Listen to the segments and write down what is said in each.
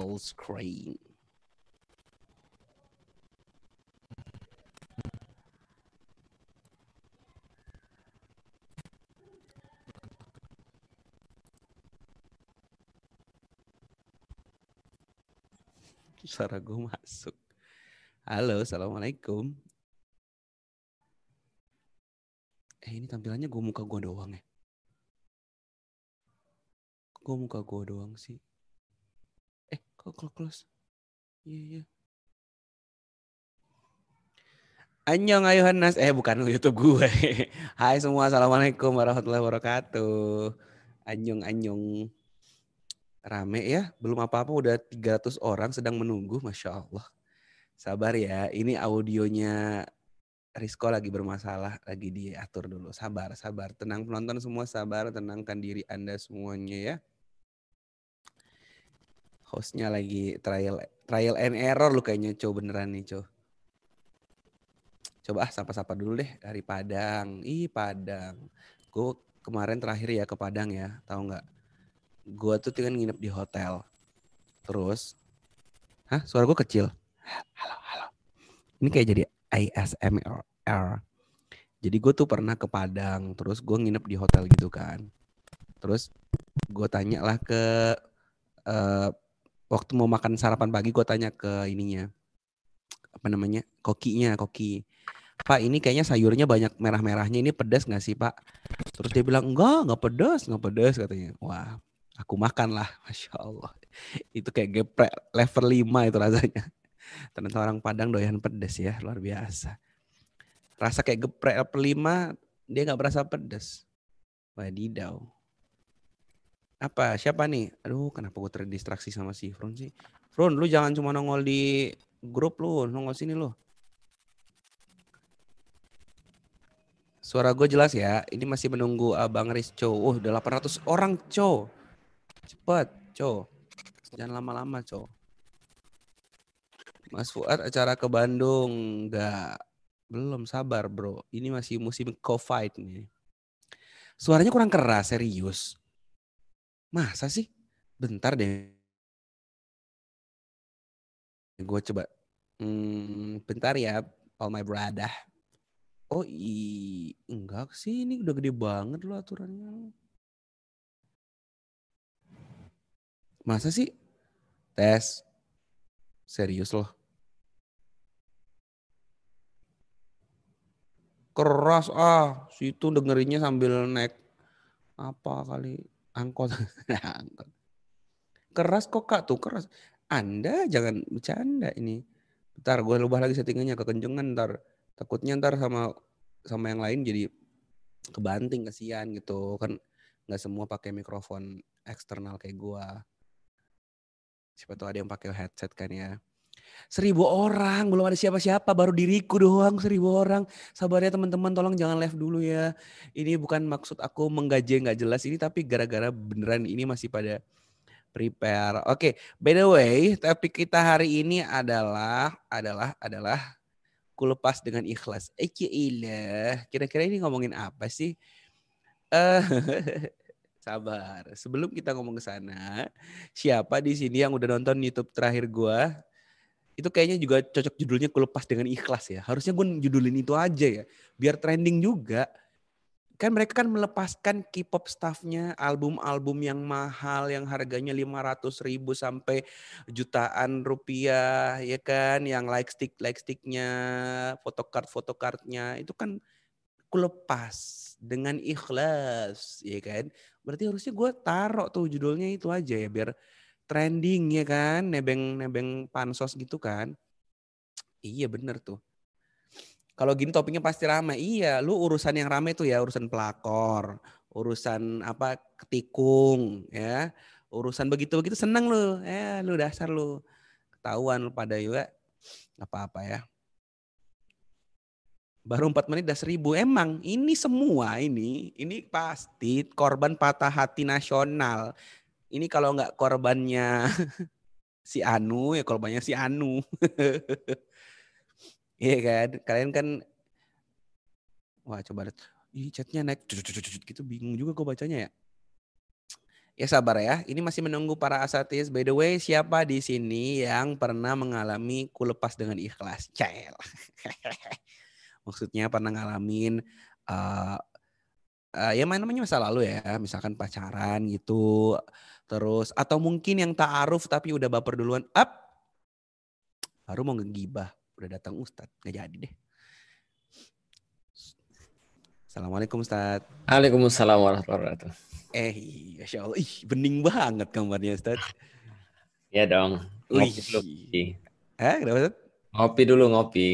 full screen. Suara gue masuk. Halo, Assalamualaikum. Eh ini tampilannya gue muka gue doang ya. Gue muka gue doang sih. Kok close close. Iya iya. Yeah. Anyong ayuhan nas. Eh bukan YouTube gue. Hai semua. Assalamualaikum warahmatullahi wabarakatuh. Anyong anyong rame ya. Belum apa-apa udah 300 orang sedang menunggu. Masya Allah. Sabar ya. Ini audionya Rizko lagi bermasalah. Lagi diatur dulu. Sabar, sabar. Tenang penonton semua sabar. Tenangkan diri Anda semuanya ya. Hostnya lagi trial trial and error lu kayaknya cow beneran nih cow. Coba ah sapa-sapa dulu deh dari Padang. Ih Padang. Gue kemarin terakhir ya ke Padang ya. Tahu nggak? gue tuh kan nginep di hotel. Terus, hah suara gue kecil? Halo, halo. Ini kayak jadi ASMR. Jadi gue tuh pernah ke Padang, terus gue nginep di hotel gitu kan. Terus gue tanya lah ke uh, waktu mau makan sarapan pagi, gue tanya ke ininya apa namanya kokinya koki Pak ini kayaknya sayurnya banyak merah-merahnya ini pedas nggak sih Pak? Terus dia bilang enggak nggak pedas nggak pedas katanya. Wah aku makan lah, masya Allah. Itu kayak geprek level 5 itu rasanya. Ternyata orang Padang doyan pedes ya, luar biasa. Rasa kayak geprek level 5, dia nggak berasa pedes. Wadidaw. Apa? Siapa nih? Aduh, kenapa gue terdistraksi sama si Frun sih? Frun, lu jangan cuma nongol di grup lu, nongol sini lu. Suara gue jelas ya. Ini masih menunggu Abang Rizco. Oh, udah 800 orang, cow. Cepet, Co. Jangan lama-lama, Co. Mas Fuad acara ke Bandung. Enggak. Belum sabar, bro. Ini masih musim COVID nih. Suaranya kurang keras, serius. Masa sih? Bentar deh. Gue coba. Hmm, bentar ya, all my brother. Oh, i enggak sih. Ini udah gede banget loh aturannya. Masa sih? Tes. Serius loh. Keras ah, situ dengerinnya sambil naik apa kali angkot. angkot. Keras kok kak tuh keras. Anda jangan bercanda ini. Ntar gue ubah lagi settingannya kekencengan ntar. Takutnya ntar sama sama yang lain jadi kebanting kesian gitu kan nggak semua pakai mikrofon eksternal kayak gue Siapa tahu ada yang pakai headset kan ya. Seribu orang, belum ada siapa-siapa, baru diriku doang seribu orang. Sabar ya teman-teman, tolong jangan live dulu ya. Ini bukan maksud aku menggaji nggak jelas ini, tapi gara-gara beneran ini masih pada prepare. Oke, okay, by the way, topik kita hari ini adalah adalah adalah ku lepas dengan ikhlas. Eh, kira-kira ini ngomongin apa sih? Uh, Sabar. Sebelum kita ngomong ke sana, siapa di sini yang udah nonton YouTube terakhir gua? Itu kayaknya juga cocok judulnya kulepas dengan ikhlas ya. Harusnya gue judulin itu aja ya, biar trending juga. Kan mereka kan melepaskan K-pop staffnya album-album yang mahal yang harganya 500 ribu sampai jutaan rupiah ya kan yang like stick like sticknya photocard photocardnya itu kan kulepas dengan ikhlas ya kan Berarti harusnya gue taruh tuh judulnya itu aja ya biar trending ya kan, nebeng-nebeng pansos gitu kan. Iya bener tuh. Kalau gini topiknya pasti ramai. Iya, lu urusan yang ramai tuh ya urusan pelakor, urusan apa ketikung ya, urusan begitu-begitu seneng lu. Ya, lu dasar lu. Ketahuan lu pada juga apa-apa ya. Baru empat menit udah seribu. Emang ini semua ini, ini pasti korban patah hati nasional. Ini kalau nggak korbannya si Anu, ya korbannya si Anu. Iya kan? Kalian kan, wah coba lihat. Ih chatnya naik, gitu bingung juga gue bacanya ya. Ya sabar ya. Ini masih menunggu para asatis. By the way, siapa di sini yang pernah mengalami kulepas dengan ikhlas? Cel. Maksudnya pernah ngalamin uh, uh, ya namanya masa lalu ya, misalkan pacaran gitu. Terus atau mungkin yang ta'aruf tapi udah baper duluan. Up. Baru mau ngegibah, udah datang Ustadz, nggak jadi deh. Assalamualaikum Ustadz. Waalaikumsalam warahmatullahi wabarakatuh. Eh, Masya Allah. Ih, bening banget gambarnya Ustadz. Ya dong. Ngopi dulu. ngopi. Eh, kenapa Ustadz? Ngopi dulu ngopi.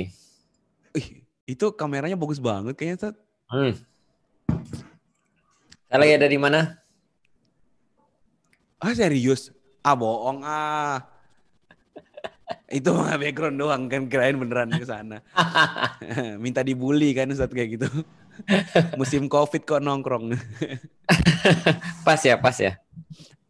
Ih, itu kameranya bagus banget kayaknya Ustadz. Hmm. Saya lagi ada di mana? Ah serius? Ah bohong ah. Itu mah background doang kan kirain beneran ke sana. Minta dibully kan Ustadz kayak gitu. Musim Covid kok nongkrong. Pas ya, pas ya.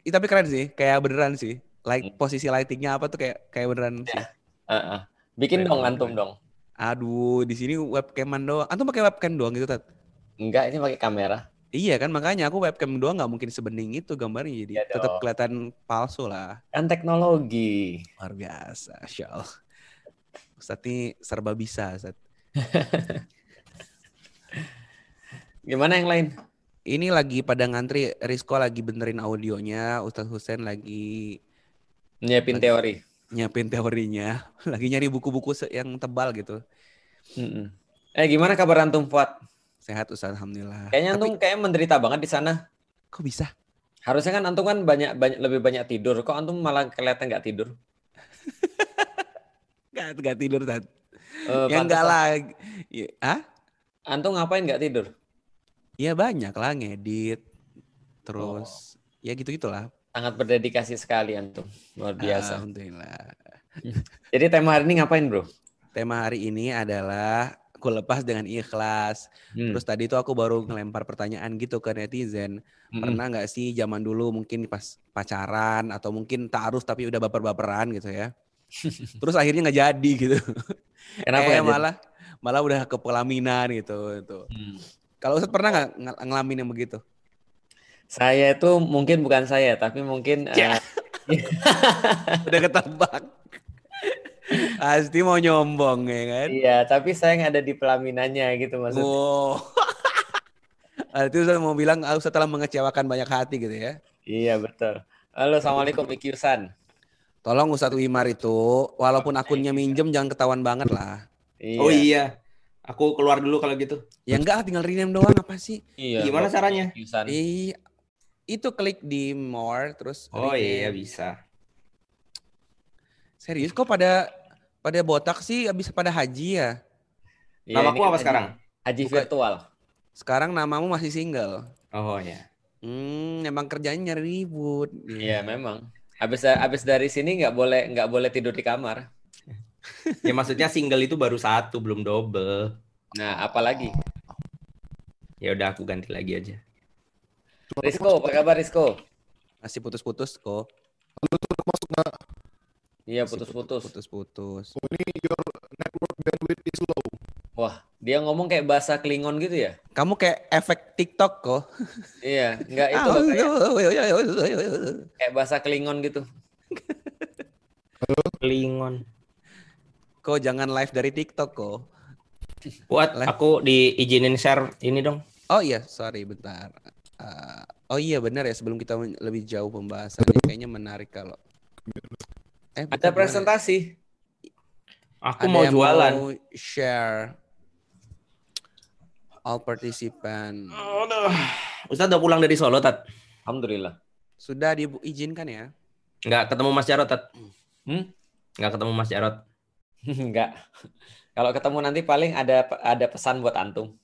Ih, tapi keren sih, kayak beneran sih. Like posisi lightingnya apa tuh kayak kayak beneran sih. Uh-uh. Bikin Keren, dong antum dong. Aduh, di sini webcaman doang. Antum pakai webcam doang gitu, Tat? Enggak, ini pakai kamera. Iya kan makanya aku webcam doang nggak mungkin sebening itu gambarnya jadi Iya tetap kelihatan palsu lah. Kan teknologi. Luar biasa, Allah. Ustadz ini serba bisa, Ustadz. Gimana yang lain? Ini lagi pada ngantri, Rizko lagi benerin audionya, Ustadz Husen lagi Nyiapin Lagi- teori. nyiapin teorinya, lagi nyari buku-buku yang tebal gitu. Mm-mm. Eh gimana kabar antum Fuad? Sehat Ustadz, Alhamdulillah. Kayaknya Tapi antum kayak menderita banget di sana. kok bisa? Harusnya kan antum kan banyak banyak lebih banyak tidur. Kok antum malah kelihatan nggak tidur? Gak, gak tidur, Tat. Eh, ya enggak lah. Ya, ah? Antum ngapain nggak tidur? Ya banyak lah ngedit. Oh. Terus ya gitu-gitulah. Sangat berdedikasi sekali antum. Luar biasa. Alhamdulillah. Jadi tema hari ini ngapain bro? Tema hari ini adalah aku lepas dengan ikhlas. Hmm. Terus tadi tuh aku baru ngelempar pertanyaan gitu ke netizen. Mm-mm. Pernah nggak sih zaman dulu mungkin pas pacaran atau mungkin taaruf tapi udah baper-baperan gitu ya. Terus akhirnya nggak jadi gitu. Kenapa eh, nggak jadi? malah malah udah ke pelaminan gitu. Itu. Hmm. Kalau Ustadz pernah nggak ng- ngalamin yang begitu? Saya itu mungkin bukan saya, tapi mungkin Ya. eh, Udah ketebak. Pasti mau nyombong ya kan? iya, tapi saya nggak ada di pelaminannya gitu maksudnya. Wow. Berarti Ustadz mau bilang ah, Ustadz telah mengecewakan banyak hati gitu ya. Iya betul. Halo, assalamualaikum Ikyusan. Tolong Ustadz Wimar itu, walaupun akunnya minjem jangan ketahuan banget lah. Iya. Oh iya. Aku keluar dulu kalau gitu. Ya enggak, tinggal rename doang apa sih? Iya. Gimana caranya? Ih, itu klik di more terus Oh rename. iya bisa. Serius kok pada pada botak sih habis pada haji ya? Iya, Namaku apa haji- sekarang? Haji Bukan. virtual. Sekarang namamu masih single. Oh ya. Hmm, emang kerjanya nyari ribut. Iya, memang. Habis habis dari sini nggak boleh nggak boleh tidur di kamar. Ya maksudnya single itu baru satu, belum double. Nah, apalagi? Ya udah aku ganti lagi aja. Rizko, apa kabar Rizko? Masih putus-putus kok. Nggak? Iya, putus-putus. Putus-putus. Ini your network bandwidth is low. Wah, dia ngomong kayak bahasa Klingon gitu ya? Kamu kayak efek TikTok kok. Iya, enggak Ah, itu loh, kayak, kayak bahasa Klingon gitu. Klingon. Kok jangan live dari TikTok kok. Buat aku diizinin share ini dong. Oh iya, sorry bentar. Uh, oh iya benar ya sebelum kita lebih jauh pembahasannya kayaknya menarik kalau eh Ada presentasi. Aku Ada mau yang jualan. mau share all participant. Aduh. Ustaz udah pulang dari Solo, Tat. Alhamdulillah. Sudah diizinkan ya? Nggak ketemu Mas Jarot, Tat. Hmm? Nggak ketemu Mas Jarot. Enggak. Kalau ketemu nanti paling ada ada pesan buat antum.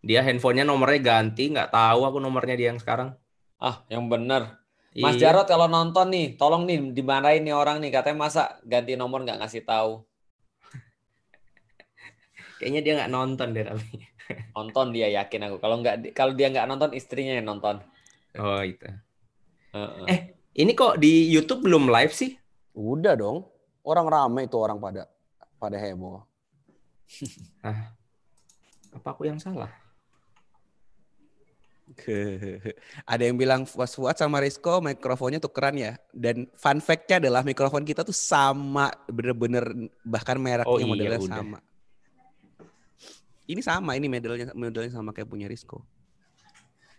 Dia handphonenya nomornya ganti, nggak tahu aku nomornya dia yang sekarang. Ah, yang benar. Mas Iya. Jarot kalau nonton nih, tolong nih dimarahin nih orang nih katanya masa ganti nomor nggak ngasih tahu. Kayaknya dia nggak nonton deh tapi. Nonton dia yakin aku. Kalau nggak kalau dia nggak nonton istrinya yang nonton. Oh itu. Heeh. Eh. Ini kok di YouTube belum live sih? Udah dong. Orang rame itu orang pada pada heboh. Apa aku yang salah? Ada yang bilang Fuad Fuad sama Rizko mikrofonnya tukeran ya. Dan fun fact-nya adalah mikrofon kita tuh sama bener-bener bahkan mereknya Oh iya, modelnya udah. sama. Ini sama, ini modelnya modelnya sama kayak punya Rizko.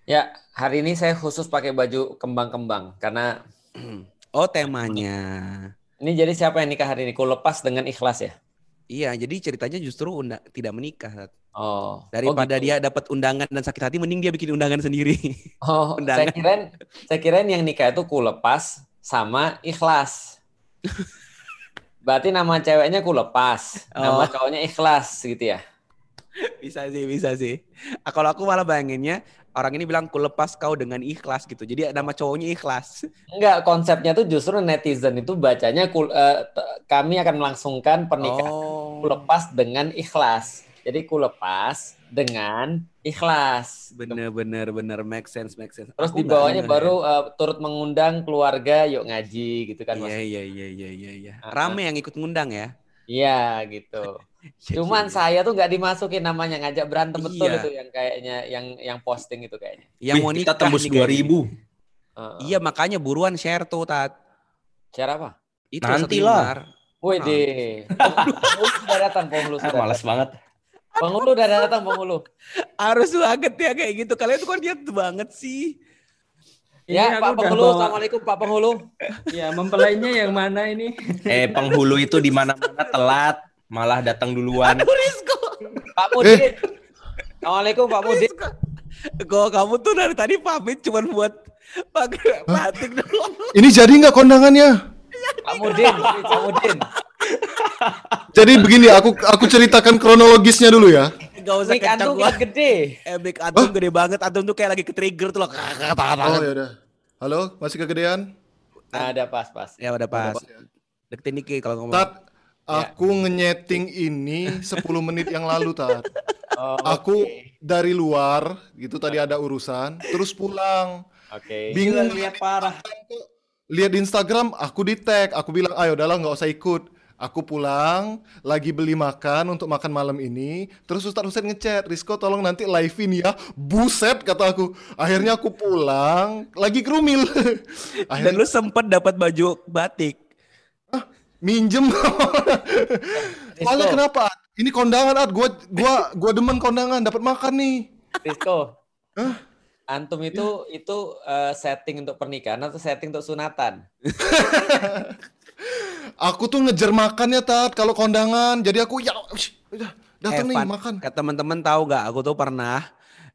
Ya, hari ini saya khusus pakai baju kembang-kembang karena Oh temanya. ini jadi siapa yang nikah hari ini? Ku lepas dengan ikhlas ya. Iya, jadi ceritanya justru unda- tidak menikah. Oh, Daripada oh, gitu. dia dapat undangan dan sakit hati, mending dia bikin undangan sendiri. Oh, saya undangan. kirain saya kirain yang nikah itu ku lepas sama ikhlas. Berarti nama ceweknya ku lepas, nama Oh. cowoknya ikhlas gitu ya. bisa sih, bisa sih. Kalau aku malah bayanginnya orang ini bilang ku lepas kau dengan ikhlas gitu. Jadi nama cowoknya ikhlas. Enggak, konsepnya tuh justru netizen itu bacanya ku, t- kami akan melangsungkan pernikahan Oh, ku lepas dengan ikhlas. Jadi ku lepas dengan ikhlas. bener bener bener make sense make sense. Terus di bawahnya baru eh, turut mengundang keluarga yuk ngaji gitu kan. Iya iya iya iya iya. iya. Ah, Rame yang ikut ngundang ya. Iya gitu. Iya, Cuman saya tuh nggak dimasukin namanya ngajak berantem betul Iya. itu yang kayaknya yang yang posting itu kayaknya. yang Wih, mau kita tembus kayaknya. 2000. Heeh. Iya makanya buruan share tuh tat. Cara apa? Itu Nanti lah. Wih deh. Penghulu sudah datang, penghulu Ah, males banget. Penghulu udah datang, penghulu. Harus banget ya kayak gitu. Kalian tuh kan niat banget sih. Ya, Ini Pak Penghulu, bawa- Assalamualaikum Pak Penghulu. Ya, mempelainya yang mana ini? Eh, penghulu itu di mana-mana telat, malah datang duluan. Aduh Rizko. Pak Mudin. Assalamualaikum Pak Mudin. Rizko. Kok kamu tuh dari tadi pamit cuma buat pakai batik doang. Ini jadi nggak kondangannya? Pak Mudin, Pak Mudin. Jadi begini, aku aku ceritakan kronologisnya dulu ya. Gak usah Mik kencang antum gua. gede. Eh, mic antum gede banget. Antum tuh kayak lagi ke trigger tuh loh. Oh ya udah. Halo, masih kegedean? Nah, ada pas-pas. Ya udah pas. Udah, Pak, ya. Deketin dikit kalau ngomong. Tat, aku ngenyeting ini 10 menit yang lalu, Tat. Oh, Aku oke. dari luar, gitu tadi ada urusan, terus pulang. Oke. Bingung lihat parah. lihat di Instagram, aku di tag, aku bilang, ayo udahlah nggak usah ikut. Aku pulang, lagi beli makan untuk makan malam ini. Terus Ustadz Husain ngechat, Rizko tolong nanti live-in ya. Buset kata aku. Akhirnya aku pulang, lagi kerumil. Dan Akhirnya lu sempet dapat baju batik. Minjem. Soalnya kenapa? Ini kondangan, Ad. Gua gua gua demen kondangan, dapat makan nih. Rizko. Hah? Antum itu itu eh, setting untuk pernikahan atau setting untuk sunatan? Aku tuh ngejar makannya, Tat, kalau kondangan. Jadi aku ya datang nih Evan, makan. Kata teman-teman tahu gak? Aku tuh pernah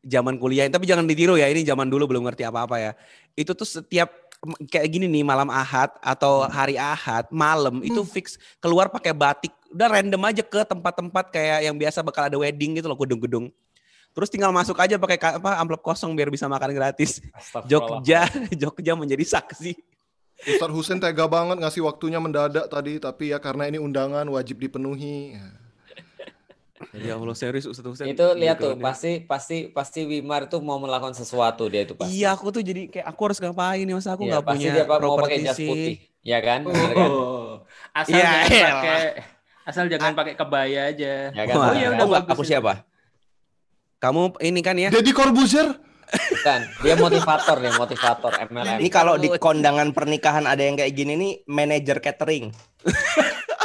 zaman kuliah, tapi jangan ditiru ya. Ini zaman dulu belum ngerti apa-apa ya. Itu tuh setiap kayak gini nih malam Ahad atau hari Ahad malam itu fix keluar pakai batik. Udah random aja ke tempat-tempat kayak yang biasa bakal ada wedding gitu loh, gedung-gedung. Terus tinggal masuk aja pakai ka- apa amplop kosong biar bisa makan gratis. Jogja, Jogja menjadi saksi. Ustadz Husain tega banget ngasih waktunya mendadak tadi, tapi ya karena ini undangan wajib dipenuhi. Ya Allah serius Ustaz Husain. Itu lihat tuh backgroundnya. pasti pasti pasti Wimar tuh mau melakukan sesuatu dia itu pasti. Iya aku tuh jadi kayak aku harus ngapain nih masa aku Iya, nggak pasti punya dia mau pakai properti jas putih. Ya kan? Bener kan? Oh, asal Ya, jangan elah. pakai asal jangan pakai kebaya aja. Ya kan? Wah, Oh ya Bener udah kan? bagus. Aku siapa? Kamu ini kan ya? Deddy Corbuzier? Bukan. Dia motivator nih, motivator MLM. Ini kalau di kondangan pernikahan ada yang kayak gini nih, manajer catering.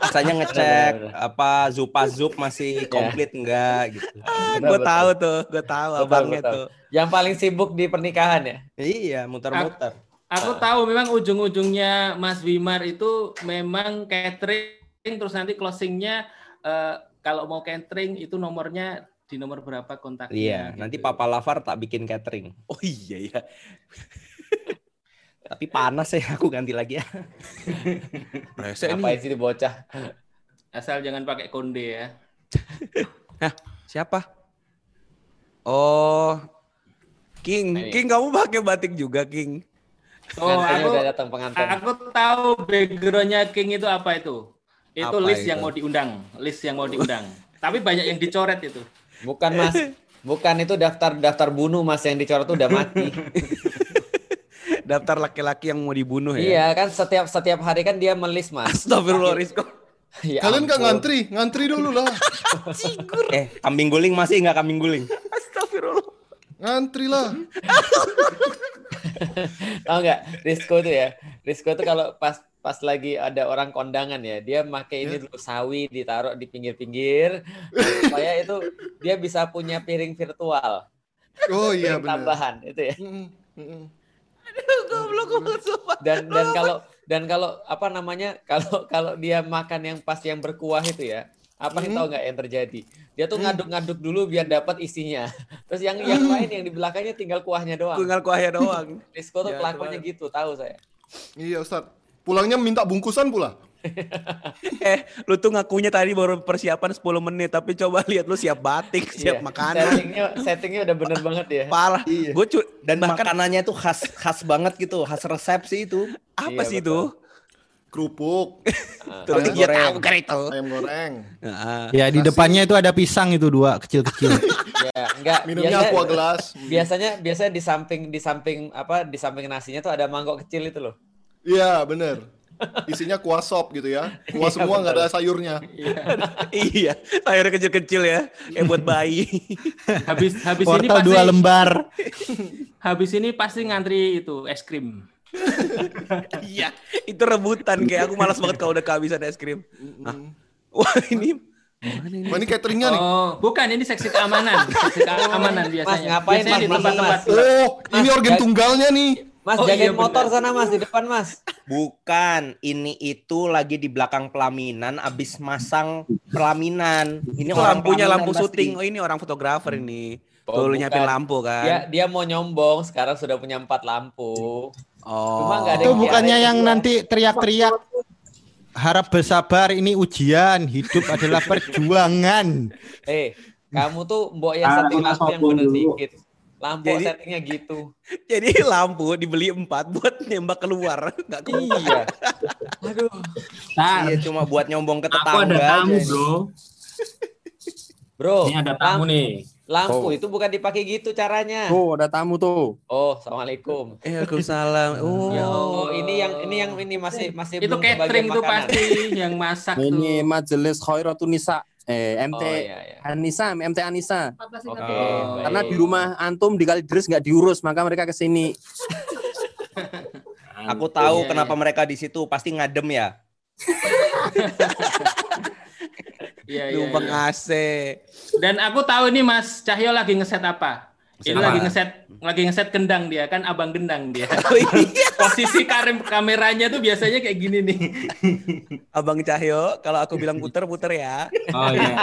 Misalnya ngecek Bener, bener, apa zupa zup masih komplit enggak gitu. Betul, gue betul. tahu tuh, gue tahu Betul, abangnya betul. tuh. Yang paling sibuk di pernikahan ya? Iya, muter-muter. Aku tahu memang ujung-ujungnya Mas Wimar itu memang catering terus nanti closingnya eh, kalau mau catering itu nomornya di nomor berapa kontaknya. Iya, gitu. nanti Papa Lavar tak bikin catering. Oh iya ya. Tapi panas ya, aku ganti lagi ya. Rese Ngapain nih. sih di bocah? Asal jangan pakai konde ya. Siapa? Oh, King. Ini. King kamu pakai batik juga, King. Oh, Pengantinnya aku udah datang pengantin. aku tahu backgroundnya King itu apa itu. Itu Apa list itu? yang mau diundang, list yang mau diundang. Tapi banyak yang dicoret itu. Bukan mas, bukan itu daftar daftar bunuh mas yang dicoret tuh udah mati. Daftar laki-laki yang mau dibunuh ya. iya kan setiap setiap hari kan dia melis mas. Astagfirullah Rizko. Ya Kalian nggak ngantri? Ngantri dulu lah. Eh, kambing guling masih enggak kambing guling? Astagfirullah. Ngantri lah. Tahu nggak Risco tuh ya? Risco tuh kalau pas pas lagi ada orang kondangan ya, dia pakai ini dulu sawi ditaruh di pinggir-pinggir supaya itu dia bisa punya piring virtual, Oh iya benar. tambahan itu ya. Mm, mm, Goblok goblok sumpah. Dan dan kalau dan kalau apa namanya? Kalau kalau dia makan yang pas yang berkuah itu ya, apa Hmm. tahu nggak yang terjadi? Dia tuh ngaduk-ngaduk dulu biar dapat isinya. Terus yang yang lain yang di belakangnya tinggal kuahnya doang. Tinggal kuahnya doang. Risco tuh Ya, kelakuannya kemarin. gitu, tahu saya. Iya Ustaz. Pulangnya minta bungkusan pula. eh, lu tuh ngakunya tadi baru persiapan 10 menit, tapi coba lihat lu siap batik, siap Iya. makanan. Settingnya settingnya udah bener banget ya. Parah. Iya. Gue cu Dan bahkan makanannya tuh khas khas banget gitu, khas resepsi itu. apa Iya, sih betul. itu? Kerupuk, Terus Ayam iya goreng. tahu kan itu. ayam goreng, Nah, Ya di Nasi. depannya itu ada pisang itu dua kecil-kecil. Ya, enggak. minumnya biasa- aqua gelas. Biasanya biasanya di samping di samping apa di samping nasinya tuh ada mangkok kecil itu loh. Iya bener. Isinya kuah sop gitu ya. Kuah Iya, semua nggak ada sayurnya. iya, sayurnya kecil-kecil ya, kayak buat bayi. Habis habis ini pasti dua lembar. habis ini pasti ngantri itu es krim. Iya, itu rebutan kayak aku malas banget kalau udah kehabisan es krim. Mm. Wah ini mana ini? Ini cateringnya nih. Oh, bukan ini seksi keamanan, seksi keamanan biasanya. ngapain, biasanya Mas? di Mas, tempat-tempat. Mas? Oh, ini Mas, organ tunggalnya nih. Mas Oh, jagain iya, motor bener. sana Mas di depan Mas. Bukan, ini itu lagi di belakang pelaminan abis masang pelaminan. Ini Itu orang lampunya pelaminan lampu syuting. Oh ini orang fotografer ini. Oh, Tuh nyiapin lampu kan. Dia dia mau nyombong sekarang sudah punya empat lampu. Oh. Cuma ada Itu yang bukannya yang kedua. nanti teriak-teriak harap bersabar ini ujian, hidup adalah perjuangan. Eh, kamu tuh mbok yang Ah, setting kita lampu yang bener dikit. Lampu Jadi- settingnya gitu. Jadi lampu dibeli empat buat nembak keluar, nggak keluar. Iya. Aduh. Tar, Iya, cuma buat nyombong ke Aku tetangga ada tamu, aja. bro. Bro, Ini ada tamu lampu, nih. lampu Oh. itu bukan dipakai gitu caranya. Tuh, ada tamu tuh. Oh, assalamualaikum. Eh, Waalaikumsalam. Oh. Ya Allah. Oh, ini yang ini yang ini masih masih itu belum catering tuh pasti yang masak Ini tuh. majelis Khairatun Nisa. Eh, MT Oh iya iya. Anissa, MT Anissa. Oke. Oh, Karena di rumah antum di Kalideres nggak diurus, maka mereka ke sini. Aku tahu Iya, kenapa mereka di situ, pasti ngadem ya. Iya, iya, iya. AC. Dan aku tahu ini Mas Cahyo lagi ngeset apa? Ini Apa? lagi ngeset lagi ngeset gendang dia kan abang gendang dia. Oh iya. Posisi karim kameranya tuh biasanya kayak gini nih. Abang Cahyo, kalau aku bilang puter puter ya. Oh iya.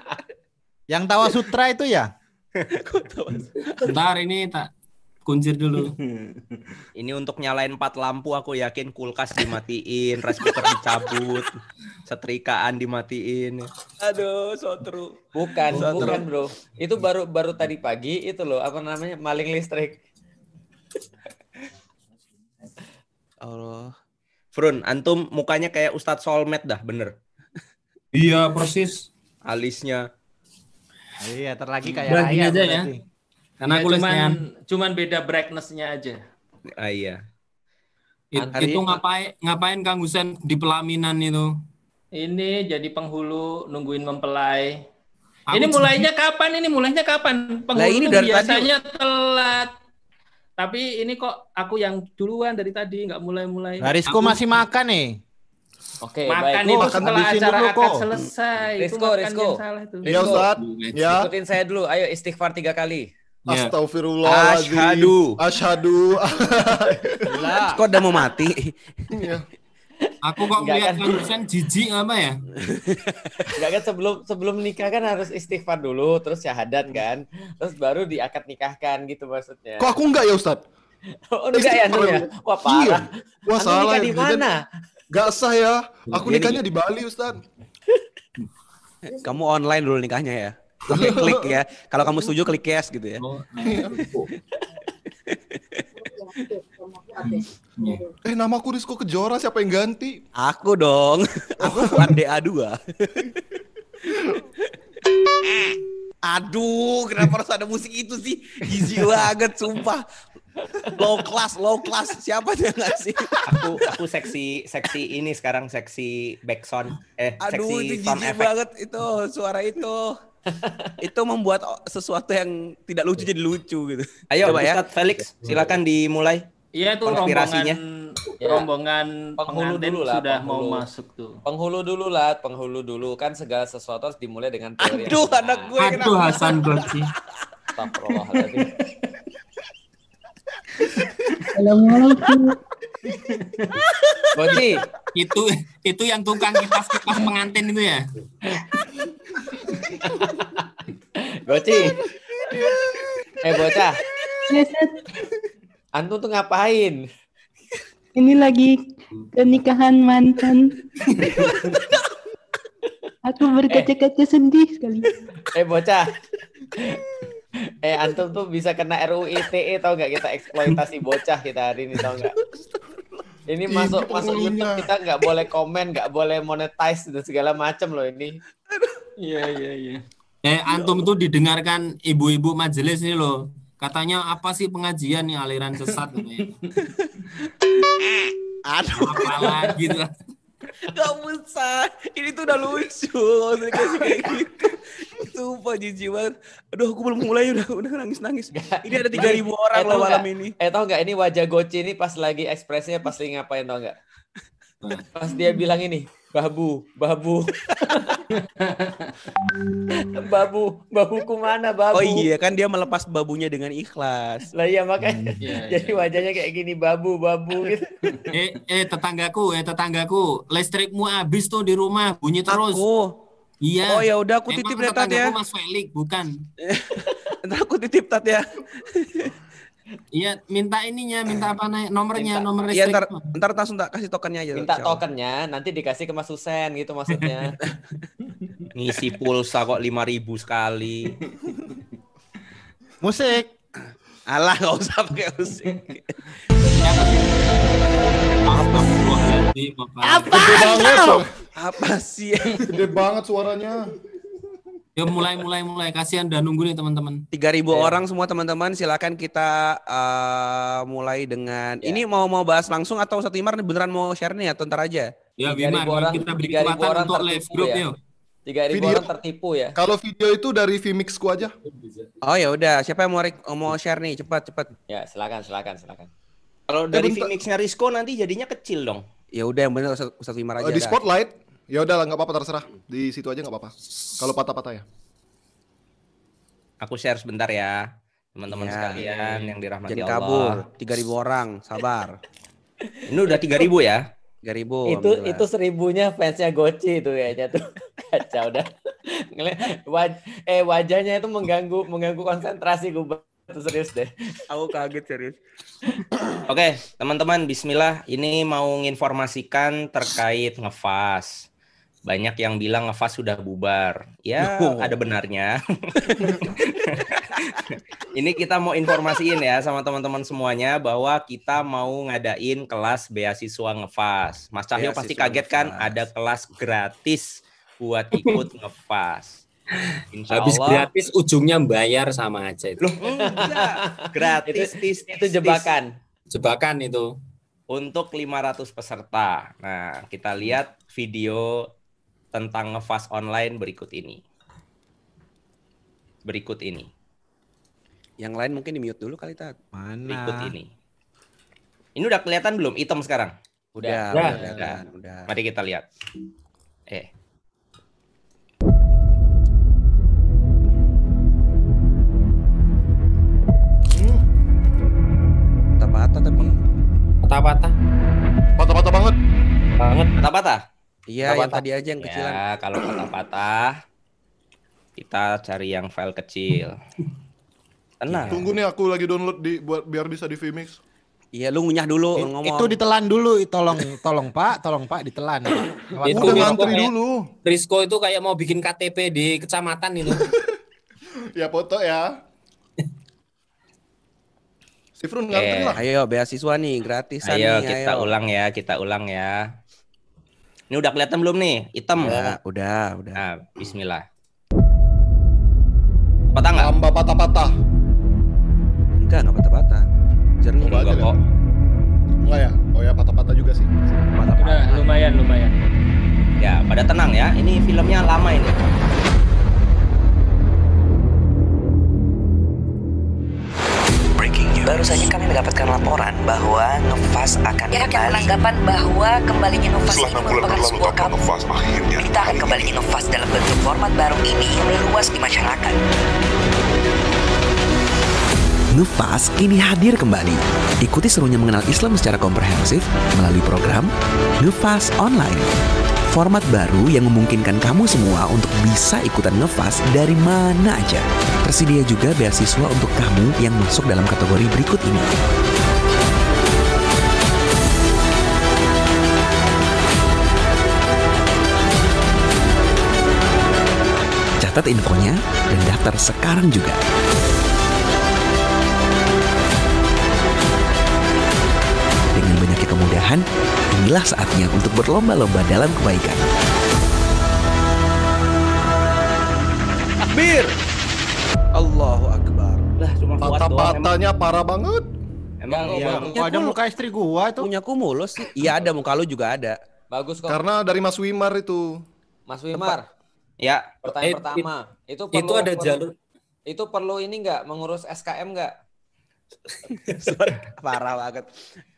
Yang tawa sutra itu ya? Bentar ini tak kuncir dulu. Ini untuk nyalain empat lampu aku yakin kulkas dimatiin, rice cooker dicabut, setrikaan dimatiin. Aduh, so true. Bukan, Satu. bukan bro. Itu baru baru tadi pagi itu loh apa namanya maling listrik. Allah. Frun, antum mukanya kayak Ustadz Solmed dah, bener. Iya, persis. Alisnya. Iya, terlagi kayak ayam aja ya. Karena Ya, aku cuman lesnya. cuman beda brightness-nya aja. Ah, iya. It- Hari- itu ngapain ngapain Kang Gusen di pelaminan itu? Ini jadi penghulu nungguin mempelai. Aku ini mulainya kapan? Ini mulainya kapan? Penghulu ini tuh dari tadi- biasanya telat. Tapi ini kok aku yang duluan dari tadi nggak mulai-mulai. Nah, Rizko masih makan nih. Oke, makan baik. itu Makan setelah acara dulu, akad kok. selesai. itu Rizko, makan Rizko. yang salah itu. Ya Ustaz. Ya. Ikutin saya dulu. Ayo istighfar tiga kali. Ya. Astagfirullahaladzim. Asyhadu. Asyhadu. Kok udah mau mati? Iya. Aku kok Enggak melihat kan? Gusen jijik apa ya? Enggak kan sebelum sebelum nikah kan harus istighfar dulu, terus syahadat kan, terus baru diakad nikahkan gitu maksudnya. Kok aku enggak ya Ustaz? Oh, enggak ya ya? Wah parah. Iya. Wah Anu salah nikah ya. di mana? Gak sah ya. Aku Jadi- nikahnya di Bali Ustaz. Kamu online dulu nikahnya ya. Oke, klik ya. Kalau kamu setuju klik yes gitu ya. Oh, Eh namaku Rizko Kejora siapa yang ganti? Aku dong. Aku bukan DA2. Aduh, kenapa harus ada musik itu sih? Gizi banget, sumpah. Low class, low class. Siapa dia nggak sih? Aku aku seksi seksi ini sekarang seksi back sound eh Aduh, seksi itu sound effect. banget itu suara itu. Itu membuat sesuatu yang tidak lucu jadi lucu gitu. Ayo, Coba ya. Ustadz Felix, silakan dimulai. Iya itu rombongan Ya. rombongan Penghulu dulu lah, sudah mau penghulu. masuk tuh. Penghulu dulu lah, penghulu dulu kan segala sesuatu harus dimulai dengan teori. yang Aduh, benar. anak gue Aduh kenapa? Hasan Goci. Astagfirullahaladzim. Assalamualaikum. Goci, Itu itu yang tukang kipas-kipas pengantin itu ya. Goci. Eh bocah, antum tuh ngapain? Ini lagi pernikahan mantan. Aku berkaca-kaca sedih sekali. Eh bocah. Eh antum tuh bisa kena RUU ITE tau nggak kita eksploitasi bocah kita hari ini tau nggak? Ini masuk masuk. YouTube kita nggak boleh komen, nggak boleh monetize dan segala macam loh ini. Iya iya iya. Eh antum tuh didengarkan ibu-ibu majelis ini loh. Katanya apa sih pengajian nih aliran sesat katanya. Aduh, Apa lagi tuh? gak usah. Ini tuh udah lucu. Gak usah dikasih kayak gitu. Sumpah jijik banget. Aduh, aku belum mulai udah udah nangis-nangis. Ini ada 3000 orang Eh, loh malam nggak? ini. Eh tau nggak ini wajah Goci ini pas lagi ekspresinya pas lagi ngapain tau nggak? Pas dia bilang ini, babu, babu. babu, babuku mana babu? Oh iya kan dia melepas babunya dengan ikhlas. Lah iya makanya Iya, jadi wajahnya kayak gini babu, babu gitu. Eh eh tetanggaku, eh tetanggaku, listrikmu habis tuh di rumah bunyi terus. Aku. Iya. Oh ya udah aku titip deh Tat ya. tetanggaku Mas Felix bukan. Ntar aku titip Tat ya. Iya, minta ininya, minta apa naik nomornya, Minta. nomor Iya ntar listrik. ntar langsung tak kasih tokennya aja. Minta tokennya, nanti dikasih ke Mas Husen gitu maksudnya. Ngisi pulsa kok 5000 sekali. Musik. Alah gak usah pakai musik. Bapak. Gede banget, Apa sih? gede banget suaranya. Ya mulai mulai mulai kasihan udah nunggu nih teman-teman. 3000 Iya. orang semua teman-teman silakan kita eh, mulai dengan Ya. ini mau mau bahas langsung atau satu Imar beneran mau share nih atau ntar aja? Ya 3.000 Wimar, orang- kita beri 3.000 kekuatan orang untuk live group ya. yuk. Tiga ribu Video. orang tertipu ya. Kalau video itu dari Vmixku aja. Oh ya udah, siapa yang mau mau share nih? Cepat cepat. Ya silakan, silakan, silakan. Kalau dari. Phoenixnya Risco nanti jadinya kecil dong. Ya udah yang bener Ustaz, Ustaz Imar aja. Eh, di dah. Ya udah lah nggak apa-apa terserah. Di situ aja nggak apa-apa. Kalau patah-patah ya. Aku share sebentar ya. Teman-teman Ya. sekalian yang dirahmati Jangan Allah. kabur. 3000 orang, sabar. Ini udah 3000 ya. 3000. itu alhamdulillah. itu seribunya fansnya Goci itu kayaknya tuh kacau dah. Ngeli- waj- eh wajahnya itu mengganggu mengganggu konsentrasi gue Itu serius deh. aku kaget serius. Oke, teman-teman, bismillah. Ini mau nginformasikan terkait ngefas. Banyak yang bilang ngefas sudah bubar. Ya, Oh. ada benarnya. Ini kita mau informasiin ya sama teman-teman semuanya bahwa kita mau ngadain kelas beasiswa ngefas. Mas Cahyo pasti kaget kan ngefas. ada kelas gratis buat ikut ngefas. Insya Habis Allah gratis ujungnya bayar sama aja itu. Loh, enggak. gratis tis, tis, Itu tis. jebakan. Jebakan itu. untuk 500 peserta. Nah, kita lihat video tentang ngefas online berikut ini. Berikut ini, Yang lain mungkin di mute dulu kali berikut Mana? ini. Ini udah kelihatan belum item sekarang? Udah, Udah. udah, Udah. udah, udah. Mari kita lihat. Eh, Patah-patah tapi. Patah-patah Patah-patah banget. banget. patah-patah? Iya, yang tadi aja yang kecilan. Ya, kalau patah-patah, kita cari yang file kecil. Tenang. Tunggu nih aku lagi download di buat biar bisa di Vmix. Iya, lu ngunyah dulu I- ngomong. Itu ditelan dulu, tolong tolong Pak, tolong Pak ditelan. Lewat Itu Udah ngantri kayak- dulu. Risco itu kayak mau bikin KTP di kecamatan itu. Ya foto ya. Si Frun ngantri Eh, lah. Ayo beasiswa nih, gratisan Ayo nih, kita ayo. ulang ya, kita ulang ya. Ini udah kelihatan belum nih? Hitam. Udah, udah, udah. Nah, bismillah. Patah nggak? Tambah patah-patah. Enggak, enggak patah-patah. Jernih. Enggak kok. Enggak ya? Oh ya patah-patah juga sih. Udah lumayan lumayan. Ya, pada tenang ya. Ini filmnya lama ini. Baru saja kami mendapatkan laporan bahwa Nufas akan yang kembali. beranggapan bahwa kembalinya Nufas ini merupakan sebuah kabar. Berita akan kembalinya Nufas dalam bentuk format baru ini meluas di masyarakat. Nufas kini hadir kembali. Ikuti serunya mengenal Islam secara komprehensif melalui program Nufas Online. Format baru yang memungkinkan kamu semua untuk bisa ikutan ngefas dari mana aja. Tersedia juga beasiswa untuk kamu yang masuk dalam kategori berikut ini. Catat infonya dan daftar sekarang juga. Dengan banyaknya kemudahan, inilah saatnya untuk berlomba-lomba dalam kebaikan. Takbir. Allahu Akbar. Lah cuma. Kata-katanya parah banget. Emang bagus. Kok ada muka istri gua tuh. Punya ku mulus sih. Iya ada muka lu juga ada. Bagus kok. Karena dari Mas Wimar itu. Mas Wimar, Ya, pertanyaan Eh, pertama. Itu Itu perlu, ada perlu- jalur Itu perlu ini nggak mengurus SKM nggak? Parah banget.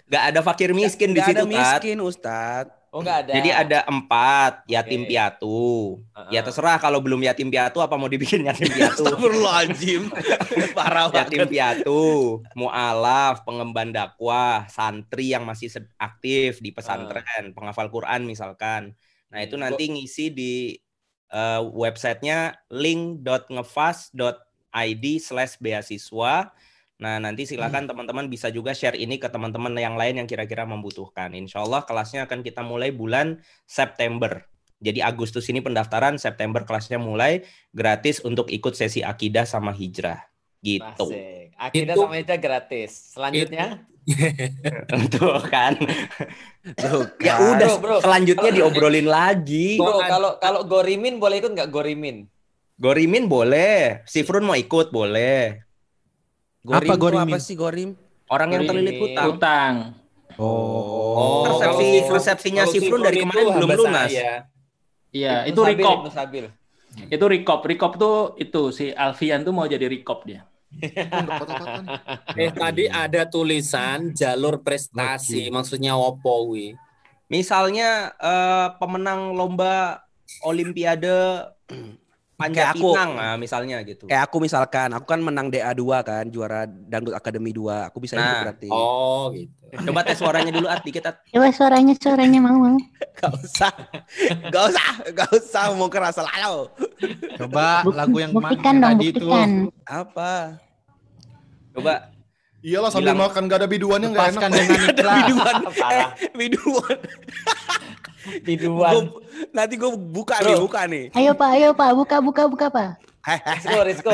Nggak ada fakir miskin di Gak situ, ada miskin Ustadz. Oh nggak ada. Jadi ada empat yatim Oke. piatu. Heeh. Ya terserah kalau belum yatim piatu apa mau dibikin yatim piatu. Astagfirullahaladzim. Parah yatim banget. piatu, mualaf, pengemban dakwah, santri yang masih aktif di pesantren, penghafal Quran misalkan. Nah itu Hmm, nanti ngisi di eh, websitenya link.ngefas.id slash beasiswa. Nah nanti silakan teman-teman bisa juga share ini ke teman-teman yang lain yang kira-kira membutuhkan. Insya Allah kelasnya akan kita mulai bulan September. Jadi Agustus ini pendaftaran, September kelasnya mulai gratis untuk ikut sesi akidah sama hijrah. Gitu. Asik. Akidah Itu- sama itu gratis. Selanjutnya, Tuh kan. Tuh Ya kan. udah Bro, bro. selanjutnya diobrolin lagi. bro, kalau kalau Gorimin boleh ikut nggak Gorimin? Gorimin boleh, Sifrun mau ikut boleh. Gorim Apa tuh Gorimin? apa sih Gorim? Orang yang terlilit hutang. Utang. Oh, kalau persepsi Sifrun- persepsinya kalau Sifrun dari itu kemarin belum lunas. Iya, Ibnu itu Rikop. Itu Rikop. Rikop tuh itu si Alfian tuh mau jadi Rikop dia. Eh tadi ada tulisan jalur prestasi, maksudnya opo wi? Misalnya eh, pemenang lomba Olimpiade panjat Kayak aku. pinang, nah, misalnya gitu. Kayak aku misalkan, aku kan menang DA2 kan, juara Dangdut Akademi 2. Aku bisa ikut Nah, berarti. Oh gitu. Coba tes suaranya dulu At, dikit At. Coba suaranya suaranya mau mau. Gak usah. Gak usah. Gak usah mau keras selalu. Coba lagu yang kemarin Buktikan dong, tadi itu. buktikan. Apa? Coba Iyalah sambil Bilang- makan gak ada biduannya nggak enak. Lepaskan dengan ikhlas. Biduan. Parah. Eh, biduan. Biduan. Gua- nanti gue buka nih, buka nih. Ayo Pak, ayo Pak, buka buka buka Pak.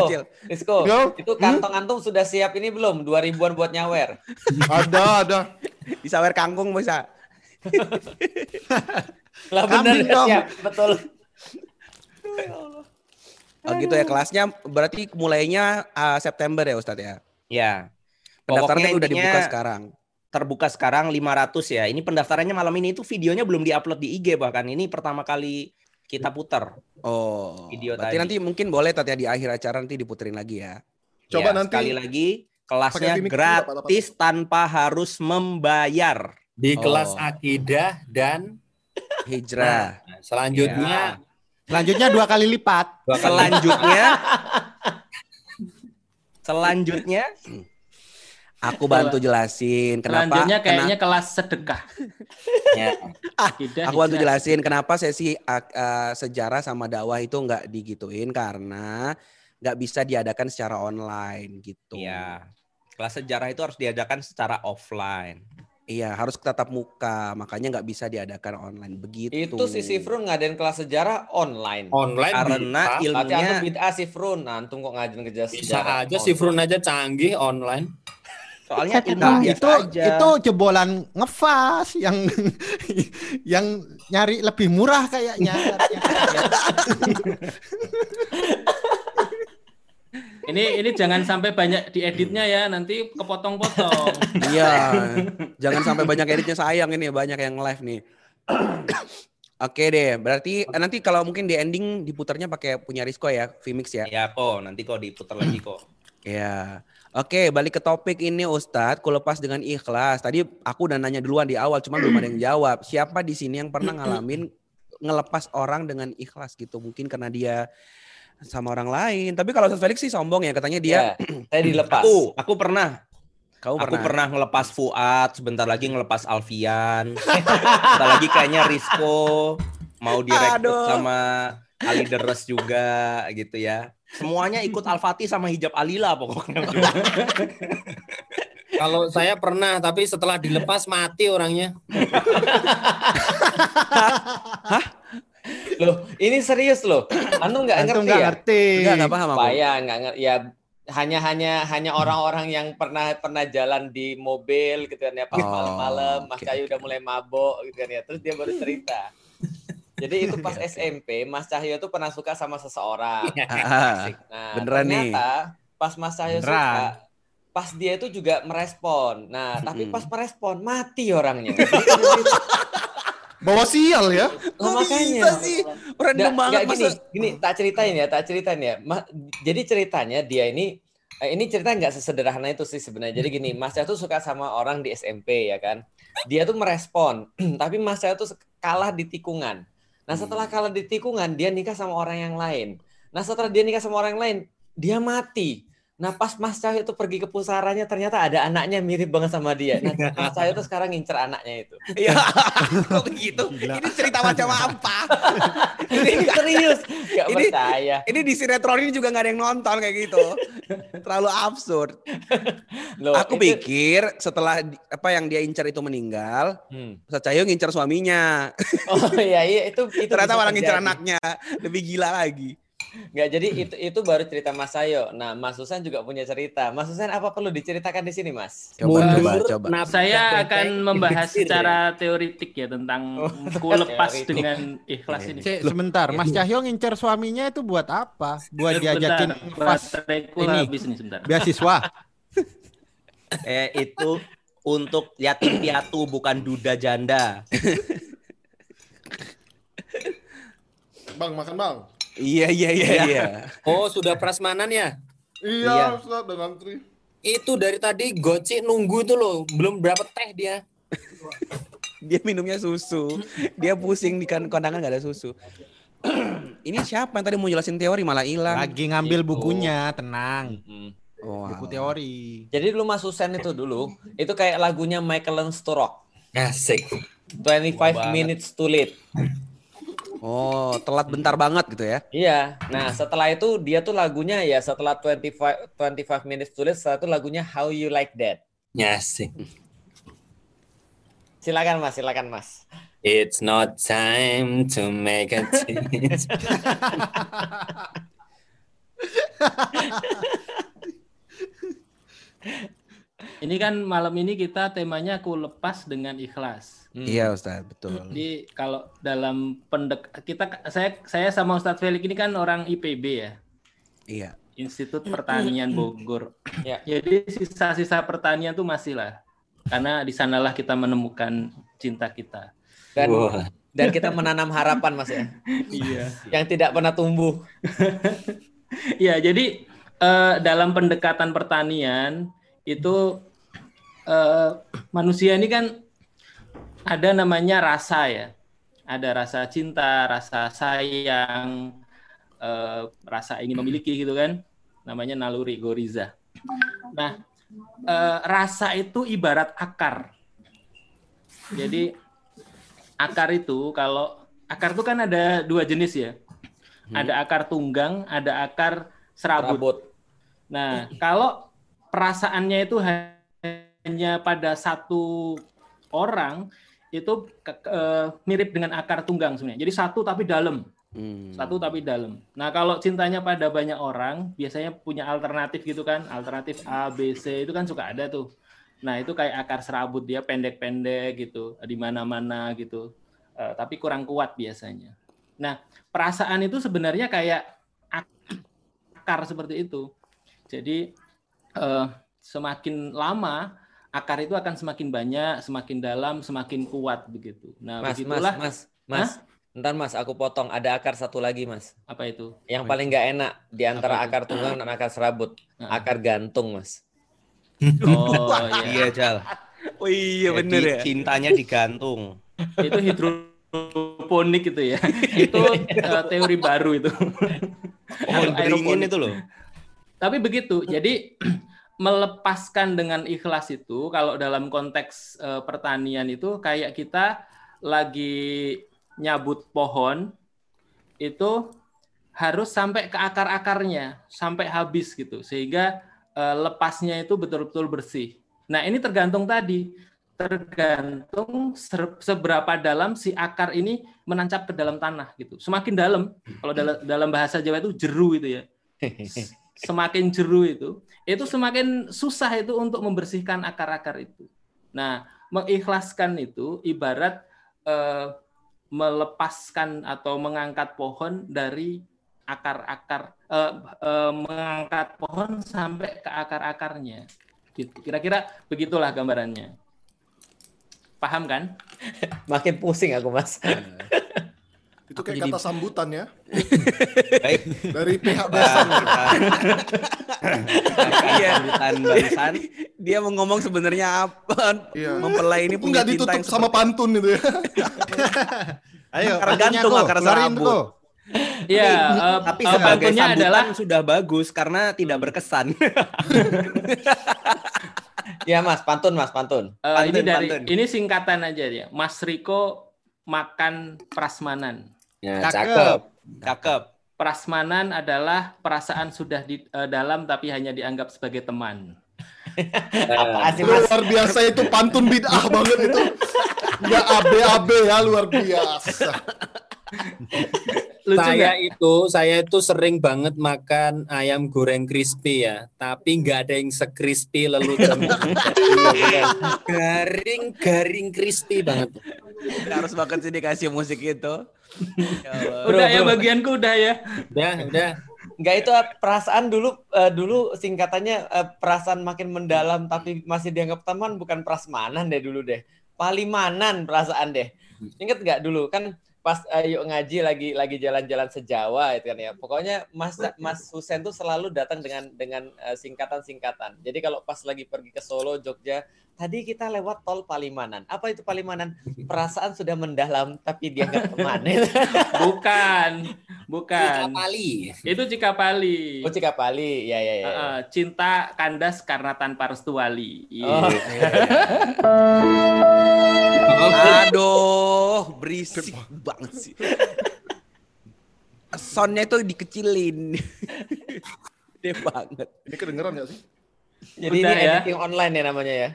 Kecil. Rizko, Yo. itu kantong antum sudah siap ini belum? 2000-an buat nyawer. Ada, ada. Disawer kangkung bisa. Lah dong. siap, betul. Oh gitu ya kelasnya berarti mulainya ah, September ya Ustadz ya. ya. Pendaftaran Pokoknya tuh udah dibuka sekarang. terbuka sekarang 500 ya. Ini pendaftarannya malam ini itu videonya belum diupload di IG bahkan ini pertama kali kita putar. Oh. Video berarti tadi. nanti mungkin boleh Tat ya di akhir acara nanti diputerin lagi ya. Coba Ya, nanti sekali lagi kelasnya gratis tanpa harus membayar. Di Oh. kelas akidah dan Hijrah. nah, selanjutnya Selanjutnya dua kali lipat. dua kali Selanjutnya Selanjutnya Aku bantu jelasin kenapa. Selanjutnya kayaknya kena- kelas sedekah. ya, Akidah, aku bantu hijrah. jelasin kenapa sesi eh, sejarah sama dakwah itu nggak digituin karena nggak bisa diadakan secara online gitu. ya. Kelas sejarah itu harus diadakan secara offline. Iya harus tatap muka makanya nggak bisa diadakan online begitu. Itu si Sifrun ngadain kelas sejarah online. online Karena bisa. Berarti ilmunya antum bid'ah Sifrun. Nah, antum kok ngajarin kejas Bisa aja si Frun aja canggih online. Soalnya ilmu Nah, itu aja. itu jebolan ngefas yang yang nyari lebih murah kayaknya. Ini ini jangan sampai banyak dieditnya ya, nanti kepotong-potong. Iya, jangan sampai banyak editnya sayang ini banyak yang live nih. Oke deh, berarti eh, nanti kalau mungkin di ending diputarnya pakai punya Risco ya, Vmix ya. Ya kok nanti kok diputar lagi kok. Ya. Oke, balik ke topik ini Ustadz. Ku lepas dengan ikhlas. Tadi aku udah nanya duluan di awal, cuma belum ada yang jawab. Siapa di sini yang pernah ngalamin ngelepas orang dengan ikhlas gitu? Mungkin karena dia sama orang lain. Tapi kalau Ustadz Felix sih sombong ya, katanya dia. Ya, saya dilepas. Aku, aku pernah. Kamu Aku pernah? pernah ngelepas Fuad, sebentar lagi ngelepas Alfian. sebentar lagi kayaknya Risco mau direkrut sama Ali Deres juga gitu ya. Semuanya ikut Al-Fatih sama hijab Alila pokoknya. Kalau saya pernah, tapi setelah dilepas mati orangnya. Loh, ini serius loh. Anu nggak Antum ngerti nggak ya? ngerti. Enggak, enggak paham aku. Ya nggak ngerti ya hanya hanya hanya orang-orang yang pernah pernah jalan di mobil gitu kan ya pas Oh, malam-malam Mas oke, Cahyo udah mulai mabok gitu kan ya terus dia baru cerita jadi itu pas SMP Mas Cahyo tuh pernah suka sama seseorang Ah, nah Beneran nih. ternyata pas Mas Cahyo Beneran. suka pas dia itu juga merespon nah tapi pas merespon mati orangnya Bawa sial ya. Lah, Kok makanya bisa sih? Random banget nggak, gini, masa. gini, tak ceritain ya, tak ceritain ya. Ma- jadi ceritanya dia ini eh, ini cerita nggak sesederhana itu sih sebenarnya. Jadi gini, Mas Cahyo tuh suka sama orang di SMP ya kan. Dia tuh merespon, tapi Mas Cahyo tuh kalah di tikungan. Nah, setelah kalah di tikungan, dia nikah sama orang yang lain. Nah, setelah dia nikah sama orang yang lain, dia mati. Nah, pas Mas Cahyo itu pergi ke pusaranya, ternyata ada anaknya mirip banget sama dia. Nah, Mas Cahyo tuh sekarang ngincer anaknya itu. Ya, kok begitu? Ini cerita macam apa? Ini serius, nggak Ini- percaya. Ini di sinetron ini juga nggak ada yang nonton kayak gitu. Terlalu absurd. Loh, Aku itu- pikir setelah apa yang dia incar itu meninggal, Hmm. Ustaz Cahyo ngincar suaminya. Oh iya iya itu itu Ternyata malah ngincar terjadi. anaknya. Lebih gila lagi. Nggak jadi itu itu baru cerita Mas Sayo. Nah Mas Susan juga punya cerita. Mas Susan apa perlu diceritakan di sini Mas? Coba, Mundur, coba, coba. nafas Saya akan membahas secara teoritik ya tentang Oh, ku lepas teoritik. dengan ikhlas ini. Cek, sebentar, Mas Cahyo ngincer suaminya itu buat apa? Buat diajakin pas ini. habis nih sebentar. beasiswa. Eh itu untuk yatim piatu bukan duda janda. Bang, makan bang. Iya, iya, iya, iya. Oh, sudah prasmanan ya? Iya, Iya. Ustaz, udah ngantri. Itu dari tadi Goci nunggu itu loh, belum berapa teh dia. Dia minumnya susu. Dia pusing di kan- kondangan nggak ada susu. Ini siapa yang tadi mau jelasin teori malah hilang? Lagi ngambil Itu. bukunya, tenang. Hmm. Oh, Buku teori. Jadi dulu Mas Susan itu dulu itu kayak lagunya Michael Sturrock. Asik. 25 banget. minutes too late. Oh, telat bentar banget gitu ya. Iya. Nah, setelah itu dia tuh lagunya ya setelah 25 25 minutes setelah itu lagunya How You Like That. Asik. Silakan Mas, silakan Mas. It's not time to make a change. Ini kan malam ini kita temanya ku lepas dengan ikhlas. Hmm. Iya, Ustaz, betul. Jadi kalau dalam pendek kita saya saya sama Ustadz Felix ini kan orang IPB ya. Iya. Institut Pertanian Bogor. Ya. Jadi sisa-sisa pertanian tuh masih lah. Karena di sanalah kita menemukan cinta kita. Dan Wah. dan kita menanam harapan Mas ya. Iya. Yang tidak pernah tumbuh. Iya, jadi eh, dalam pendekatan pertanian itu eh, manusia ini kan ada namanya rasa ya. Ada rasa cinta, rasa sayang, eh, rasa ingin memiliki gitu kan. Namanya naluri goriza. Nah, eh, rasa itu ibarat akar. Jadi akar itu kalau akar itu kan ada dua jenis ya. Ada akar tunggang, ada akar serabut. Rabut. Nah, kalau perasaannya itu hanya pada satu orang, itu ke- ke- eh, mirip dengan akar tunggang sebenarnya. Jadi satu tapi dalam, Hmm. satu tapi dalam. Nah, kalau cintanya pada banyak orang, biasanya punya alternatif gitu kan, alternatif A, B, C itu kan suka ada tuh. Nah, itu kayak akar serabut dia pendek-pendek gitu, di mana-mana gitu. Eh, tapi kurang kuat biasanya. Nah, perasaan itu sebenarnya kayak ak- akar seperti itu. Jadi eh, semakin lama akar itu akan semakin banyak, semakin dalam, semakin kuat begitu. Nah, Mas, Mas, begitulah Mas, Mas. Ntar Mas, aku potong. Ada akar satu lagi Mas. apa itu? Yang paling nggak enak di antara Apa itu? akar tunggang dan akar serabut. Nah. Akar gantung Mas. Oh iya. Iya, Jal. Oh iya Jadi bener ya. Cintanya digantung. Itu hidroponik itu ya. itu eh, teori baru itu. Pohon beringin itu loh. Tapi begitu. Jadi melepaskan dengan ikhlas itu kalau dalam konteks eh, pertanian itu kayak kita lagi nyabut pohon itu harus sampai ke akar-akarnya, sampai habis gitu. Sehingga eh, lepasnya itu betul-betul bersih. Nah, ini tergantung tadi tergantung seberapa dalam si akar ini menancap ke dalam tanah gitu. Semakin dalam, kalau dalam bahasa Jawa itu jeru itu ya. Semakin jeru itu, itu semakin susah itu untuk membersihkan akar-akar itu. Nah, mengikhlaskan itu ibarat eh, melepaskan atau mengangkat pohon dari akar-akar, eh, eh, mengangkat pohon sampai ke akar-akarnya. Gitu. Kira-kira begitulah gambarannya. Paham kan? Makin pusing aku, Mas. Itu kayak jadi- kata sambutan ya. Baik. Dari pihak Nah, besan. Iya. Sambutan. Dia mau ngomong sebenarnya apa? Iya. Mempelai ini punya Enggak cinta ditutup yang sama pantun itu ya. Ayo, akar Keluarin, serabut. Ko. Iya, eh, Tapi eh, sebagai pantunnya sambutan adalah sudah bagus karena tidak berkesan. Ya, Mas, pantun, Mas, pantun. eh, ini dari pantun. ini singkatan aja ya. Mas Riko makan prasmanan. Ya, Cakep. cakep. Cakep. Prasmanan adalah perasaan sudah di eh, dalam tapi hanya dianggap sebagai teman. Sih, Mas? luar biasa itu pantun bid'ah banget itu. Enggak AB-AB ya luar biasa. Lucu saya nggak? itu saya itu sering banget makan ayam goreng crispy ya, tapi nggak ada yang se-crispy lelucon. garing garing crispy banget. harus banget sih dikasih musik itu. Ya. Udah Bro, ya bro. bagianku udah ya. Udah, udah. Enggak itu eh, perasaan dulu eh, dulu singkatannya eh, perasaan makin mendalam tapi masih dianggap teman bukan prasmanan deh dulu deh. Palimanan perasaan deh. Ingat nggak dulu kan pas eh, yuk ngaji lagi lagi jalan-jalan sejawa itu kan ya. Pokoknya Mas Mas Husen tuh selalu datang dengan dengan singkatan-singkatan. Jadi kalau pas lagi pergi ke Solo, Jogja, tadi kita lewat tol Palimanan. Apa itu Palimanan? Perasaan sudah mendalam tapi dianggap teman. Bukan, bukan. Kali. Itu Cikapali. oh Cikapali. Ya ya ya. Eh, cinta kandas karena tanpa restu wali. Iya. Oh. Aduh, berisik banget sih. Soundnya itu dikecilin. Gede banget. Ini kedengeran nggak sih? Jadi Udah ini ya. editing online ya namanya ya.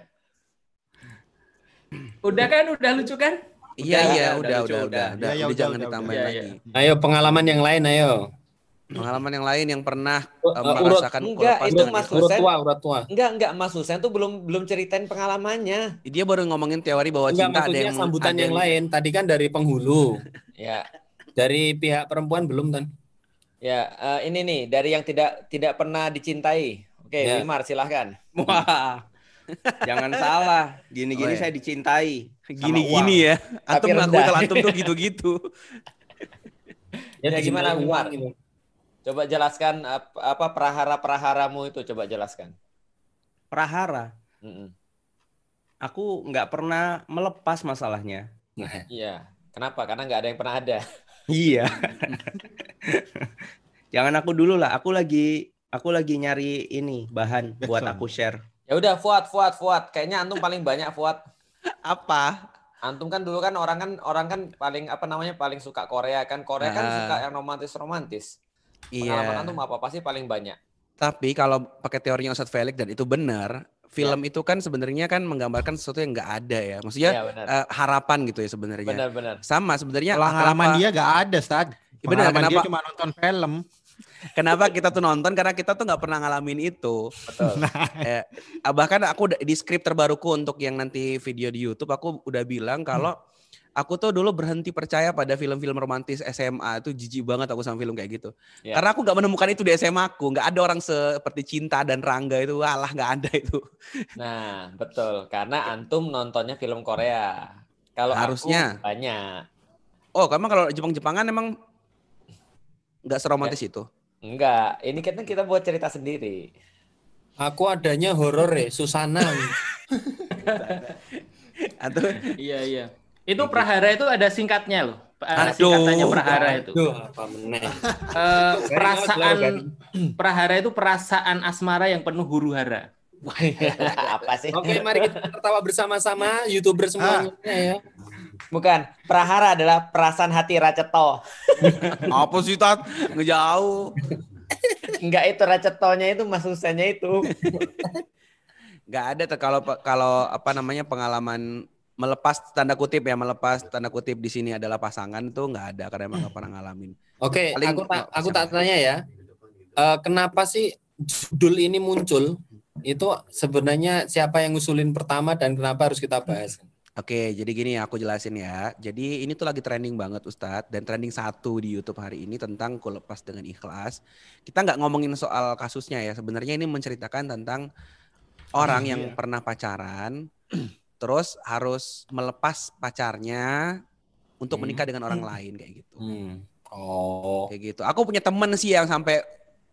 Udah kan? Udah lucu kan? Iya, iya, udah, udah, udah, udah. udah, Ya, udah, ya, udah, jangan udah, ditambahin udah. lagi. Iya, Ayo pengalaman yang lain ayo. Pengalaman yang lain yang pernah Uh, eh, uh, urut- merasakan enggak, lepas itu dengan Mas. Urut Husen. tua, urut tua. Enggak, enggak Mas Husen tuh belum belum ceritain pengalamannya. Dia baru ngomongin teori bahwa Enggak cinta ada yang sambutan ada yang lain. Tadi kan dari penghulu. Ya. Dari pihak perempuan belum kan? Ya, eh, ini nih dari yang tidak tidak pernah dicintai. Oke, Ya. Wimar silahkan. Wah. Jangan salah. Gini-gini Oh, iya. saya dicintai. Gini-gini ya. Antum ngaku rendah. kalau antum tuh gitu-gitu. Ya, dicintai gimana, uang gitu. Coba jelaskan ap- apa prahara-praharamu itu coba jelaskan. Prahara. Mm-mm. Aku nggak pernah melepas masalahnya. Iya. Kenapa? Karena nggak ada yang pernah ada. Iya. Jangan aku dulu lah. Aku lagi aku lagi nyari ini bahan buat aku share. Ya udah, Fuad, Fuad, Fuad. Kayaknya antum paling banyak Fuad. Apa? Antum kan dulu kan orang kan orang kan paling apa namanya paling suka Korea kan. Korea kan Ah. suka yang romantis-romantis. Pengalaman Iya. antum apa pasti paling banyak. Tapi kalau pakai teorinya Ustadz Felix dan itu benar, film itu kan sebenarnya kan menggambarkan sesuatu yang nggak ada ya. Maksudnya Iya, benar. eh, harapan gitu ya sebenarnya. Benar-benar. Sama sebenarnya Pengalaman kenapa- dia gak ada, Stad. Ya benar, Pengalaman dia kenapa- cuma nonton film. Kenapa kita tuh nonton? Karena kita tuh nggak pernah ngalamin itu. Betul. Eh, bahkan aku di skrip terbaruku untuk yang nanti video di YouTube aku udah bilang kalau aku tuh dulu berhenti percaya pada film-film romantis SMA itu jijik banget aku sama film kayak gitu. Ya. Karena aku nggak menemukan itu di SMA aku, nggak ada orang seperti Cinta dan Rangga itu, alah nggak ada itu. Nah, betul. Karena antum nontonnya film Korea. Kalau aku Harusnya. banyak. Oh, kamu kalau Jepang-Jepangan emang nggak seromantis itu. Enggak, ini kan kita buat cerita sendiri. Aku adanya horor ya, Susana. Atau Iya iya. Itu prahara itu ada singkatnya loh. Ada Aduh. singkatannya prahara itu. Aduh, apa meneh. Eh, perasaan kan? prahara itu perasaan asmara yang penuh huru hara. Apa sih? Oke, mari kita tertawa bersama-sama YouTuber semuanya ya. Bukan. Prahara adalah perasaan hati Raceto. apa sih tat ngejauh Enggak itu Racetonya itu Mas Husennya itu. nggak ada tuh kalau kalau apa namanya pengalaman melepas tanda kutip ya melepas tanda kutip di sini adalah pasangan tuh nggak ada karena emang nggak pernah ngalamin Oke, Paling- aku tak aku tak tanya ya. Eh, kenapa sih judul ini muncul? Itu sebenarnya siapa yang ngusulin pertama dan kenapa harus kita bahas? Oke, jadi gini aku jelasin ya. Jadi ini tuh lagi trending banget Ustadz dan trending satu di YouTube hari ini tentang ku lepas dengan ikhlas. Kita nggak ngomongin soal kasusnya ya. Sebenarnya ini menceritakan tentang orang yang Iya. pernah pacaran, terus harus melepas pacarnya untuk Hmm. menikah dengan orang lain kayak gitu. Hmm. Oh. Kayak gitu. Aku punya temen sih yang sampai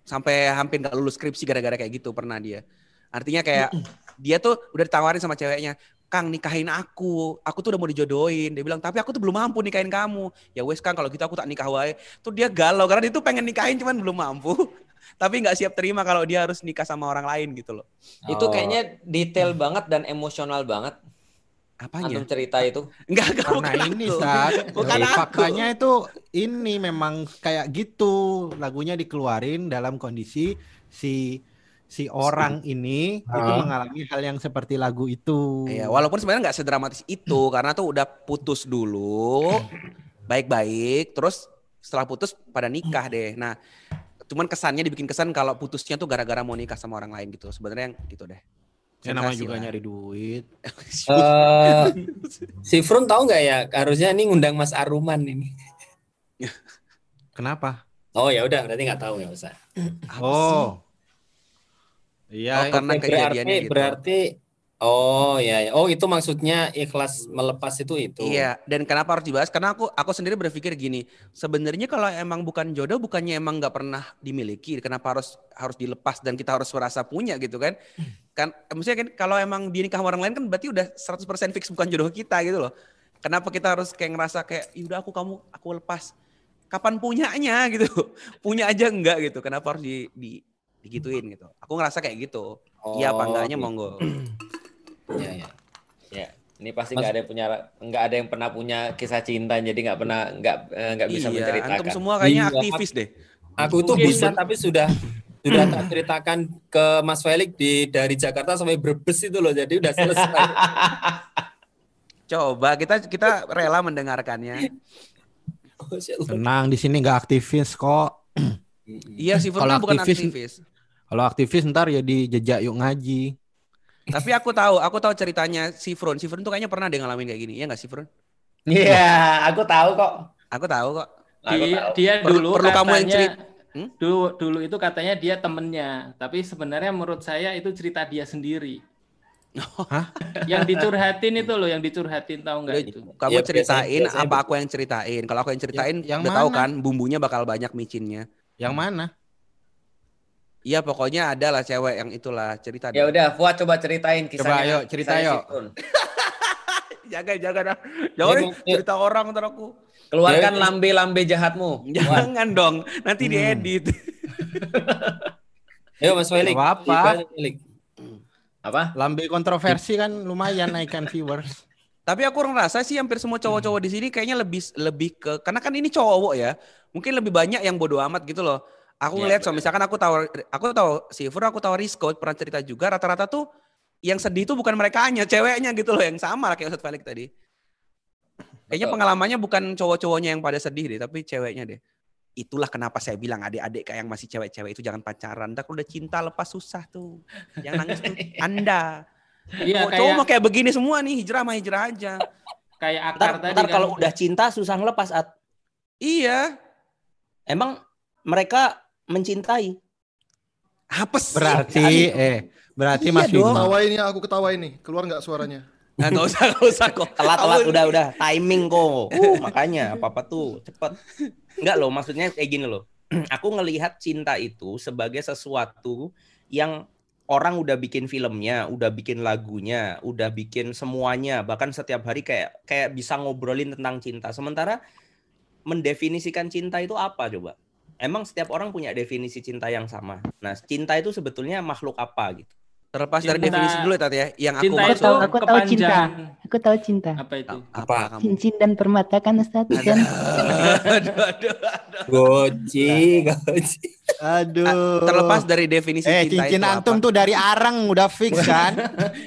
sampai hampir nggak lulus skripsi gara-gara kayak gitu pernah dia. Artinya kayak dia tuh udah ditawarin sama ceweknya, Kang nikahin aku, aku tuh udah mau dijodohin. Dia bilang, tapi aku tuh belum mampu nikahin kamu. Ya wes Kang, kalau gitu aku tak nikah wae. Tuh dia galau karena dia tuh pengen nikahin cuman belum mampu. tapi nggak siap terima kalau dia harus nikah sama orang lain gitu loh. Itu Oh. kayaknya detail banget dan emosional banget. Apanya? Antum cerita itu. Enggak, enggak Karena bukan ini aku. saat Bukan aku. faktanya itu ini memang kayak gitu lagunya dikeluarin dalam kondisi si si orang ini itu Ah. mengalami hal yang seperti lagu itu. Iya, walaupun sebenarnya nggak sedramatis itu karena tuh udah putus dulu, baik-baik, terus setelah putus pada nikah deh. Nah, cuman kesannya dibikin kesan kalau putusnya tuh gara-gara mau nikah sama orang lain gitu. Sebenarnya yang gitu deh. Ya namanya juga lah. nyari duit. Eh, si Frun tahu nggak ya? Harusnya ini ngundang Mas Aruman ini. Kenapa? Oh ya udah, berarti nggak tahu nggak usah. Oh. Iya, Oh, karena Oke, kejadiannya berarti, gitu. berarti oh ya, ya. Oh itu maksudnya ikhlas melepas itu itu. Iya, dan kenapa harus dibahas? Karena aku aku sendiri berpikir gini, sebenarnya kalau emang bukan jodoh, bukannya emang nggak pernah dimiliki, kenapa harus harus dilepas dan kita harus merasa punya gitu kan? Kan, maksudnya kan kalau emang dia nikah sama orang lain kan berarti udah 100% fix bukan jodoh kita gitu loh. Kenapa kita harus kayak ngerasa kayak, yaudah aku kamu aku lepas. Kapan punyanya gitu? Punya aja enggak gitu. Kenapa harus di, di digituin gitu? Aku ngerasa kayak gitu. Iya apa Oh, enggaknya gitu. monggo. Iya, iya. Ya, ini pasti nggak ada yang punya nggak ada yang pernah punya kisah cinta jadi nggak pernah nggak eh, nggak bisa iya, menceritakan. antum semua kayaknya Iya. aktivis deh. Aku tuh bisa tapi sudah sudah tak ceritakan ke Mas Felix di dari Jakarta sampai Brebes itu loh. Jadi udah selesai. Coba kita kita rela mendengarkannya. Tenang, di sini nggak aktivis kok. Iya sih, bukan aktivis- aktivis. Kalau aktivis ntar ya di jejak yuk ngaji. Tapi aku tahu, aku tahu ceritanya si Frun. Si Frun tuh kayaknya pernah deh ngalamin kayak gini. Iya nggak sih Frun? Iya, aku tahu kok. Aku tahu kok. Aku Dia, tahu. dia Perlu- dulu perlu kamu yang katanya cerit- Hmm? dulu dulu itu katanya dia temennya, tapi sebenarnya menurut saya itu cerita dia sendiri. Hah? Yang dicurhatin itu loh, yang dicurhatin tahu nggak itu? Kamu Iya, ceritain biasanya- biasanya apa aku yang ceritain? Kalau aku yang ceritain, yang udah tahu mana? kan bumbunya bakal banyak micinnya. Yang mana? Iya pokoknya ada lah cewek yang itulah cerita. Ya udah, Fuad coba ceritain kisahnya. Coba, ayo, cerita, yuk. Jangan Iya, deh, iya. cerita orang ntar aku. Keluarkan Ya, lambe-lambe jahatmu. Fuad. Jangan dong, nanti Hmm. diedit. Ayo Mas Felix. Felix? Apa? Lambe kontroversi kan lumayan naikkan viewers. Tapi aku ngerasa sih hampir semua cowok-cowok di sini kayaknya lebih lebih ke karena kan ini cowok ya. Mungkin lebih banyak yang bodoh amat gitu loh. Aku Iya, ngeliat so benar. misalkan aku tahu aku tahu si Fur, aku tahu Rizko pernah cerita juga rata-rata tuh yang sedih tuh bukan mereka hanya ceweknya gitu loh yang sama lah kayak Ustadz Felix tadi. Kayaknya pengalamannya bukan cowok-cowoknya yang pada sedih deh, tapi ceweknya deh. Itulah kenapa saya bilang adik-adik kayak yang masih cewek-cewek itu jangan pacaran. Ntar kalau udah cinta lepas susah tuh. Yang nangis tuh Anda. Iya Cowok- kayak cowok mau kayak begini semua nih, hijrah mah hijrah aja. kayak Ntar, akar tadi ntar kan. kalau udah cinta susah ngelepas. At. Iya. Emang mereka mencintai. Apes. Berarti eh berarti Iya Mas dong. Bima. Ketawain ya, aku ketawain nih. Keluar nggak suaranya? Nah, gak usah, gak usah kok. Telat telat udah udah timing kok. Uh, makanya apa apa tuh cepet. Enggak loh, maksudnya kayak gini loh. Aku ngelihat cinta itu sebagai sesuatu yang orang udah bikin filmnya, udah bikin lagunya, udah bikin semuanya, bahkan setiap hari kayak kayak bisa ngobrolin tentang cinta. Sementara mendefinisikan cinta itu apa coba? Emang setiap orang punya definisi cinta yang sama. Nah, cinta itu sebetulnya makhluk apa gitu? Terlepas dari Cinta- definisi dulu ya Tat ya. Yang aku cinta Aku maksud tahu, aku tahu cinta. Aku tahu cinta. Apa itu? apa kamu? Cincin dan permata kan Ustaz kan? aduh, aduh, aduh. Goci, goci. Aduh. Terlepas dari definisi Eh, cinta cincin itu antum apa? tuh dari arang udah fix kan?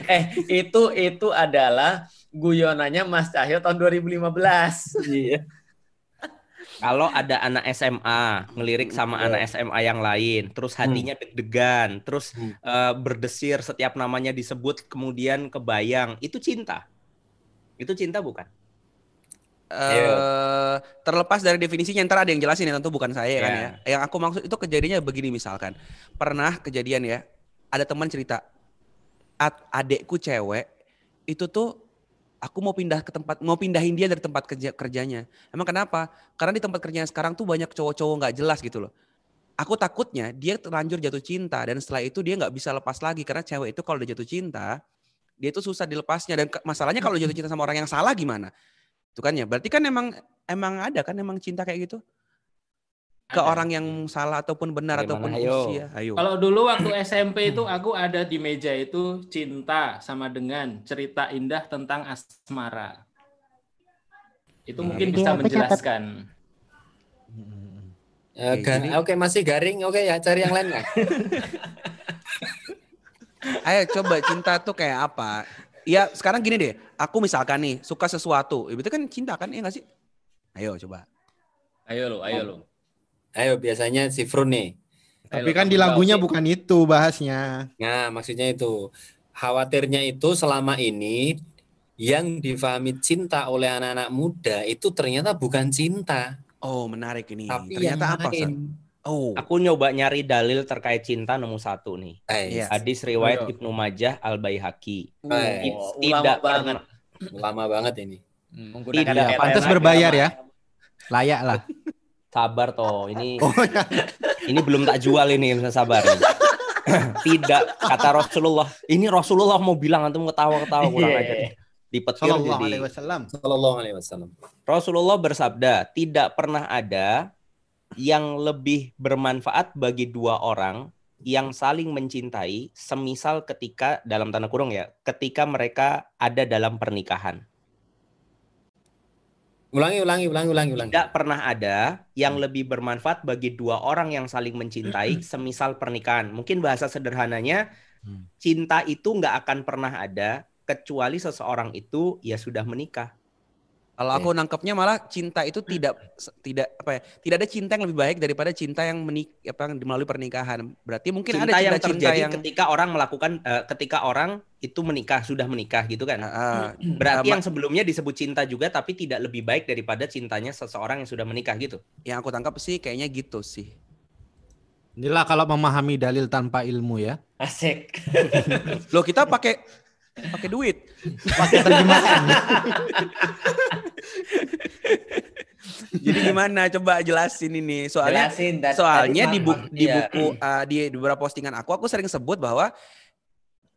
Eh, itu itu adalah guyonannya Mas Cahyo tahun 2015. Iya. Kalau ada anak SMA ngelirik sama anak SMA yang lain, terus hatinya deg-degan, terus Hmm. eh, berdesir setiap namanya disebut, kemudian kebayang, itu cinta. Itu cinta bukan? eh terlepas dari definisinya ntar ada yang jelasin ya tentu bukan saya kan Ya. ya. Yang aku maksud itu kejadiannya begini misalkan. Pernah kejadian ya, ada teman cerita "Ad- adekku cewek itu tuh aku mau pindah ke tempat mau pindahin dia dari tempat kerja kerjanya. Emang kenapa? Karena di tempat kerjanya sekarang tuh banyak cowok-cowok nggak jelas gitu loh. Aku takutnya dia terlanjur jatuh cinta dan setelah itu dia nggak bisa lepas lagi karena cewek itu kalau udah jatuh cinta dia itu susah dilepasnya dan masalahnya kalau jatuh cinta sama orang yang salah gimana? Itu kan ya. Berarti kan emang emang ada kan emang cinta kayak gitu? Ke Ada. orang yang salah ataupun benar Bagaimana? ataupun Ayo. usia. Ayo. Kalau dulu waktu SMP itu aku ada di meja itu cinta sama dengan cerita indah tentang asmara. Itu mungkin Iya, bisa catat. menjelaskan. Ya, Oke, Oke, masih garing. Oke ya, cari yang lain kan. Ayo coba cinta tuh kayak apa? Ya sekarang gini deh, aku misalkan nih suka sesuatu, itu kan cinta kan, ya nggak sih? Ayo coba. Ayo lo, ayo lo. Ayo, biasanya si Frun nih. Tapi kan di lagunya bukan itu bahasnya. Nah, maksudnya itu. Khawatirnya itu selama ini yang difahami cinta oleh anak-anak muda itu ternyata bukan cinta. Oh menarik ini. Tapi Ternyata yang apa? Lain. Oh, Aku nyoba nyari dalil terkait cinta nemu satu nih. Eh, Iya. Hadis riwayat Ayo. Ibnu Majah Al Baihaqi. eh, Oh, Tidak ulama banget. lama banget ini. Menggunakan Tidak, Pantas berbayar ya. Layak lah. Sabar toh, ini Oh, ya. ini belum tak jual ini, bisa sabar. nih. Tidak kata Rasulullah. Ini Rasulullah mau bilang antum ketawa-ketawa kurang Iya. aja. Dipetir Sallallahu jadi. alaihi wasallam. Sallallahu alaihi wasallam. Rasulullah bersabda, tidak pernah ada yang lebih bermanfaat bagi dua orang yang saling mencintai, semisal ketika dalam tanda kurung ya, ketika mereka ada dalam pernikahan. Ulangi, ulangi, ulangi, ulangi, ulangi. Tidak pernah ada yang lebih bermanfaat bagi dua orang yang saling mencintai, semisal pernikahan. Mungkin bahasa sederhananya, cinta itu nggak akan pernah ada kecuali seseorang itu ya sudah menikah. Kalau aku nangkepnya malah cinta itu tidak tidak apa ya? Tidak ada cinta yang lebih baik daripada cinta yang menik apa yang melalui pernikahan. Berarti mungkin cinta ada yang cinta-cinta terjadi yang ketika orang melakukan eh, ketika orang itu menikah sudah menikah gitu kan Ah, berarti ah, yang sebelumnya disebut cinta juga tapi tidak lebih baik daripada cintanya seseorang yang sudah menikah gitu yang aku tangkap sih kayaknya gitu sih. Inilah kalau memahami dalil tanpa ilmu ya. Asik. Loh kita pakai pakai duit. Pakai terjemahan. Jadi gimana? Coba jelasin ini. Soalnya Jelasin, dan- soalnya di, bu- di dia. buku uh, di beberapa postingan aku aku sering sebut bahwa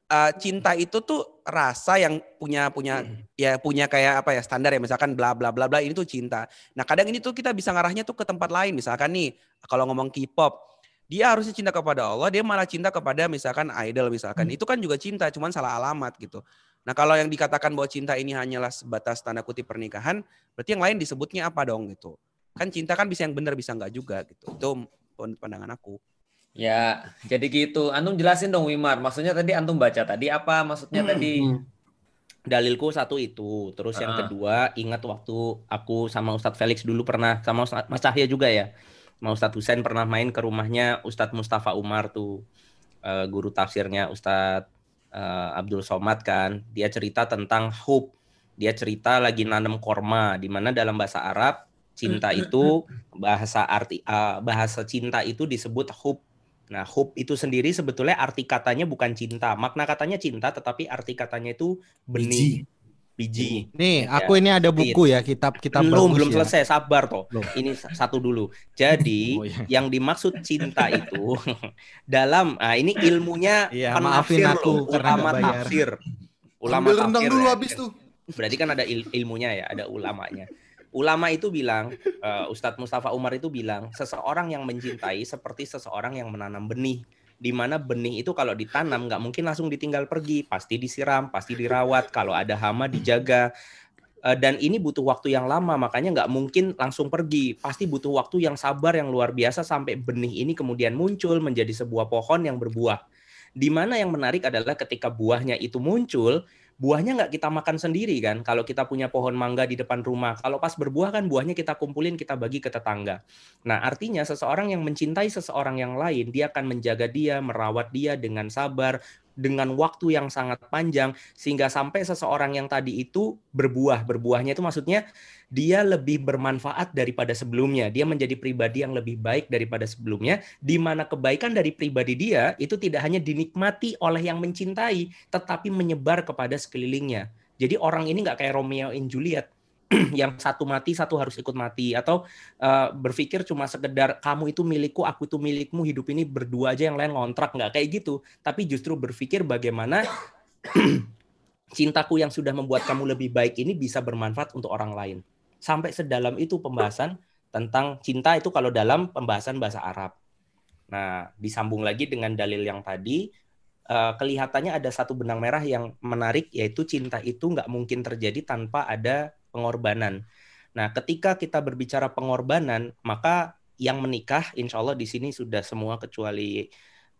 uh, cinta itu tuh rasa yang punya punya ya punya kayak apa ya standar ya misalkan bla bla bla bla ini tuh cinta. Nah, kadang ini tuh kita bisa ngarahnya tuh ke tempat lain misalkan nih kalau ngomong K-pop dia harusnya cinta kepada Allah, dia malah cinta kepada misalkan idol misalkan. Itu kan juga cinta, cuman salah alamat gitu. Nah, kalau yang dikatakan bahwa cinta ini hanyalah sebatas tanda kutip pernikahan, berarti yang lain disebutnya apa dong gitu. Kan cinta kan bisa yang benar bisa enggak juga gitu. Itu pandangan aku. Ya, jadi gitu. Antum jelasin dong Wimar. Maksudnya tadi antum baca tadi apa maksudnya tadi? dalilku satu itu terus yang Ah. kedua ingat waktu aku sama Ustadz Felix dulu pernah sama Ustadz Mas Cahya juga ya sama Ustadz Husain pernah main ke rumahnya Ustadz Mustafa Umar tuh eh, guru tafsirnya Ustadz eh, Abdul Somad kan. Dia cerita tentang hub. Dia cerita lagi nanam korma di mana dalam bahasa Arab cinta itu bahasa arti eh, bahasa cinta itu disebut hub. Nah, hub itu sendiri sebetulnya arti katanya bukan cinta. Makna katanya cinta, tetapi arti katanya itu benih. Biji. Nih, Ya. aku ini ada buku ya, kitab kitab belum bagus belum ya. selesai sabar toh Belum. ini sa- satu dulu jadi Oh, iya. yang dimaksud cinta itu dalam ah ini ilmunya Iya, penafsir maafin aku loh, ulama tafsir ulama Ambil rendang tafsir dulu ya. habis tuh. berarti kan ada il- ilmunya ya ada ulamanya ulama itu bilang eh, Ustadz Mustafa Umar itu bilang seseorang yang mencintai seperti seseorang yang menanam benih di mana benih itu kalau ditanam nggak mungkin langsung ditinggal pergi. Pasti disiram pasti dirawat kalau ada hama dijaga. Eh, dan ini butuh waktu yang lama makanya nggak mungkin langsung pergi. Pasti butuh waktu yang sabar yang luar biasa sampai benih ini kemudian muncul menjadi sebuah pohon yang berbuah. Di mana yang menarik adalah ketika buahnya itu muncul buahnya nggak kita makan sendiri kan? Kalau kita punya pohon mangga di depan rumah. Kalau pas berbuah kan buahnya kita kumpulin kita bagi ke tetangga. Nah artinya seseorang yang mencintai seseorang yang lain dia akan menjaga dia merawat dia dengan sabar dengan waktu yang sangat panjang sehingga sampai seseorang yang tadi itu berbuah. Berbuahnya itu maksudnya dia lebih bermanfaat daripada sebelumnya. Dia menjadi pribadi yang lebih baik daripada sebelumnya di mana kebaikan dari pribadi dia itu tidak hanya dinikmati oleh yang mencintai tetapi menyebar kepada sekelilingnya. Jadi orang ini nggak kayak Romeo and Juliet yang satu mati satu harus ikut mati. Atau eh, berpikir cuma sekedar kamu itu milikku aku itu milikmu hidup ini berdua aja yang lain ngontrak. Nggak kayak gitu. Tapi justru berpikir bagaimana cintaku yang sudah membuat kamu lebih baik ini bisa bermanfaat untuk orang lain. Sampai sedalam itu pembahasan tentang cinta itu kalau dalam pembahasan bahasa Arab. Nah disambung lagi dengan dalil yang tadi eh, kelihatannya ada satu benang merah yang menarik yaitu cinta itu nggak mungkin terjadi tanpa ada pengorbanan. Nah, ketika kita berbicara pengorbanan, maka yang menikah, insya Allah di sini sudah semua kecuali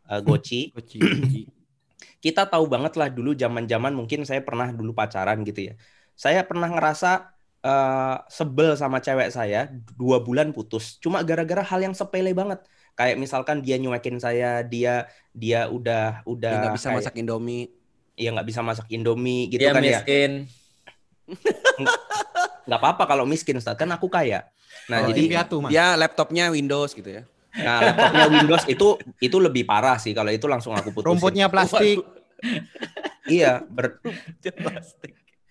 eh, Goci. kita tahu banget lah dulu zaman-zaman mungkin saya pernah dulu pacaran gitu ya. Saya pernah ngerasa eh, sebel sama cewek saya dua bulan putus, cuma gara-gara hal yang sepele banget. Kayak misalkan dia nyuekin saya, dia dia udah udah Dia nggak bisa kayak- masak Indomie. Iya nggak bisa masak Indomie gitu Dia kan ya. Nggak apa-apa kalau miskin Ustaz, kan aku kaya. Nah, Oh, jadi iya. dia laptopnya Windows gitu ya. Nah, laptopnya Windows itu itu lebih parah sih kalau itu langsung aku putusin. Rumputnya plastik. iya, ber...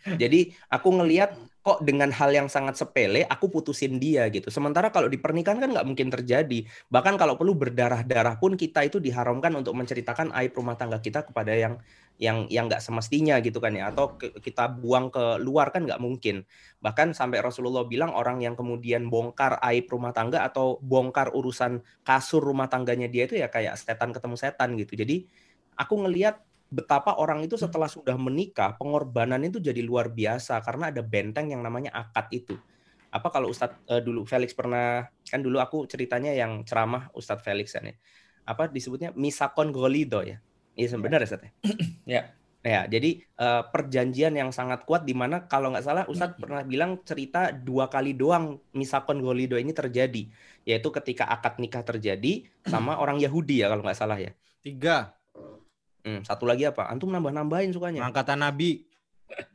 Jadi aku ngelihat kok dengan hal yang sangat sepele aku putusin dia gitu. Sementara kalau di pernikahan kan nggak mungkin terjadi. Bahkan kalau perlu berdarah-darah pun kita itu diharamkan untuk menceritakan aib rumah tangga kita kepada yang yang yang nggak semestinya gitu kan ya. Atau kita buang ke luar kan nggak mungkin. Bahkan sampai Rasulullah bilang orang yang kemudian bongkar aib rumah tangga atau bongkar urusan kasur rumah tangganya dia itu ya kayak setan ketemu setan gitu. Jadi aku ngelihat betapa orang itu setelah sudah menikah pengorbanan itu jadi luar biasa karena ada benteng yang namanya akad itu. Apa kalau Ustadz eh, dulu Felix pernah kan dulu aku ceritanya yang ceramah Ustadz Felix kan ya. Apa disebutnya misakon golido ya. Iya sebenarnya Ustadz ya. Ya. Ya, jadi eh, perjanjian yang sangat kuat di mana kalau nggak salah Ustadz pernah bilang cerita dua kali doang misakon golido ini terjadi, yaitu ketika akad nikah terjadi sama orang Yahudi ya kalau nggak salah ya. Tiga. Hmm, satu lagi apa? Antum nambah-nambahin sukanya. Pengangkatan Nabi.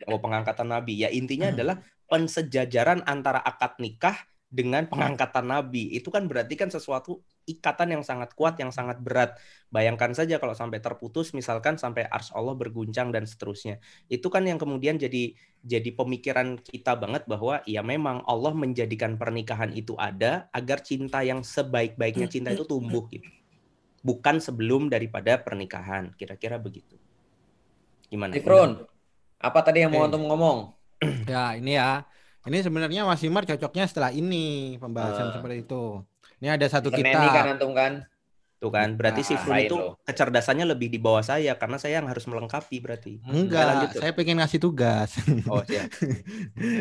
Oh, pengangkatan Nabi. Ya intinya adalah pensejajaran antara akad nikah dengan pengangkatan Nabi. Itu kan berarti kan sesuatu ikatan yang sangat kuat, yang sangat berat. Bayangkan saja kalau sampai terputus, misalkan sampai ars Allah berguncang dan seterusnya. Itu kan yang kemudian jadi jadi pemikiran kita banget bahwa ya memang Allah menjadikan pernikahan itu ada agar cinta yang sebaik-baiknya cinta itu tumbuh gitu. Bukan sebelum daripada pernikahan. Kira-kira begitu. Gimana? Ifrun, apa tadi yang mau Oke. antum ngomong? Ya, ini ya. Ini sebenarnya Mas Imar cocoknya setelah ini pembahasan Eh. seperti itu. Ini ada satu Seneni kitab. kan antum kan? Tuh kan, berarti si Nah, Frun itu loh. kecerdasannya lebih di bawah saya karena saya yang harus melengkapi berarti. Enggak, tuh. saya pengen ngasih tugas. Oh, siap.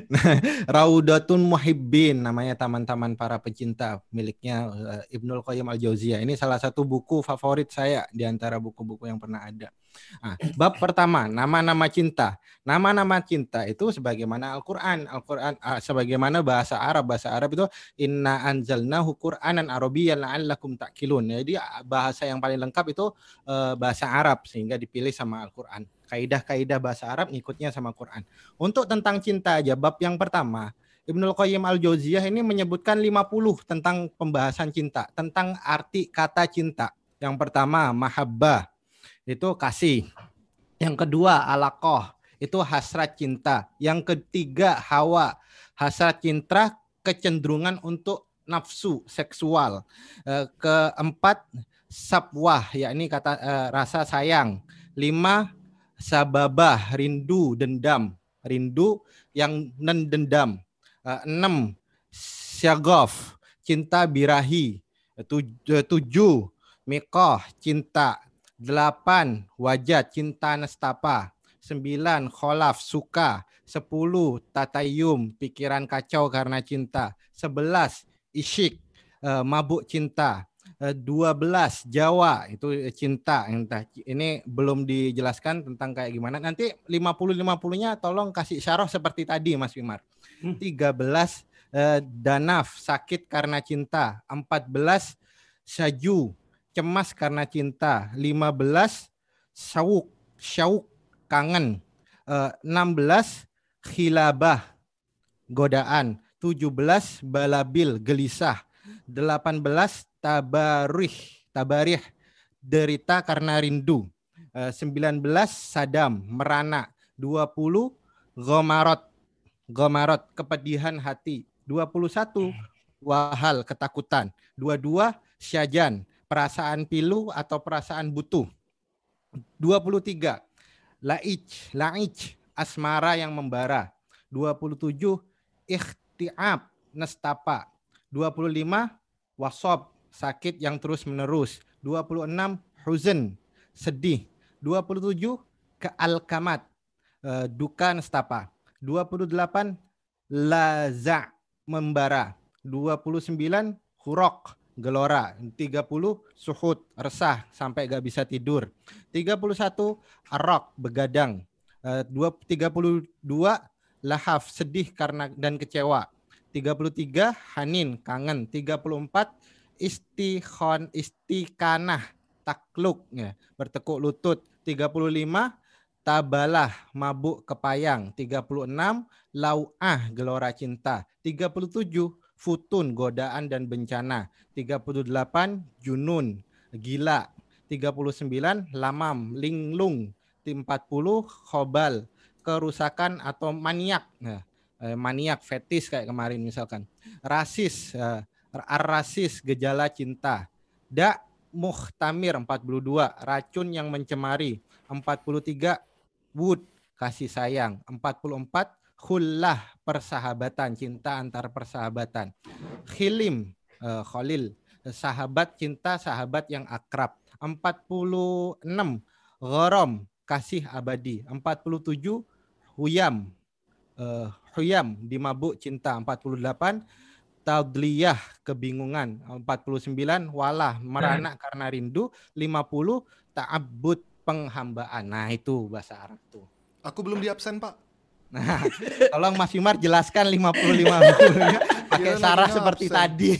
Nah, Raudatun Muhibbin namanya taman-taman para pecinta miliknya eh, Ibnul Qayyim Al-Jauziyah. Ini salah satu buku favorit saya di antara buku-buku yang pernah ada. Nah, bab pertama, nama-nama cinta. Nama-nama cinta itu sebagaimana Al-Qur'an, Al-Qur'an ah, sebagaimana bahasa Arab. Bahasa Arab itu inna anzalnahu Qur'anan Arabiyyan la'allakum ta'qilun. Jadi ah, bahasa yang paling lengkap itu eh, bahasa Arab sehingga dipilih sama Al-Qur'an. Kaidah-kaidah bahasa Arab ngikutnya sama Quran. Untuk tentang cinta aja bab yang pertama Ibnul Qayyim Al-Jauziyah ini menyebutkan 50 tentang pembahasan cinta, tentang arti kata cinta. Yang pertama mahabbah itu kasih. Yang kedua alaqah itu hasrat cinta. Yang ketiga hawa, hasrat cinta kecenderungan untuk nafsu seksual. Eh, keempat sabwah, yakni kata eh, rasa sayang. Lima sababah, rindu, dendam. Rindu yang nendendam. Eh, enam syagaf, cinta birahi. Tuj- eh, Tujuh mikoh, cinta. Delapan wajat, cinta nestapa. Sembilan kholaf, suka. Sepuluh tatayum, pikiran kacau karena cinta. Sebelas isyik, eh, mabuk cinta. Eh, 12 Jawa itu cinta entah ini belum dijelaskan tentang kayak gimana nanti 50 50-nya tolong kasih syarah seperti tadi Mas Wimar 13 eh, danaf sakit karena cinta 14 saju cemas karena cinta. 15 syawuk syawuk kangen. Eh, 16 khilabah godaan. 17 balabil gelisah. 18 tabarih tabarih derita karena rindu. Eh, 19 sadam merana. 20 gomarot gomarot kepedihan hati. 21 wahal ketakutan. 22 syajan perasaan pilu atau perasaan butuh. 23 laij laij asmara yang membara. 27 ikhtiab nestapa. 25 wasob sakit yang terus menerus. 26 huzn sedih. 27 kealkamat eh, duka nestapa. 28 laza membara. 29 hurok gelora. 30 suhud resah sampai gak bisa tidur. 31 arok begadang. Eh, dua- 32 lahaf sedih karena dan kecewa. 33 hanin kangen. 34 istikhon istikanah takluk ya bertekuk lutut. 35 tabalah mabuk kepayang. 36 lauah gelora cinta. 37 futun godaan dan bencana. 38 junun gila. 39 lamam linglung. 40 khobal kerusakan atau maniak. Nah, eh, maniak fetis kayak kemarin misalkan. Rasis eh, ar-rasis gejala cinta. Da muhtamir 42 racun yang mencemari. 43 wud kasih sayang. 44 khullah persahabatan cinta antar persahabatan. Khilim eh, khalil sahabat cinta sahabat yang akrab. 46 gharam kasih abadi. 47 huyam eh, huyam dimabuk cinta. 48 tadliyah kebingungan. 49 walah merana karena rindu. 50 ta'abbud penghambaan. Nah itu bahasa Arab tuh. Aku belum di absen, Pak. Nah, tolong Mas Wimar jelaskan 55 nya pakai sarah seperti absen. tadi.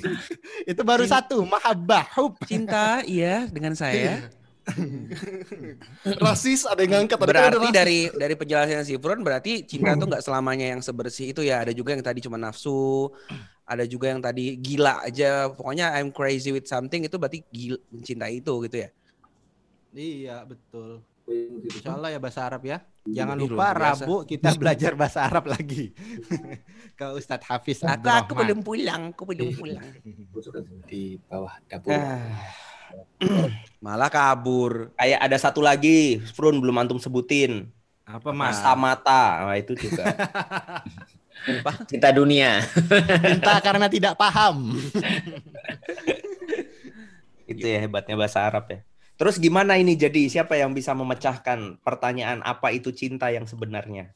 Itu baru satu, mahabbah, hub. Cinta, iya dengan saya. Rasis ada yang ngangkat. Tadi ada Berarti rasis. dari dari penjelasan si Fron berarti cinta tuh nggak selamanya yang sebersih itu ya. Ada juga yang tadi cuma nafsu, ada juga yang tadi gila aja. Pokoknya I'm crazy with something itu berarti gila, mencintai itu gitu ya. Iya, betul. Insya Allah ya bahasa Arab ya. Jangan Ih, lupa. Rabu kita belajar bahasa Arab lagi. Ke Ustadz Hafiz Aku aku belum pulang, aku belum pulang. di bawah dapur. Ah. Malah kabur. Kayak ada satu lagi, Sprun belum antum sebutin. Apa Mas? Mata mata, nah, itu juga. Cinta dunia. Cinta karena tidak paham. itu ya hebatnya bahasa Arab ya. Terus gimana ini jadi siapa yang bisa memecahkan pertanyaan apa itu cinta yang sebenarnya?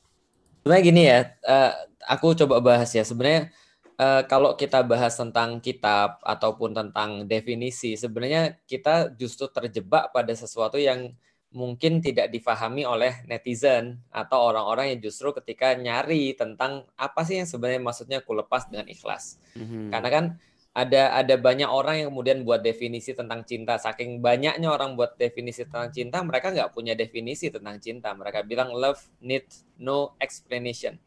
Sebenarnya gini ya, eh, aku coba bahas ya. Sebenarnya eh, kalau kita bahas tentang kitab ataupun tentang definisi, sebenarnya kita justru terjebak pada sesuatu yang mungkin tidak difahami oleh netizen atau orang-orang yang justru ketika nyari tentang apa sih yang sebenarnya maksudnya ku lepas dengan ikhlas. Mhm. Karena kan ada ada banyak orang yang kemudian buat definisi tentang cinta. Saking banyaknya orang buat definisi tentang cinta, mereka nggak punya definisi tentang cinta. Mereka bilang love needs no explanation.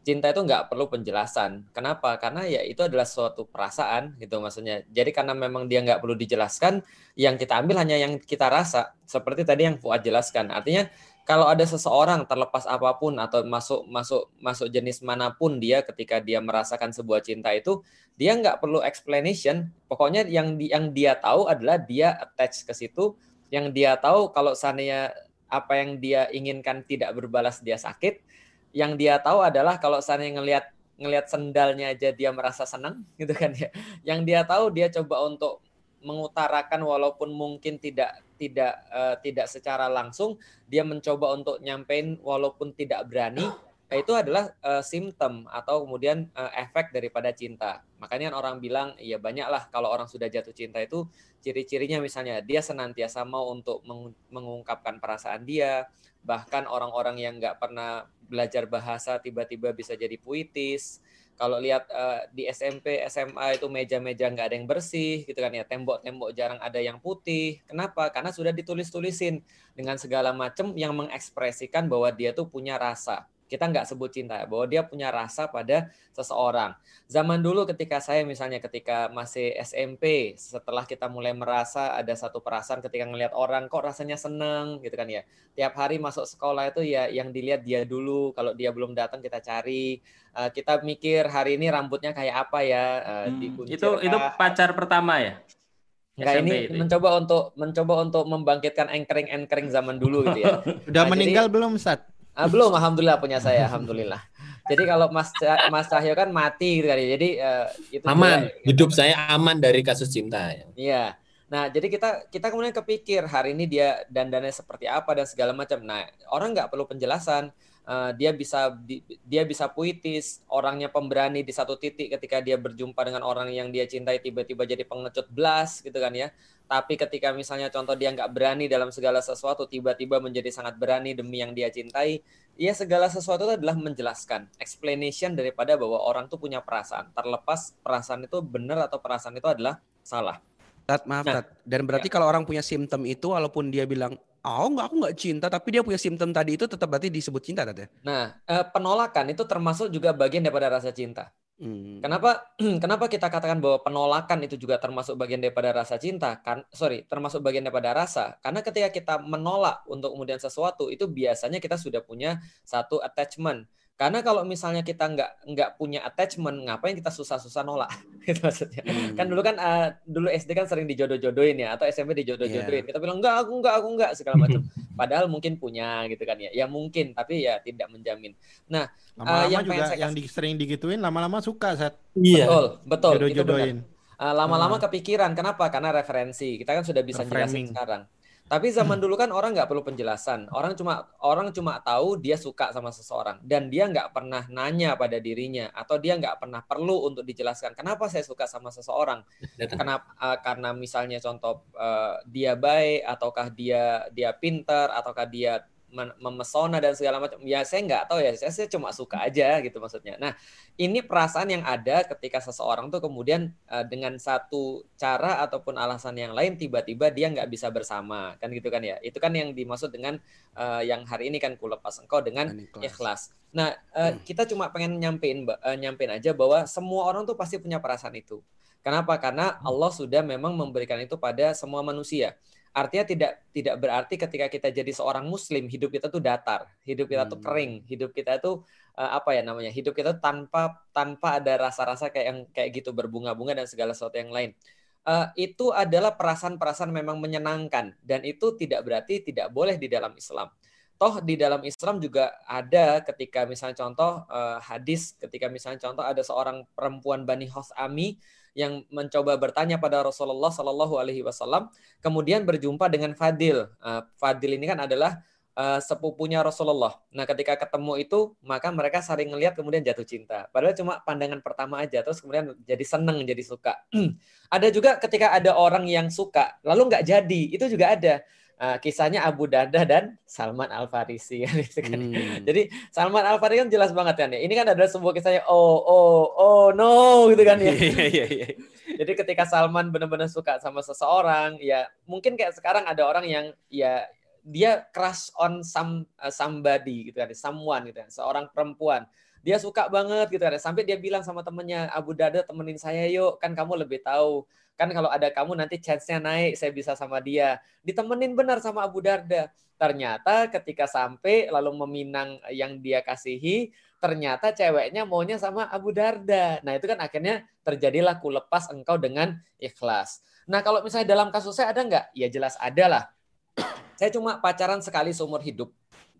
Cinta itu nggak perlu penjelasan. Kenapa? Karena ya itu adalah suatu perasaan gitu maksudnya. Jadi karena memang dia nggak perlu dijelaskan, yang kita ambil hanya yang kita rasa. Seperti tadi yang Fuad jelaskan. Artinya kalau ada seseorang terlepas apa pun atau masuk masuk masuk jenis mana pun dia ketika dia merasakan sebuah cinta itu dia nggak perlu explanation. Pokoknya yang di- yang dia tahu adalah dia attach ke situ. Yang dia tahu kalau seandainya apa yang dia inginkan tidak berbalas dia sakit. Yang dia tahu adalah kalau seandainya ngelihat ngelihat sendalnya aja dia merasa senang gitu kan ya. Yang dia tahu dia coba untuk mengutarakan walaupun mungkin tidak tidak eh, tidak secara langsung dia mencoba untuk nyampein walaupun tidak berani itu adalah eh, simptom atau kemudian eh, efek daripada cinta. Makanya orang bilang ya banyaklah kalau orang sudah jatuh cinta itu ciri-cirinya misalnya dia senantiasa mau untuk mengu- mengungkapkan perasaan dia bahkan orang-orang yang nggak pernah belajar bahasa tiba-tiba bisa jadi puitis kalau lihat eh, di SMP, SMA itu meja-meja nggak ada yang bersih, gitu kan ya. Tembok-tembok jarang ada yang putih. Kenapa? Karena sudah ditulis-tulisin dengan segala macam yang mengekspresikan bahwa dia tuh punya rasa. Kita nggak sebut cinta, ya, bahwa dia punya rasa pada seseorang. Zaman dulu ketika saya misalnya ketika masih SMP, setelah kita mulai merasa ada satu perasaan ketika ngelihat orang kok rasanya seneng, gitu kan ya. Tiap hari masuk sekolah itu ya yang dilihat dia dulu. Kalau dia belum datang kita cari. Eh, kita mikir hari ini rambutnya kayak apa ya eh, dikuncir Itu itu pacar pertama ya? Enggak SMP ini itu ya? mencoba untuk mencoba untuk membangkitkan anchoring-anchoring zaman dulu gitu ya. Udah Nah, meninggal jadi- belum, Sat? Ah, belum, alhamdulillah punya saya, alhamdulillah. Jadi kalau Mas Mas Cahyo kan mati gitu kan ya. Jadi eh, itu juga- Aman, hidup saya aman dari kasus cinta. ya. Iya. Nah, jadi kita kita kemudian kepikir hari ini dia dandannya seperti apa dan segala macam. Nah, orang nggak perlu penjelasan. Eh, dia bisa di- dia bisa puitis, orangnya pemberani di satu titik ketika dia berjumpa dengan orang yang dia cintai tiba-tiba jadi pengecut blas gitu kan ya. Tapi ketika misalnya contoh dia nggak berani dalam segala sesuatu tiba-tiba menjadi sangat berani demi yang dia cintai, ya segala sesuatu itu adalah menjelaskan explanation daripada bahwa orang tuh punya perasaan. Terlepas perasaan itu benar atau perasaan itu adalah salah. Tat, maaf Nah, Tat. Dan berarti kalau orang punya simptom itu walaupun dia bilang, "Oh, enggak aku enggak cinta," tapi dia punya simptom tadi itu tetap berarti disebut cinta Tat ya? Nah, eh, penolakan itu termasuk juga bagian daripada rasa cinta. Hmm. Kenapa kenapa kita katakan bahwa penolakan itu juga termasuk bagian daripada rasa cinta? Kan sorry, termasuk bagian daripada rasa. Karena ketika kita menolak untuk kemudian sesuatu itu biasanya kita sudah punya satu attachment. Karena kalau misalnya kita nggak nggak punya attachment, ngapain kita susah-susah nolak? Gitu maksudnya. Kan dulu kan eh, dulu SD kan sering dijodoh-jodohin ya atau SMP dijodoh-jodohin. Kita bilang enggak, aku enggak, aku enggak segala macam. Padahal mungkin punya gitu kan ya. Ya mungkin, tapi ya tidak menjamin. Nah, eh, Lama-lama yang juga pengen saya yang di, sering digituin lama-lama suka, Sat. Betul, betul. Itu benar. Jodoh-jodohin. Uh, lama-lama Hmm. kepikiran. Kenapa? Karena referensi. Kita kan sudah bisa jelasin sekarang. Tapi zaman dulu kan orang nggak perlu penjelasan. Orang cuma orang cuma tahu dia suka sama seseorang dan dia nggak pernah nanya pada dirinya atau dia nggak pernah perlu untuk dijelaskan kenapa saya suka sama seseorang. Kenapa? uh, karena misalnya contoh uh, dia baik ataukah dia dia pintar ataukah dia memesona dan segala macam. Ya saya nggak tahu ya. Saya, saya cuma suka aja gitu maksudnya. Nah ini perasaan yang ada ketika seseorang tuh kemudian uh, dengan satu cara ataupun alasan yang lain tiba-tiba dia nggak bisa bersama kan gitu kan ya itu kan yang dimaksud dengan uh, yang hari ini kan ku lepas engkau dengan ikhlas nah uh, kita cuma pengen nyampein uh, nyampein aja bahwa semua orang tuh pasti punya perasaan itu kenapa karena Allah sudah memang memberikan itu pada semua manusia artinya tidak tidak berarti ketika kita jadi seorang muslim hidup kita tuh datar hidup kita tuh kering hidup kita tuh eh, apa ya namanya hidup kita tuh tanpa tanpa ada rasa-rasa kayak yang kayak gitu berbunga-bunga dan segala sesuatu yang lain. Eh, itu adalah perasaan-perasaan memang menyenangkan dan itu tidak berarti tidak boleh di dalam Islam. Toh di dalam Islam juga ada ketika misalnya contoh eh, hadis ketika misalnya contoh ada seorang perempuan Bani Hosami yang mencoba bertanya pada Rasulullah Shallallahu Alaihi Wasallam kemudian berjumpa dengan Fadil Eh, Fadil ini kan adalah eh, sepupunya Rasulullah. Nah, ketika ketemu itu, maka mereka saling ngelihat kemudian jatuh cinta. Padahal cuma pandangan pertama aja, terus kemudian jadi seneng, jadi suka. ada juga ketika ada orang yang suka, lalu nggak jadi, itu juga ada. Eh, kisahnya Abu Darda dan Salman Al Farisi. gitu kan. Jadi Salman Al Farisi kan jelas banget kan ya. Ini kan adalah sebuah kisahnya oh oh oh no gitu kan ya. Iya, iya, iya. Jadi ketika Salman benar-benar suka sama seseorang, ya mungkin kayak sekarang ada orang yang ya dia crush on some uh, somebody gitu kan, someone gitu kan, seorang perempuan. dia suka banget gitu kan. Sampai dia bilang sama temennya, Abu Darda temenin saya yuk, kan kamu lebih tahu. Kan kalau ada kamu nanti chance-nya naik, saya bisa sama dia. Ditemenin benar sama Abu Darda. Ternyata ketika sampai lalu meminang yang dia kasihi, ternyata ceweknya maunya sama Abu Darda. Nah itu kan akhirnya terjadilah ku lepas engkau dengan ikhlas. Nah kalau misalnya dalam kasus saya ada nggak? Ya jelas ada lah. saya cuma pacaran sekali seumur hidup.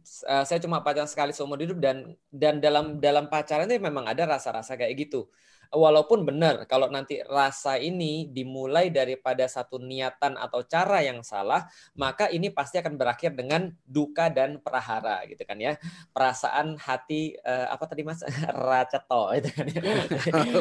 Eh, saya cuma pacaran sekali seumur hidup dan dan dalam dalam pacaran itu memang ada rasa-rasa kayak gitu. Walaupun benar kalau nanti rasa ini dimulai daripada satu niatan atau cara yang salah, maka ini pasti akan berakhir dengan duka dan prahara gitu kan ya. Perasaan hati eh, apa tadi Mas raceto itu kan ya.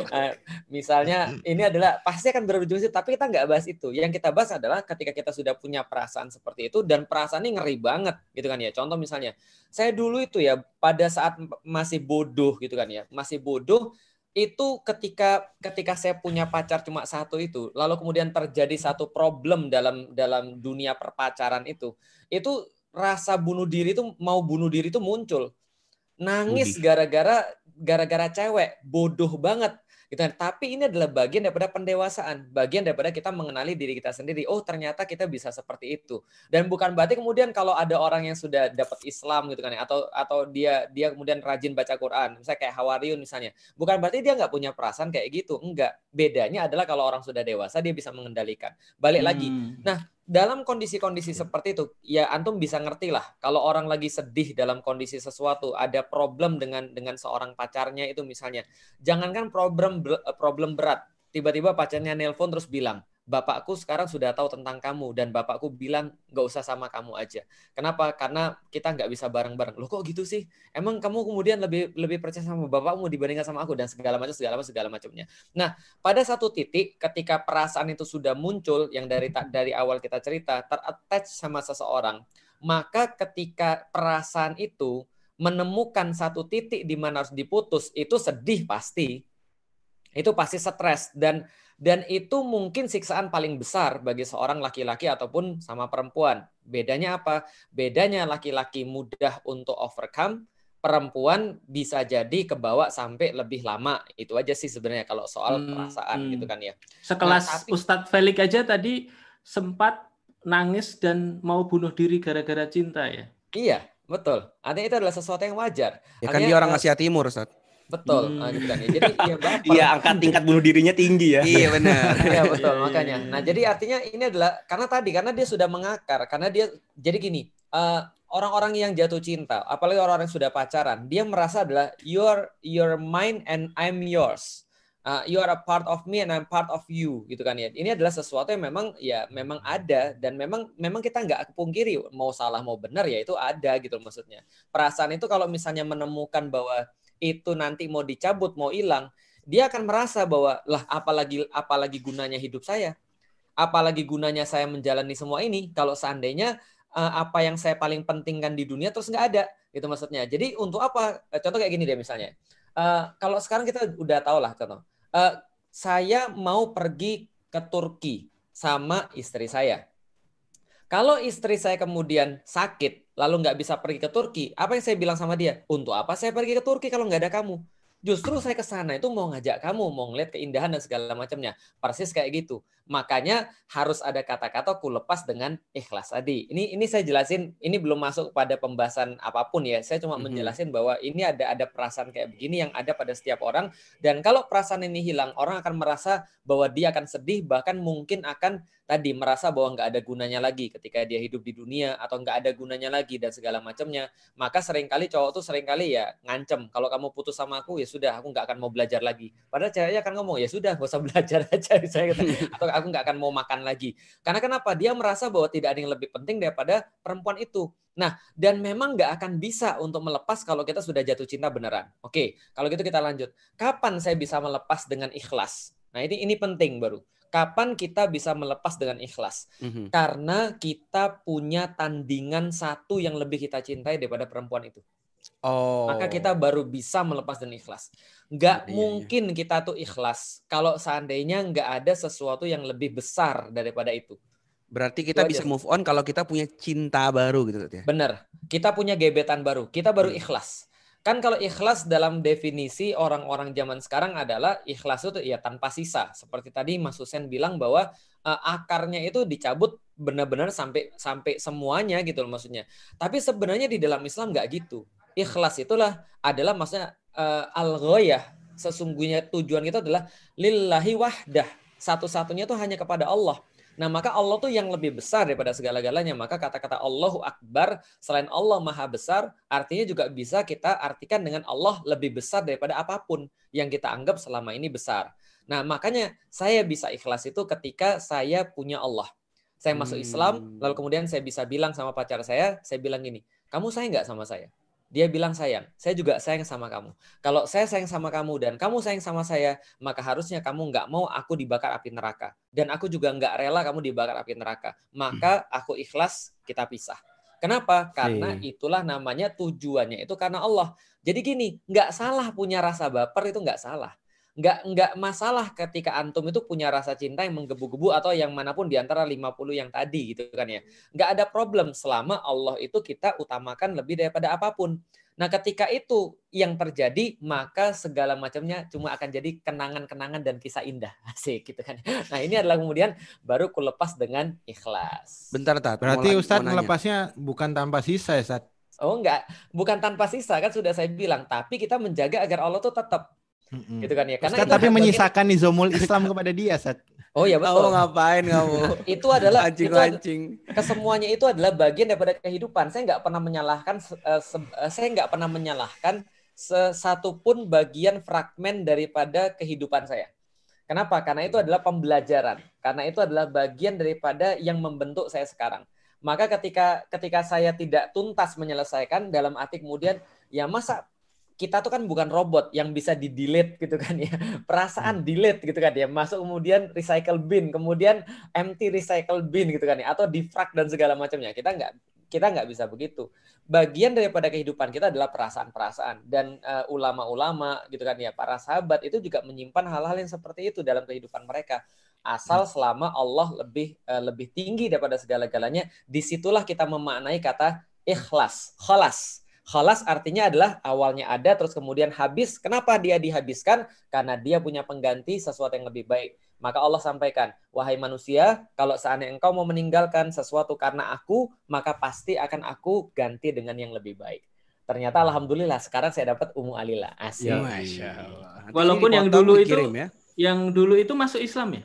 Eh, misalnya ini adalah pasti akan berujung situ, tapi kita nggak bahas itu. Yang kita bahas adalah ketika kita sudah punya perasaan seperti itu dan perasaan ini ngeri banget gitu kan ya. Contoh misalnya, saya dulu itu ya pada saat masih bodoh gitu kan ya, masih bodoh itu ketika ketika saya punya pacar cuma satu itu lalu kemudian terjadi satu problem dalam dalam dunia perpacaran itu itu rasa bunuh diri itu mau bunuh diri itu muncul. Nangis gara-gara gara-gara cewek bodoh banget gitu kan. Tapi ini adalah bagian daripada pendewasaan, bagian daripada kita mengenali diri kita sendiri. Oh, ternyata kita bisa seperti itu. Dan bukan berarti kemudian kalau ada orang yang sudah dapat Islam gitu kan ya, atau atau dia dia kemudian rajin baca Quran, misalnya kayak Hawariun misalnya. Bukan berarti dia nggak punya perasaan kayak gitu. Enggak. Bedanya adalah kalau orang sudah dewasa dia bisa mengendalikan. Balik lagi. Nah, dalam kondisi-kondisi seperti itu, ya antum bisa ngerti lah. Kalau orang lagi sedih dalam kondisi sesuatu, ada problem dengan dengan seorang pacarnya itu misalnya, jangankan problem problem berat, tiba-tiba pacarnya nelpon terus bilang, bapakku sekarang sudah tahu tentang kamu dan bapakku bilang nggak usah sama kamu aja. Kenapa? Karena kita nggak bisa bareng-bareng. Loh kok gitu sih? Emang kamu kemudian lebih lebih percaya sama bapakmu dibandingkan sama aku dan segala macam segala macam segala macamnya. Nah, pada satu titik ketika perasaan itu sudah muncul yang dari dari awal kita cerita terattach sama seseorang, maka ketika perasaan itu menemukan satu titik di mana harus diputus, itu sedih pasti. Itu pasti stres dan dan itu mungkin siksaan paling besar bagi seorang laki-laki ataupun sama perempuan. Bedanya apa? Bedanya laki-laki mudah untuk overcome, perempuan bisa jadi kebawa sampai lebih lama. Itu aja sih sebenarnya kalau soal Hmm, perasaan hmm. gitu kan ya. Sekelas Nah, tapi- Ustadz Felix aja tadi sempat nangis dan mau bunuh diri gara-gara cinta ya. Iya, betul. Artinya itu adalah sesuatu yang wajar. Ya kan Artinya, dia orang Asia Timur, Ustaz. Betul, Hmm. ah, gitu kan ya. Jadi ya baper. Iya, angka tingkat bunuh dirinya tinggi ya. Iya benar. Iya betul makanya. iya. Nah jadi artinya ini adalah karena tadi karena dia sudah mengakar karena dia jadi gini eh, orang-orang yang jatuh cinta apalagi orang-orang yang sudah pacaran dia merasa adalah your your mine and I'm yours. Uh, you are a part of me and I'm part of you gitu kan ya. Ini adalah sesuatu yang memang ya memang ada dan memang memang kita nggak pungkiri mau salah mau benar ya itu ada gitu maksudnya. Perasaan itu kalau misalnya menemukan bahwa itu nanti mau dicabut mau hilang dia akan merasa bahwa lah apalagi apalagi gunanya hidup saya? Apalagi gunanya saya menjalani semua ini? Kalau seandainya eh, apa yang saya paling pentingkan di dunia terus nggak ada gitu maksudnya. Jadi untuk apa? Contoh kayak gini deh misalnya Eh, kalau sekarang kita udah tahu lah contoh Eh, saya mau pergi ke Turki sama istri saya kalau istri saya kemudian sakit, lalu nggak bisa pergi ke Turki, apa yang saya bilang sama dia? Untuk apa saya pergi ke Turki kalau nggak ada kamu? Justru saya ke sana itu mau ngajak kamu, mau ngeliat keindahan dan segala macamnya. Persis kayak gitu. Makanya harus ada kata-kata ku lepas dengan ikhlas tadi. Ini ini saya jelasin, ini belum masuk pada pembahasan apa pun ya. Saya cuma Mhm. menjelasin bahwa ini ada ada perasaan kayak begini yang ada pada setiap orang dan kalau perasaan ini hilang, orang akan merasa bahwa dia akan sedih bahkan mungkin akan tadi merasa bahwa nggak ada gunanya lagi ketika dia hidup di dunia atau nggak ada gunanya lagi dan segala macamnya maka sering kali cowok tuh sering kali ya ngancem kalau kamu putus sama aku ya sudah aku nggak akan mau belajar lagi padahal ceweknya akan ngomong ya sudah gak usah belajar aja saya kata, atau aku nggak akan mau makan lagi karena kenapa dia merasa bahwa tidak ada yang lebih penting daripada perempuan itu Nah, dan memang nggak akan bisa untuk melepas kalau kita sudah jatuh cinta beneran. Oke, kalau gitu kita lanjut. Kapan saya bisa melepas dengan ikhlas? Nah, ini ini penting baru. Kapan kita bisa melepas dengan ikhlas? Mhm. Karena kita punya tandingan satu yang lebih kita cintai daripada perempuan itu. Oh. Maka kita baru bisa melepas dan ikhlas. Nggak Iya, iya, iya. mungkin kita tuh ikhlas kalau seandainya nggak ada sesuatu yang lebih besar daripada itu. Berarti kita Itu bisa aja. move on kalau kita punya cinta baru gitu ya. Bener. Kita punya gebetan baru. Kita baru Hmm. ikhlas. Kan kalau ikhlas dalam definisi orang-orang zaman sekarang adalah ikhlas itu ya tanpa sisa. Seperti tadi Mas Husen bilang bahwa eh, akarnya itu dicabut benar-benar sampai sampai semuanya gitu loh maksudnya. Tapi sebenarnya di dalam Islam nggak gitu. Ikhlas itulah adalah maksudnya eh, al-ghoyah. Sesungguhnya tujuan kita adalah lillahi wahdah. Satu-satunya itu hanya kepada Allah. Nah, maka Allah tuh yang lebih besar daripada segala-galanya. Maka kata-kata Allahu Akbar selain Allah Maha Besar, artinya juga bisa kita artikan dengan Allah lebih besar daripada apa pun yang kita anggap selama ini besar. Nah, makanya saya bisa ikhlas itu ketika saya punya Allah. Saya masuk Islam, lalu kemudian saya bisa bilang sama pacar saya, saya bilang gini, kamu sayang nggak sama saya? Dia bilang sayang, saya juga sayang sama kamu. Kalau saya sayang sama kamu dan kamu sayang sama saya, maka harusnya kamu nggak mau aku dibakar api neraka. Dan aku juga nggak rela kamu dibakar api neraka. Maka aku ikhlas kita pisah. Kenapa? Karena itulah namanya tujuannya itu karena Allah. Jadi gini, nggak salah punya rasa baper itu nggak salah. Nggak nggak masalah ketika antum itu punya rasa cinta yang menggebu-gebu atau yang mana pun di antara 50 yang tadi gitu kan ya. Nggak ada problem selama Allah itu kita utamakan lebih daripada apa pun. Nah, ketika itu yang terjadi, maka segala macamnya cuma akan jadi kenangan-kenangan dan kisah indah. Asik gitu kan. Nah, ini adalah kemudian baru kulepas dengan ikhlas. Bentar, Tat. Berarti Mau Ustadz mau melepasnya bukan tanpa sisa ya, Ustadz? Oh enggak, bukan tanpa sisa kan sudah saya bilang, tapi kita menjaga agar Allah tuh tetap Mm-mm. gitu kan ya. Karena Ustadz itu tapi bagian- menyisakan nizamul Islam kepada dia, Ustadz. Oh ya betul. Kamu ngapain kamu? itu adalah itu ad- Anjing-anjing. kesemuanya itu adalah bagian daripada kehidupan. Saya nggak pernah menyalahkan eh, se- eh, saya nggak pernah menyalahkan sesatu pun bagian fragmen daripada kehidupan saya. Kenapa? Karena itu adalah pembelajaran. Karena itu adalah bagian daripada yang membentuk saya sekarang. Maka ketika ketika saya tidak tuntas menyelesaikan dalam arti kemudian ya masa kita tuh kan bukan robot yang bisa di delete gitu kan ya. Perasaan delete gitu kan ya. Masuk kemudian recycle bin kemudian empty recycle bin gitu kan ya. Atau defrag dan segala macamnya. Kita nggak kita nggak bisa begitu. Bagian daripada kehidupan kita adalah perasaan-perasaan. Dan eh, ulama-ulama gitu kan ya para sahabat itu juga menyimpan hal-hal yang seperti itu dalam kehidupan mereka. Asal selama Allah lebih eh, lebih tinggi daripada segala-galanya di situlah kita memaknai kata ikhlas kholas Khalas artinya adalah awalnya ada terus kemudian habis. Kenapa dia dihabiskan? Karena dia punya pengganti sesuatu yang lebih baik. Maka Allah sampaikan, wahai manusia, kalau seandainya engkau mau meninggalkan sesuatu karena aku, maka pasti akan aku ganti dengan yang lebih baik. Ternyata alhamdulillah sekarang saya dapat Ummu Alila. Asik. Ya, Masya Allah. Nanti Walaupun ini yang dulu itu ya. yang dulu itu masuk Islam ya?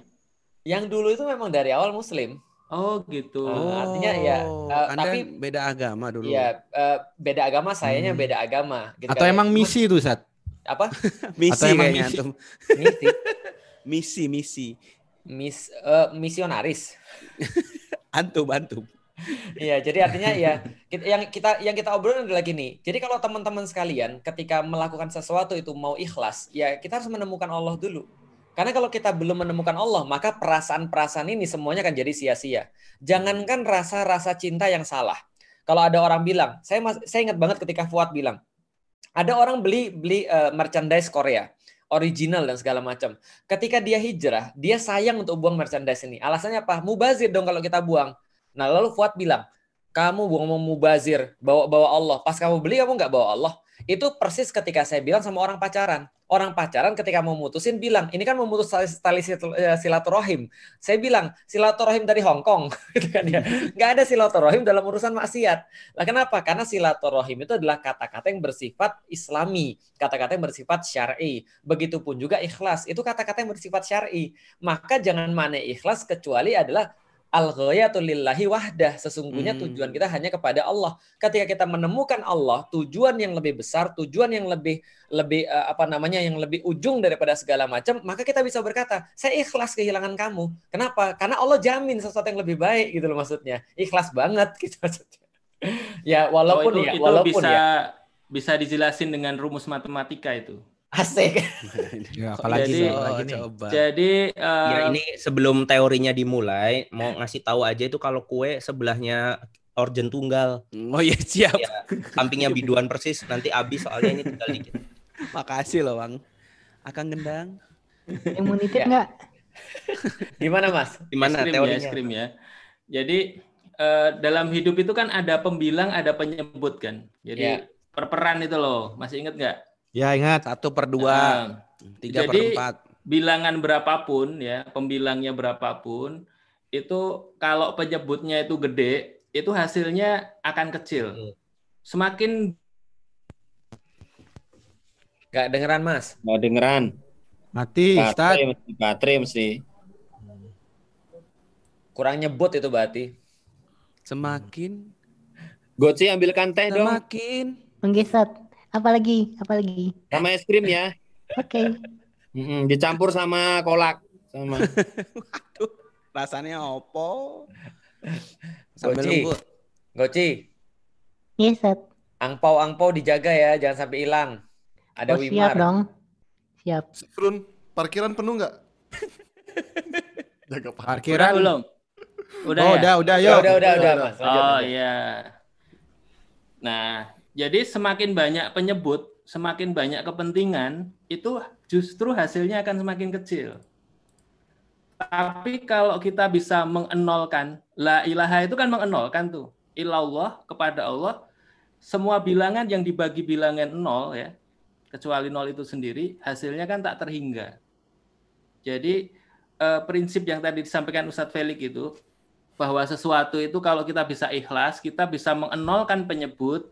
Yang dulu itu memang dari awal muslim. Oh gitu. Oh, artinya ya, eh, Anda tapi beda agama dulu. ya eh, beda agama, sayanya Hmm. beda agama. Gitu Atau kan ya. emang misi itu, Ustadz? apa? misi Atau emang kayaknya misi? antum. Misi, Misi, misi. mis, eh, misionaris. Antum, antum. Iya, jadi artinya ya kita, yang kita yang kita obrolin adalah gini. Jadi kalau teman-teman sekalian ketika melakukan sesuatu itu mau ikhlas, ya kita harus menemukan Allah dulu. Karena kalau kita belum menemukan Allah, maka perasaan-perasaan ini semuanya akan jadi sia-sia. Jangankan rasa-rasa cinta yang salah. Kalau ada orang bilang, saya saya ingat banget ketika Fuad bilang, ada orang beli beli eh, merchandise Korea, original dan segala macam. Ketika dia hijrah, dia sayang untuk buang merchandise ini. Alasannya apa? Mubazir dong kalau kita buang. Nah, lalu Fuad bilang, kamu buang mau mubazir, bawa-bawa Allah. Pas kamu beli, kamu nggak bawa Allah. Itu persis ketika saya bilang sama orang pacaran. Orang pacaran ketika mau mutusin bilang, ini kan memutus tali, eh, silaturahim. Saya bilang, silaturahim dari Hong Kong. gitu kan ya. Nggak ada silaturahim dalam urusan maksiat. Lah kenapa? Karena silaturahim itu adalah kata-kata yang bersifat islami. Kata-kata yang bersifat syar'i. Begitupun juga ikhlas. Itu kata-kata yang bersifat syar'i. Maka jangan mana ikhlas kecuali adalah al-ghayatu lillahi wahdah. Sesungguhnya Hmm. tujuan kita hanya kepada Allah. Ketika kita menemukan Allah, tujuan yang lebih besar, tujuan yang lebih lebih eh, apa namanya yang lebih ujung daripada segala macam, maka kita bisa berkata, saya ikhlas kehilangan kamu. Kenapa? Karena Allah jamin sesuatu yang lebih baik gitu loh maksudnya. Ikhlas banget gitu maksudnya. ya walaupun Oh, itu, ya, itu walaupun bisa ya. bisa dijelasin dengan rumus matematika itu. Asik. Ya, apalagi Jadi- nih, apalagi nih. coba. Jadi eh, Ya ini sebelum teorinya dimulai, mau ngasih tahu aja itu kalau kue sebelahnya organ tunggal, Oh iya siap. Ya. sampingnya biduan persis, nanti habis soalnya ini tinggal dikit. Makasih loh bang. Akan gendang. Yang mau nitip Ya. nggak? Gimana Mas? Gimana es krim ya, teorinya? es krim ya. Jadi eh, dalam hidup itu kan ada pembilang, ada penyebut kan. Jadi Ya. perperan itu loh. Masih ingat nggak? Ya ingat. Satu per dua, Nah, tiga per jadi empat. bilangan berapapun ya, pembilangnya berapapun, itu kalau penyebutnya itu gede, itu hasilnya akan kecil. Semakin Gak dengeran Mas. Nggak dengeran. Mati, Ustaz. Baterai mesti. Baterai mesti. Kurang nyebut itu berarti. Semakin Goci ambilkan teh dong. semakin Menggesot. Apalagi? Apalagi? Sama es krim ya. Oke. Mm-mm, dicampur sama kolak. Sama. rasanya opo. Sambil Goci. nunggu. Goci, Gesot. angpau-angpau dijaga ya, jangan sampai hilang. Ada Oh, siap Wimar. dong. Siap. Frun, parkiran penuh nggak? Jaga Parkiran. belum? Udah oh, ya? udah, udah, Udah, yuk. udah, udah, udah, Udah, Mas. Lanjut, Oh iya. Nah, jadi semakin banyak penyebut, semakin banyak kepentingan, itu justru hasilnya akan semakin kecil. Tapi kalau kita bisa mengenolkan, la ilaha itu kan mengenolkan tuh. Ilallah kepada Allah, semua bilangan yang dibagi bilangan nol ya, kecuali nol itu sendiri, hasilnya kan tak terhingga. Jadi eh, prinsip yang tadi disampaikan Ustadz Felix itu, bahwa sesuatu itu kalau kita bisa ikhlas, kita bisa mengenolkan penyebut,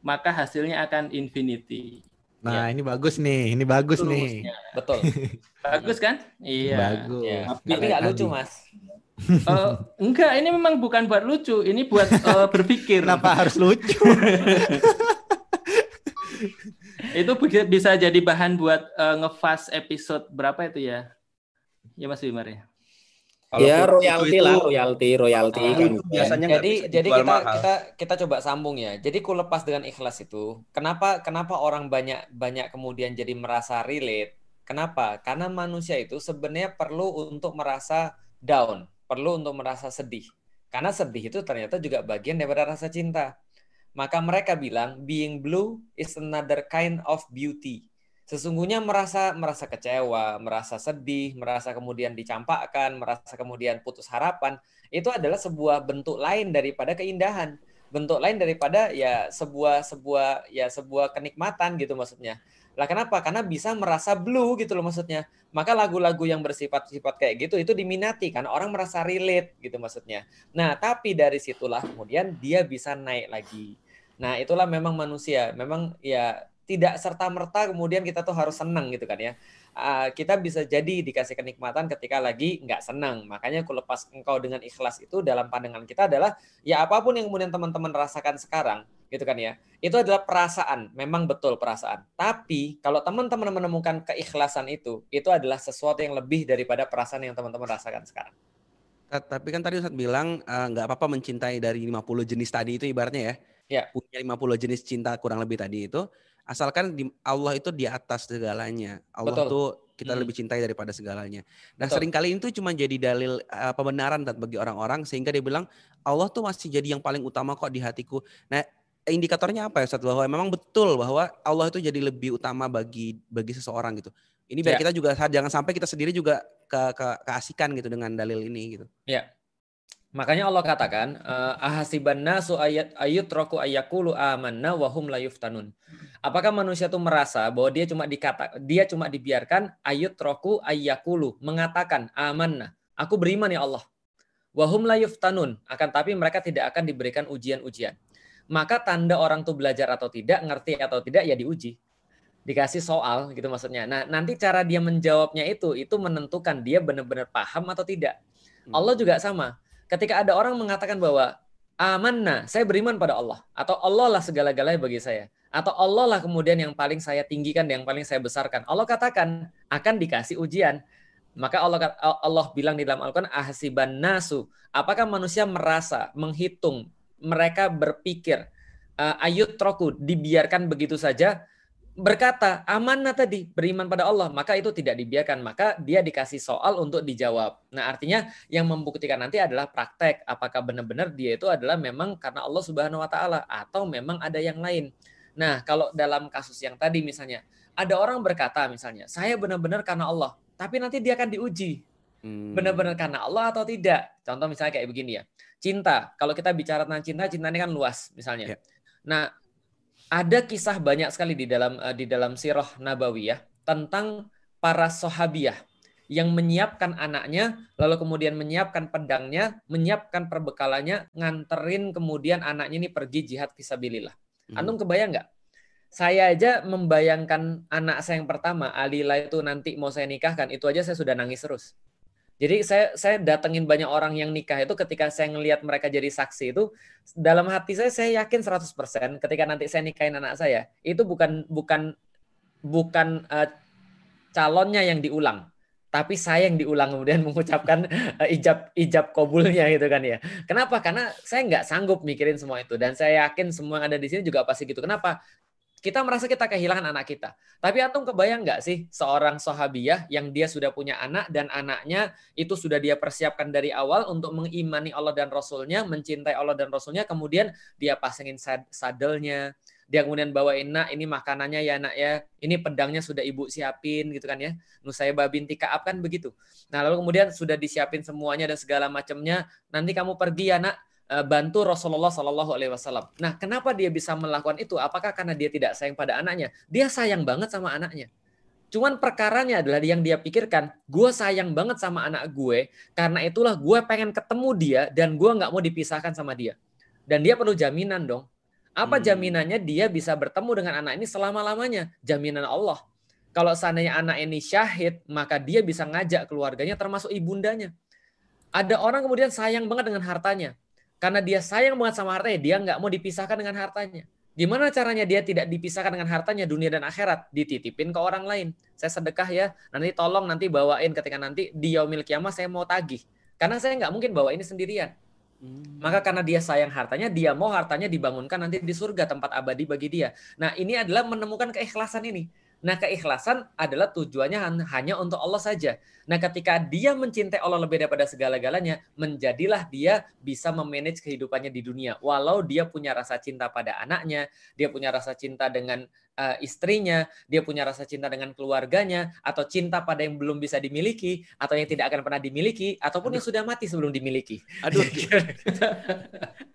maka hasilnya akan infinity. Nah, ini bagus nih. Ini bagus Itu nih. rumusnya. Betul. Bagus kan? Iya. Bagus. Ya. Tapi Tapi nggak lucu. Mas. Eh, enggak, ini memang bukan buat lucu, ini buat eh, berpikir. Kenapa harus lucu? Itu bi- bisa jadi bahan buat eh, ngefast episode berapa itu ya? Ya Mas Wimar ya. Kalau ya royalti itu- lah, royalti, royalti Ah, kan. biasanya Jadi bisa jadi kita mahal. kita kita coba sambung ya. Jadi ku lepas dengan ikhlas itu. Kenapa kenapa orang banyak banyak kemudian jadi merasa relate? Kenapa? Karena manusia itu sebenarnya perlu untuk merasa down, perlu untuk merasa sedih. Karena sedih itu ternyata juga bagian daripada rasa cinta. Maka mereka bilang being blue is another kind of beauty. Sesungguhnya merasa merasa kecewa, merasa sedih, merasa kemudian dicampakkan, merasa kemudian putus harapan, itu adalah sebuah bentuk lain daripada keindahan. Bentuk lain daripada ya sebuah sebuah ya sebuah kenikmatan gitu maksudnya. Lah kenapa? Karena bisa merasa blue gitu loh maksudnya. Maka lagu-lagu yang bersifat-sifat kayak gitu itu diminati karena orang merasa relate gitu maksudnya. Nah, tapi dari situlah kemudian dia bisa naik lagi. Nah, itulah memang manusia. Memang ya tidak serta-merta kemudian kita tuh harus senang gitu kan ya. Ah, kita bisa jadi dikasih kenikmatan ketika lagi nggak senang. Makanya aku lepas engkau dengan ikhlas itu dalam pandangan kita adalah ya apa pun yang kemudian teman-teman rasakan sekarang gitu kan ya. Itu adalah perasaan, memang betul perasaan. Tapi kalau teman-teman menemukan keikhlasan itu, itu adalah sesuatu yang lebih daripada perasaan yang teman-teman rasakan sekarang. Ta- Tapi kan tadi Ustadz bilang eh, nggak apa-apa mencintai dari 50 jenis tadi itu ibaratnya ya. Ya. Punya 50 jenis cinta kurang lebih tadi itu. Asalkan di, Allah itu di atas segalanya. Allah Betul. tuh kita Hmm. lebih cintai daripada segalanya. Nah Betul. sering kali itu cuma jadi dalil eh, pembenaran bagi orang-orang sehingga dia bilang Allah tuh masih jadi yang paling utama kok di hatiku. Nah indikatornya apa ya Ustadz? Bahwa memang betul bahwa Allah itu jadi lebih utama bagi bagi seseorang gitu. Ini biar Ya. kita juga jangan sampai kita sendiri juga ke, ke keasikan gitu dengan dalil ini gitu. Ya. Makanya Allah katakan, eh, ahasiban nasu ayat ayut roku ayakulu amanna wahum la yuftanun. Apakah manusia itu merasa bahwa dia cuma dikata dia cuma dibiarkan ayut roku ayakulu mengatakan amanna, aku beriman ya Allah. Wahum la yuftanun, akan tapi mereka tidak akan diberikan ujian-ujian. Maka tanda orang tuh belajar atau tidak, ngerti atau tidak ya diuji. Dikasih soal gitu maksudnya. Nah, nanti cara dia menjawabnya itu itu menentukan dia benar-benar paham atau tidak. Allah juga sama ketika ada orang mengatakan bahwa amanna, saya beriman pada Allah atau Allah lah segala-galanya bagi saya atau Allah lah kemudian yang paling saya tinggikan yang paling saya besarkan. Allah katakan akan dikasih ujian. Maka Allah Allah bilang di dalam Al-Qur'an ahsiban nasu, apakah manusia merasa, menghitung, mereka berpikir eh, ayut troku dibiarkan begitu saja berkata amanah tadi beriman pada Allah. Maka itu tidak dibiarkan maka dia dikasih soal untuk dijawab. Nah artinya yang membuktikan nanti adalah praktek. Apakah benar-benar dia itu adalah memang karena Allah Subhanahu wa taala atau memang ada yang lain? Nah kalau dalam kasus yang tadi misalnya ada orang berkata misalnya saya benar-benar karena Allah tapi nanti dia akan diuji. Hmm. benar-benar karena Allah atau tidak? Contoh misalnya kayak begini ya. Cinta. Kalau kita bicara tentang cinta cinta ini kan luas misalnya. Ya. nah ada kisah banyak sekali di dalam eh, di dalam sirah nabawiyah tentang para sahabiyah yang menyiapkan anaknya, lalu kemudian menyiapkan pedangnya, menyiapkan perbekalannya, nganterin kemudian anaknya ini pergi jihad fisabilillah. Hmm. Antum kebayang nggak? Saya aja membayangkan anak saya yang pertama, Alila itu nanti mau saya nikahkan, itu aja saya sudah nangis terus. Jadi saya saya datengin banyak orang yang nikah itu ketika saya ngelihat mereka jadi saksi itu dalam hati saya saya yakin 100% ketika nanti saya nikahin anak saya itu bukan bukan bukan eh, calonnya yang diulang tapi saya yang diulang kemudian mengucapkan eh, ijab ijab kabulnya gitu kan ya. Kenapa? Karena saya nggak sanggup mikirin semua itu dan saya yakin semua yang ada di sini juga pasti gitu. Kenapa? Kita merasa kita kehilangan anak kita. Tapi antum kebayang nggak sih seorang sahabiyah yang dia sudah punya anak dan anaknya itu sudah dia persiapkan dari awal untuk mengimani Allah dan Rasulnya, mencintai Allah dan Rasulnya, kemudian dia pasangin sad- sadelnya, dia kemudian bawain nak ini makanannya ya nak ya. Ini pedangnya sudah ibu siapin gitu kan ya. Nusaybah binti Kaab kan begitu. Nah lalu kemudian sudah disiapin semuanya dan segala macamnya. Nanti kamu pergi ya nak bantu Rasulullah Shallallahu Alaihi Wasallam nah kenapa dia bisa melakukan itu apakah karena dia tidak sayang pada anaknya dia sayang banget sama anaknya Cuman perkaranya adalah yang dia pikirkan, gue sayang banget sama anak gue, karena itulah gue pengen ketemu dia dan gue nggak mau dipisahkan sama dia. Dan dia perlu jaminan dong. Apa jaminannya dia bisa bertemu dengan anak ini selama-lamanya? Jaminan Allah. Kalau seandainya anak ini syahid, maka dia bisa ngajak keluarganya termasuk ibundanya. Ada orang kemudian sayang banget dengan hartanya. Karena dia sayang banget sama hartanya, dia nggak mau dipisahkan dengan hartanya. Gimana caranya dia tidak dipisahkan dengan hartanya dunia dan akhirat? Dititipin ke orang lain. Saya sedekah ya, nanti tolong nanti bawain ketika nanti di yaumil kiamah saya mau tagih. Karena saya nggak mungkin bawa ini sendirian. Maka karena dia sayang hartanya, dia mau hartanya dibangunkan nanti di surga tempat abadi bagi dia. Nah ini adalah menemukan keikhlasan ini. Nah keikhlasan adalah tujuannya han- hanya untuk Allah saja. Nah ketika dia mencintai Allah lebih daripada segala-galanya, menjadilah dia bisa memanage kehidupannya di dunia. Walau dia punya rasa cinta pada anaknya, dia punya rasa cinta dengan eh, istrinya, dia punya rasa cinta dengan keluarganya, atau cinta pada yang belum bisa dimiliki, atau yang tidak akan pernah dimiliki, ataupun yang sudah mati sebelum dimiliki.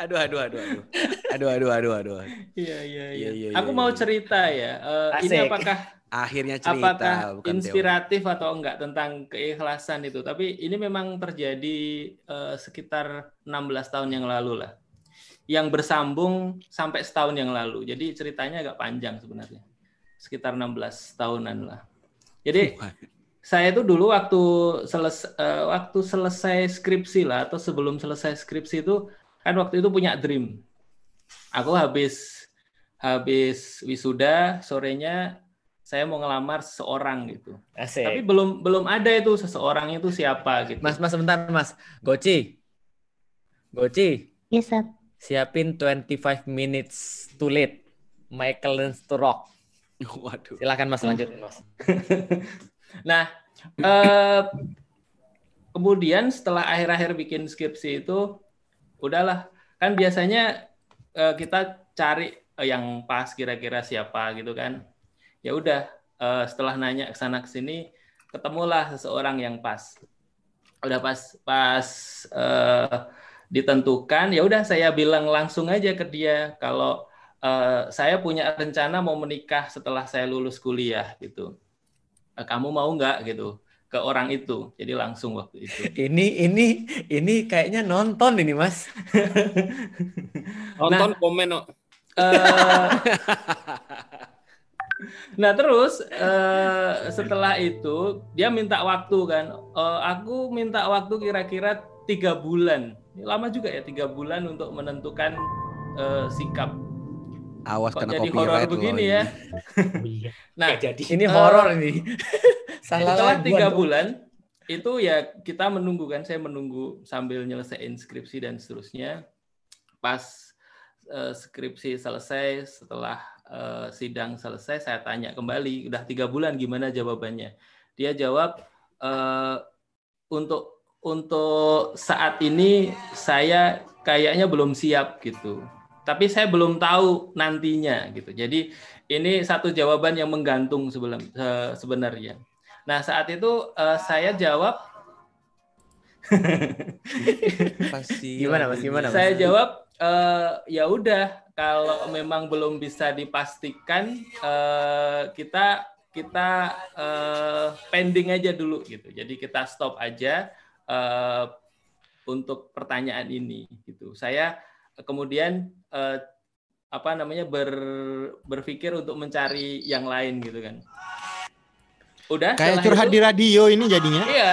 Aduh, aduh, aduh, aduh, aduh, aduh, aduh, aduh, aduh. Iya iya Iya, iya. iya, Aku iya, mau cerita ya. Eh, ini apakah Akhirnya cerita, apakah bukan teori. inspiratif atau enggak tentang keikhlasan itu? Tapi ini memang terjadi eh, sekitar 16 tahun yang lalu lah. Yang bersambung sampai setahun yang lalu. Jadi ceritanya agak panjang sebenarnya. Sekitar 16 tahunan lah. Jadi saya itu dulu waktu selesai waktu selesai skripsi lah atau sebelum selesai skripsi itu kan waktu itu punya dream. Aku habis habis wisuda sorenya saya mau ngelamar seseorang gitu. Asik. Tapi belum belum ada itu seseorang itu siapa gitu. Mas, mas, sebentar, mas. Goci. Goci, Yes, Sat. siapin 25 minutes too late. Michael learns to rock. Waduh. Silakan mas, lanjutin mas. Nah, eh, kemudian setelah akhir-akhir bikin skripsi itu, udahlah. Kan biasanya eh, kita cari eh, yang pas kira-kira siapa gitu kan. Ya udah, eh, setelah nanya ke sana ke sini, ketemulah seseorang yang pas. Udah pas pas eh, ditentukan, ya udah saya bilang langsung aja ke dia kalau eh, saya punya rencana mau menikah setelah saya lulus kuliah gitu. Eh, kamu mau nggak gitu ke orang itu jadi langsung waktu itu Ini ini ini kayaknya nonton ini mas. Nonton komen kok. Nah terus eh, setelah itu dia minta waktu kan. Eh, aku minta waktu kira-kira tiga bulan. Ini lama juga ya tiga bulan untuk menentukan eh, sikap. Awas kok kena jadi horor begini ini. ya? Nah Ini Eh, horor ini. Salah setelah tiga dong. bulan itu ya kita menunggu kan saya menunggu sambil nyelesain skripsi dan seterusnya. Pas eh, skripsi selesai setelah eh, sidang selesai saya tanya kembali udah tiga bulan gimana jawabannya? Dia jawab eh, untuk untuk saat ini saya kayaknya belum siap gitu. Tapi saya belum tahu nantinya gitu. Jadi ini satu jawaban yang menggantung sebelum se- sebenarnya. Nah, saat itu eh, saya jawab Pasti Gimana, Mas? Gimana, Mas? saya jawab eh, ya udah kalau memang belum bisa dipastikan eh, kita kita eh, pending aja dulu gitu. Jadi kita stop aja eh, untuk pertanyaan ini gitu. Saya kemudian eh, apa namanya ber, berpikir untuk mencari yang lain gitu kan. Udah Kayak curhat itu- di radio ini jadinya. Iya.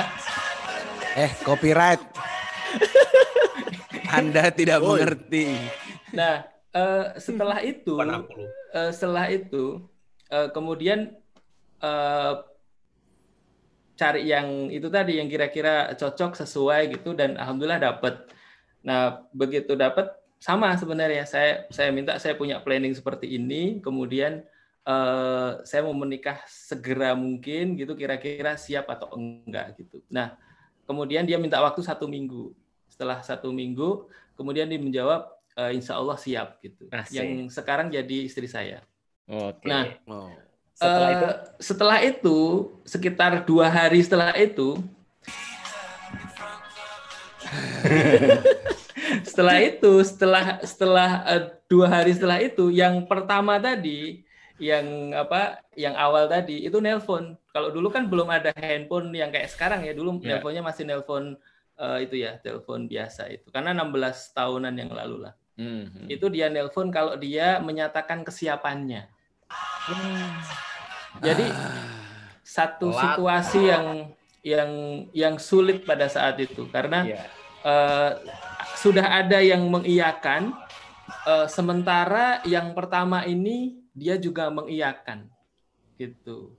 Eh, copyright. Anda tidak Woi. mengerti. Nah, eh, setelah itu, eh, setelah itu, eh, kemudian eh, cari yang itu tadi yang kira-kira cocok sesuai gitu dan alhamdulillah dapat. Nah, begitu dapat sama sebenarnya saya saya minta saya punya planning seperti ini, kemudian eh, saya mau menikah segera mungkin gitu kira-kira siap atau enggak gitu. Nah, kemudian dia minta waktu satu minggu. Setelah satu minggu, kemudian dia menjawab eh, insya Allah siap gitu. Asik. Yang sekarang jadi istri saya. Oke. Nah, Setelah eh, itu setelah itu sekitar dua hari setelah itu, setelah itu, setelah setelah eh, dua hari setelah itu, yang pertama tadi, yang apa, yang awal tadi itu nelpon. Kalau dulu kan belum ada handphone yang kayak sekarang ya, dulu Ya. nelponnya masih nelpon eh, itu ya, telepon biasa itu. Karena 16 tahunan yang lalu lah. Hmm, Itu dia nelpon kalau dia menyatakan kesiapannya. Jadi satu Telat. situasi yang yang yang sulit pada saat itu karena Iya. eh, sudah ada yang mengiyakan, eh, sementara yang pertama ini dia juga mengiyakan, gitu.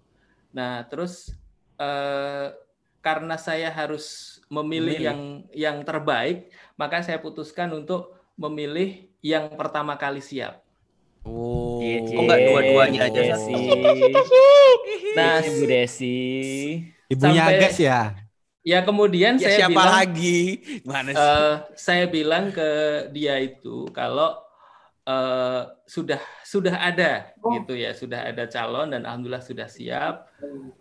Nah terus eh, karena saya harus memilih Memilih. yang yang terbaik, maka saya putuskan untuk memilih yang pertama kali siap. Oh. Kok nggak dua-duanya aja Desi. Nah, Nah, Bu Desi. Ibunya Sampai- Agas ya. Ya kemudian Ya, saya siapa bilang, lagi? Mana sih? eh, saya bilang ke dia itu kalau eh, sudah sudah ada gitu ya, sudah ada calon dan alhamdulillah sudah siap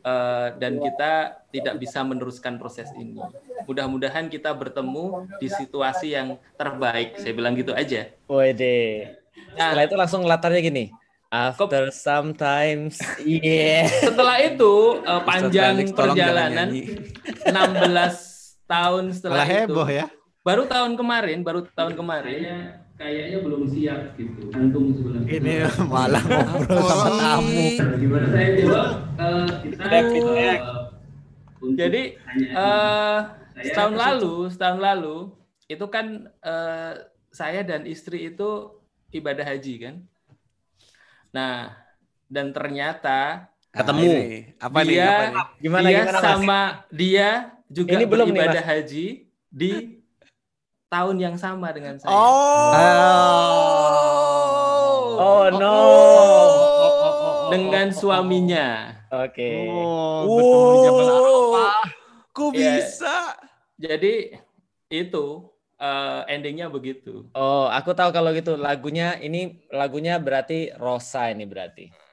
eh, dan kita tidak bisa meneruskan proses ini. Mudah-mudahan kita bertemu di situasi yang terbaik. Saya bilang gitu aja. Wede. Setelah itu langsung latarnya gini. After sometimes, yeah. Setelah itu eh, panjang perjalanan nyanyi. 16 tahun setelah Malah itu. heboh ya. Baru tahun kemarin, baru tahun kemarin kayaknya belum siap gitu. Antum sebenarnya. Ini malah ngobrol sama tamu. Gimana saya jawab? Eh, kita eh, jadi eh, setahun lalu, setahun lalu itu kan eh, saya dan istri itu ibadah haji kan. Nah, dan ternyata Ketemu. Nah, ini. Apa nih? dia, Apa nih? Gimana, dia gimana, Mas? sama dia juga Ini belum Mas. haji di tahun yang sama dengan saya. Oh no. Dengan suaminya. Oke. Oh, kok Ya, bisa? Jadi itu eh, endingnya begitu. Oh, aku tahu kalau gitu lagunya ini lagunya berarti Rosa ini berarti.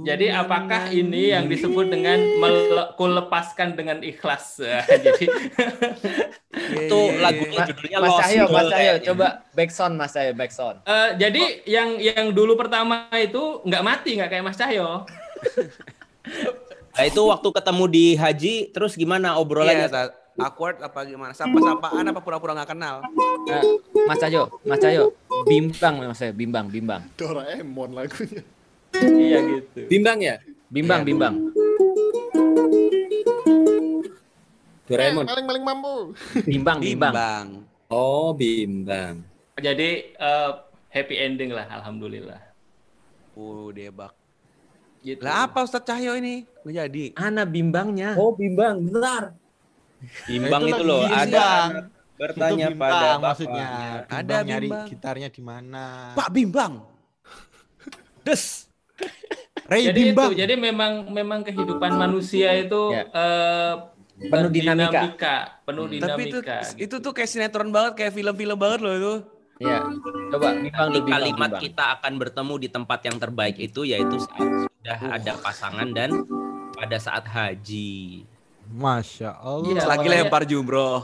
Jadi apakah ini yang disebut dengan mele- kulepaskan dengan ikhlas? Jadi Itu lagunya judulnya Mas Lost Cahyo, Mas Girl Cahyo, kayaknya. coba backsound Mas Cahyo, backsound. eh, jadi yang yang dulu pertama itu nggak mati nggak kayak Mas Cahyo. Nah, itu waktu ketemu di haji, terus gimana Iya, obrolannya? Tat. awkward apa gimana? Sapa-sapaan apa pura-pura nggak kenal? Nah, Mas Cahyo, Mas Cahyo, bimbang Mas Cahyo, bimbang, bimbang. Doraemon lagunya. Iya gitu. Bimbang ya? Bimbang, bimbang. Doraemon. Paling paling mampu. Bimbang, bimbang. Bimbang. Oh, bimbang. Jadi eh, happy ending lah, alhamdulillah. Oh, debak. Gitu. Lah apa Ustadz Cahyo ini? Nggak jadi. Ana bimbangnya. Oh, bimbang. Benar. Bimbang Nah, itu loh, bimbang. ada Itu bertanya bimbang pada bapaknya. maksudnya. Ada Bimbang nyari bimbang. gitarnya di mana? Pak Bimbang. Des. Ray jadi bimbang. itu, jadi memang memang kehidupan manusia itu Ya. eh, Penuh dinamika. berdinamika, penuh Hmm. Tapi itu dinamika. itu tuh kayak sinetron banget, kayak film-film banget loh itu. Ya. Coba bimbang kalimat bimbang. kita akan bertemu di tempat yang terbaik itu yaitu saat sudah ada pasangan dan pada saat haji. Masya Allah. Iya, Selagi makanya- lempar jumroh.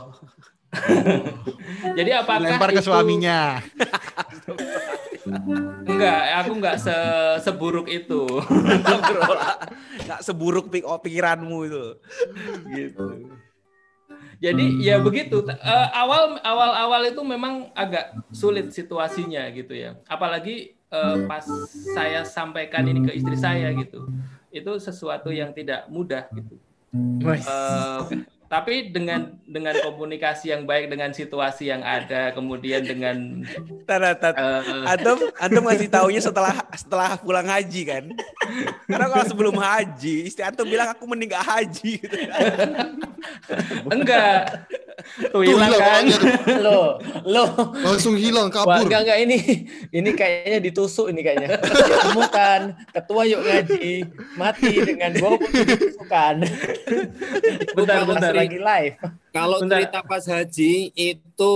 Jadi apakah Lempar ke itu- suaminya. Enggak, aku enggak se seburuk itu. Nggak seburuk pik oh, pikiranmu itu. gitu. Jadi ya begitu. Eh, awal awal awal itu memang agak sulit situasinya gitu ya. Apalagi eh, pas saya sampaikan ini ke istri saya gitu. Itu sesuatu yang tidak mudah gitu. Eh, tapi dengan dengan komunikasi yang baik dengan situasi yang ada, kemudian dengan Tada, tada. eh, Antum, antum ngasih taunya setelah setelah pulang haji kan? Karena kalau sebelum haji, istri antum bilang aku mending gak haji. Gitu. enggak. Tuh Tuh, hilang kan? Lo, lo. Langsung hilang Wah, kabur. enggak enggak ini. Ini kayaknya ditusuk ini kayaknya. Ditemukan ketua yuk ngaji mati dengan bom ditusukan. Bentar, bentar. Lagi live. Kalau Bentar. cerita pas haji itu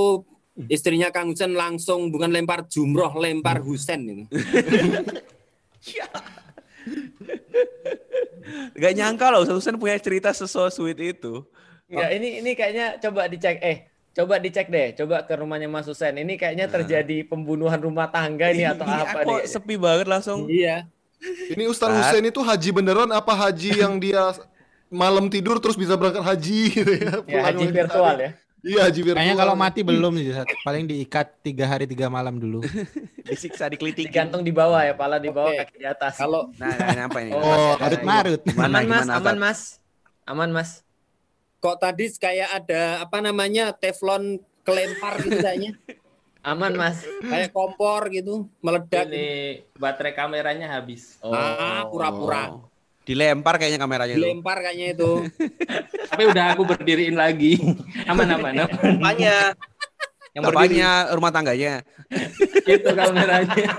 istrinya Kang Husen langsung bukan lempar jumroh, lempar Husen itu. Gak nyangka loh, Ustaz Husain punya cerita seso sweet itu. Enggak, ini ini kayaknya coba dicek eh coba dicek deh, coba ke rumahnya Mas Husen. Ini kayaknya terjadi pembunuhan rumah tangga ini atau Iya, apa kok nih? sepi banget langsung. Iya. Ini Ustaz. Hussein itu haji beneran apa haji yang dia malam tidur terus bisa berangkat haji gitu ya? Ya, haji virtual hari. ya. Iya haji virtual. Kayaknya kalau mati belum sih, paling diikat tiga hari tiga malam dulu. Disiksa, dikelitikin. Digantung di bawah ya, pala di bawah, Oke. kaki di atas. Kalau Nah, nah, apa ini? Oh, Marut marut. Gimana, aman Mas, gimana, aman? Mas. Aman Mas. kok tadi kayak ada apa namanya teflon kelempar gitu kayaknya. Aman Mas. Kayak kompor gitu, meledak. Ini baterai kameranya habis. Oh. Ah, pura-pura. Oh. Dilempar kayaknya kameranya itu. Dilempar kayaknya itu. Tapi udah aku berdiriin lagi. Aman aman aman. Apanya? Yang berdiri. Bapaknya rumah tangganya. Itu kameranya.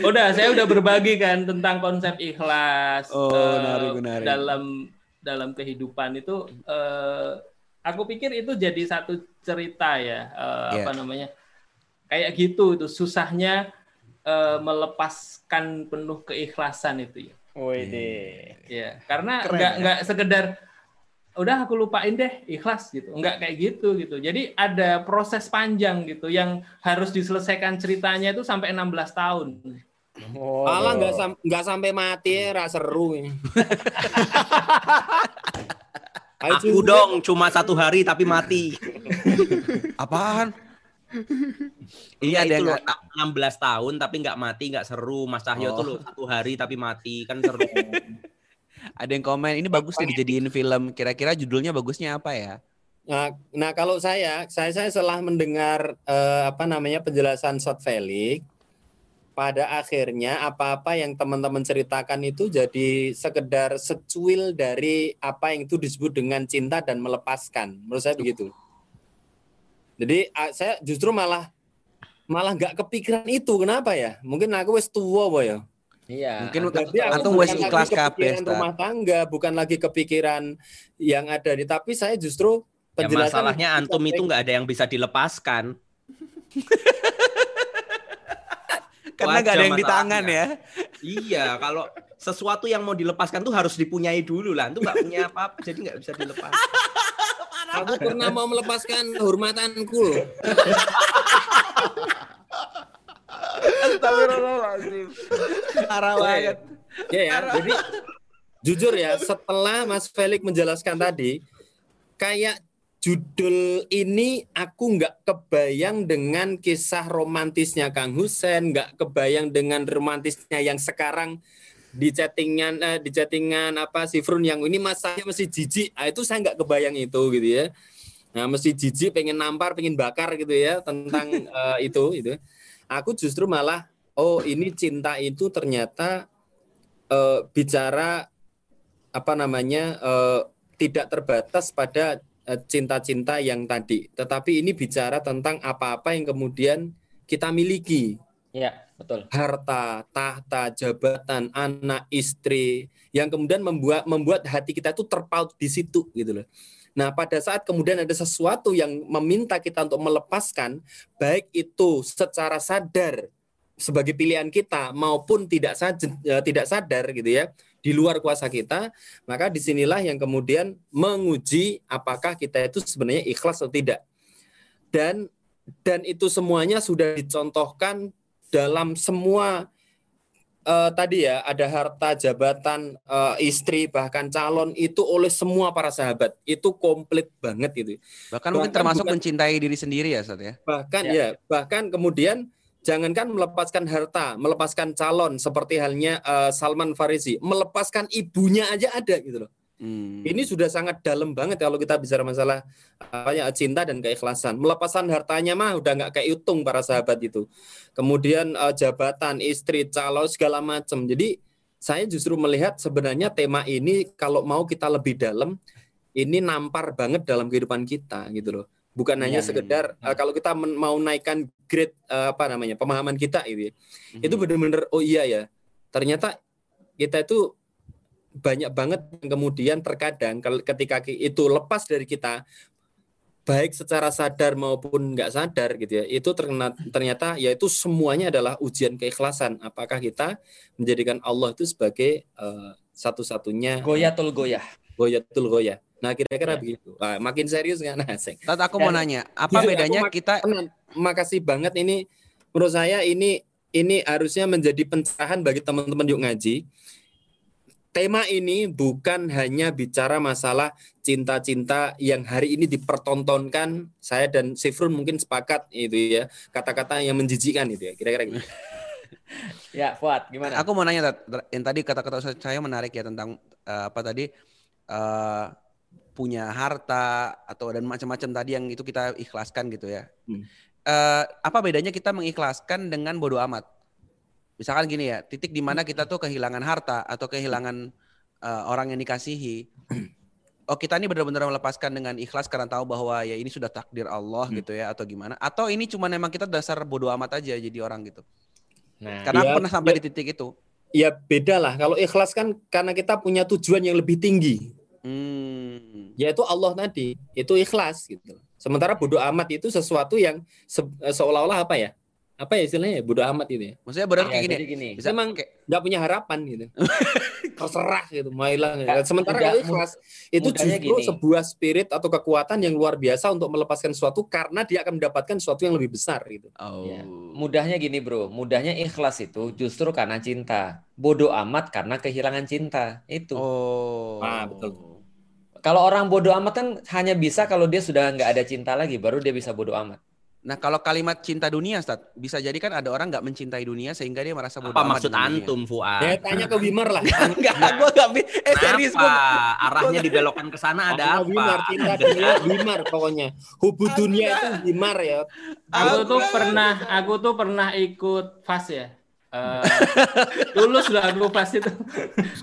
udah, saya udah berbagi kan tentang konsep ikhlas Oh, menarik, menarik. dalam dalam kehidupan itu. eh, aku pikir itu jadi satu cerita ya, eh, Iya. apa namanya? Kayak gitu itu susahnya eh, melepaskan penuh keikhlasan itu ya. Wih deh. Ya, karena nggak ya. nggak sekedar udah aku lupain deh ikhlas gitu, nggak kayak gitu gitu. Jadi ada proses panjang gitu yang harus diselesaikan ceritanya itu sampai 16 tahun. Oh, Malah nggak sam- nggak sampai mati ya, seru. ini. Ayo, Aku dong cuma satu hari tapi mati. Apaan? Iya ada itu yang loh, 16 tahun tapi nggak mati, nggak seru. Mas Cahyo Oh. tuh loh satu hari tapi mati kan seru. Ada yang komen, ini bagus nih dijadiin film. Kira-kira judulnya bagusnya apa ya? Nah, nah kalau saya, saya saya setelah mendengar eh, apa namanya penjelasan Shot Felix, pada akhirnya apa-apa yang teman-teman ceritakan itu jadi sekedar secuil dari apa yang itu disebut dengan cinta dan melepaskan. Menurut saya begitu. Jadi saya justru malah malah nggak kepikiran itu. Kenapa ya? Mungkin aku wes tua boy ya. Iya. Mungkin aku antum bukan wes lagi ikhlas kabeh, rumah tangga, bukan lagi kepikiran yang ada di tapi saya justru Ya masalahnya antum itu nggak ada yang bisa dilepaskan. Karena nggak ada yang di tangan ya. Iya, kalau sesuatu yang mau dilepaskan tuh harus dipunyai dulu lah. Antum nggak punya apa-apa, jadi nggak bisa dilepas. Aku pernah mau melepaskan hormatanku loh. Astagfirullahaladzim. Parah banget. Ya ya, jadi jujur ya, setelah Mas Felix menjelaskan tadi, kayak judul ini aku nggak kebayang dengan kisah romantisnya Kang Husen, nggak kebayang dengan romantisnya yang sekarang di chattingan eh, di chattingan apa si Frun yang ini mas saya mesti jijik. Ah, itu saya nggak kebayang itu gitu ya. Nah mesti jijik pengen nampar pengen bakar gitu ya tentang eh, itu itu aku justru malah oh ini cinta itu ternyata eh, bicara apa namanya eh, tidak terbatas pada eh, cinta-cinta yang tadi, tetapi ini bicara tentang apa-apa yang kemudian kita miliki, Iya, betul. harta, tahta, jabatan, anak, istri, yang kemudian membuat membuat hati kita itu terpaut di situ gitu loh. Nah, pada saat kemudian ada sesuatu yang meminta kita untuk melepaskan, baik itu secara sadar sebagai pilihan kita maupun tidak saja tidak sadar gitu ya di luar kuasa kita maka di sinilah yang kemudian menguji apakah kita itu sebenarnya ikhlas atau tidak dan dan itu semuanya sudah dicontohkan dalam semua eh, tadi ya ada harta jabatan eh, istri bahkan calon itu oleh semua para sahabat itu komplit banget itu Bahkan mungkin Bahkan termasuk bukan- mencintai diri sendiri ya, Ustaz ya. bahkan Ya. ya bahkan kemudian jangankan melepaskan harta melepaskan calon seperti halnya eh, Salman Farisi melepaskan ibunya aja ada gitu loh Hmm. ini sudah sangat dalam banget kalau kita bicara masalah apa ya cinta dan keikhlasan. Melepaskan hartanya mah udah nggak kayak hitung para sahabat itu. Kemudian eh, jabatan, istri, calon segala macam. Jadi saya justru melihat sebenarnya tema ini kalau mau kita lebih dalam ini nampar banget dalam kehidupan kita gitu loh. Bukan hanya Iya, sekedar eh, kalau kita mau naikkan grade eh, apa namanya pemahaman kita gitu ya. Itu Mhm. benar-benar oh iya ya. Ternyata kita itu banyak banget yang kemudian terkadang ketika itu lepas dari kita baik secara sadar maupun nggak sadar gitu ya itu terkena, ternyata yaitu semuanya adalah ujian keikhlasan apakah kita menjadikan Allah itu sebagai eh, satu-satunya Goyatul goyah. goyatul goyah nah kira-kira Ya. begitu Wah, makin serius kan asik Tat, aku mau nanya, apa aku bedanya mak- kita makasih banget ini menurut saya ini ini harusnya menjadi pencerahan bagi teman-teman yuk ngaji. Tema ini bukan hanya bicara masalah cinta-cinta yang hari ini dipertontonkan. Saya dan Sifrun mungkin sepakat itu ya kata-kata yang menjijikan itu ya kira-kira gitu. Ya, Fuad, gimana? Aku mau nanya, yang tadi kata-kata Ustaz saya menarik ya tentang eh, apa tadi eh, punya harta atau dan macam-macam tadi yang itu kita ikhlaskan gitu ya. Hmm. Eh, apa bedanya kita mengikhlaskan dengan bodoh amat? Misalkan gini ya, titik di mana kita tuh kehilangan harta atau kehilangan eh, orang yang dikasihi. Oh kita ini benar-benar melepaskan dengan ikhlas karena tahu bahwa ya ini sudah takdir Allah Hmm. gitu ya atau gimana? Atau ini cuma memang kita dasar bodoh amat aja jadi orang gitu? Nah, Karena aku Ya, pernah sampai ya. di titik itu. Ya beda lah kalau ikhlas kan karena kita punya tujuan yang lebih tinggi Hmm. yaitu Allah tadi itu ikhlas gitu. Sementara bodoh amat itu sesuatu yang se- seolah-olah apa ya? Apa ya istilahnya ya bodoh amat itu ya? Maksudnya berarti Ya, kayak gini. gini. Bisa Emang kayak nggak punya harapan gitu. Terserah gitu, mau hilang. gitu. Sementara kalau ikhlas itu justru gini. sebuah spirit atau kekuatan yang luar biasa untuk melepaskan sesuatu karena dia akan mendapatkan sesuatu yang lebih besar gitu. oh. Ya, Mudahnya gini, Bro. Mudahnya ikhlas itu justru karena cinta. Bodoh amat karena kehilangan cinta. Itu. Oh. Ah, betul. Kalau orang bodoh amat kan hanya bisa kalau dia sudah nggak ada cinta lagi, baru dia bisa bodoh amat. Nah, kalau kalimat cinta dunia, Ustaz, bisa jadi kan ada orang nggak mencintai dunia sehingga dia merasa bodoh Apa maksud dunia. antum, Fuad? Ya tanya ke Wimar lah. Enggak, gua enggak bi- eh serius gua. Arahnya dibelokkan ke sana ada apa? cinta dunia Wimar pokoknya. Hubu dunia itu Wimar ya. Aku tuh pernah, aku tuh pernah ikut fast ya. Eh, lulus lah aku fast itu.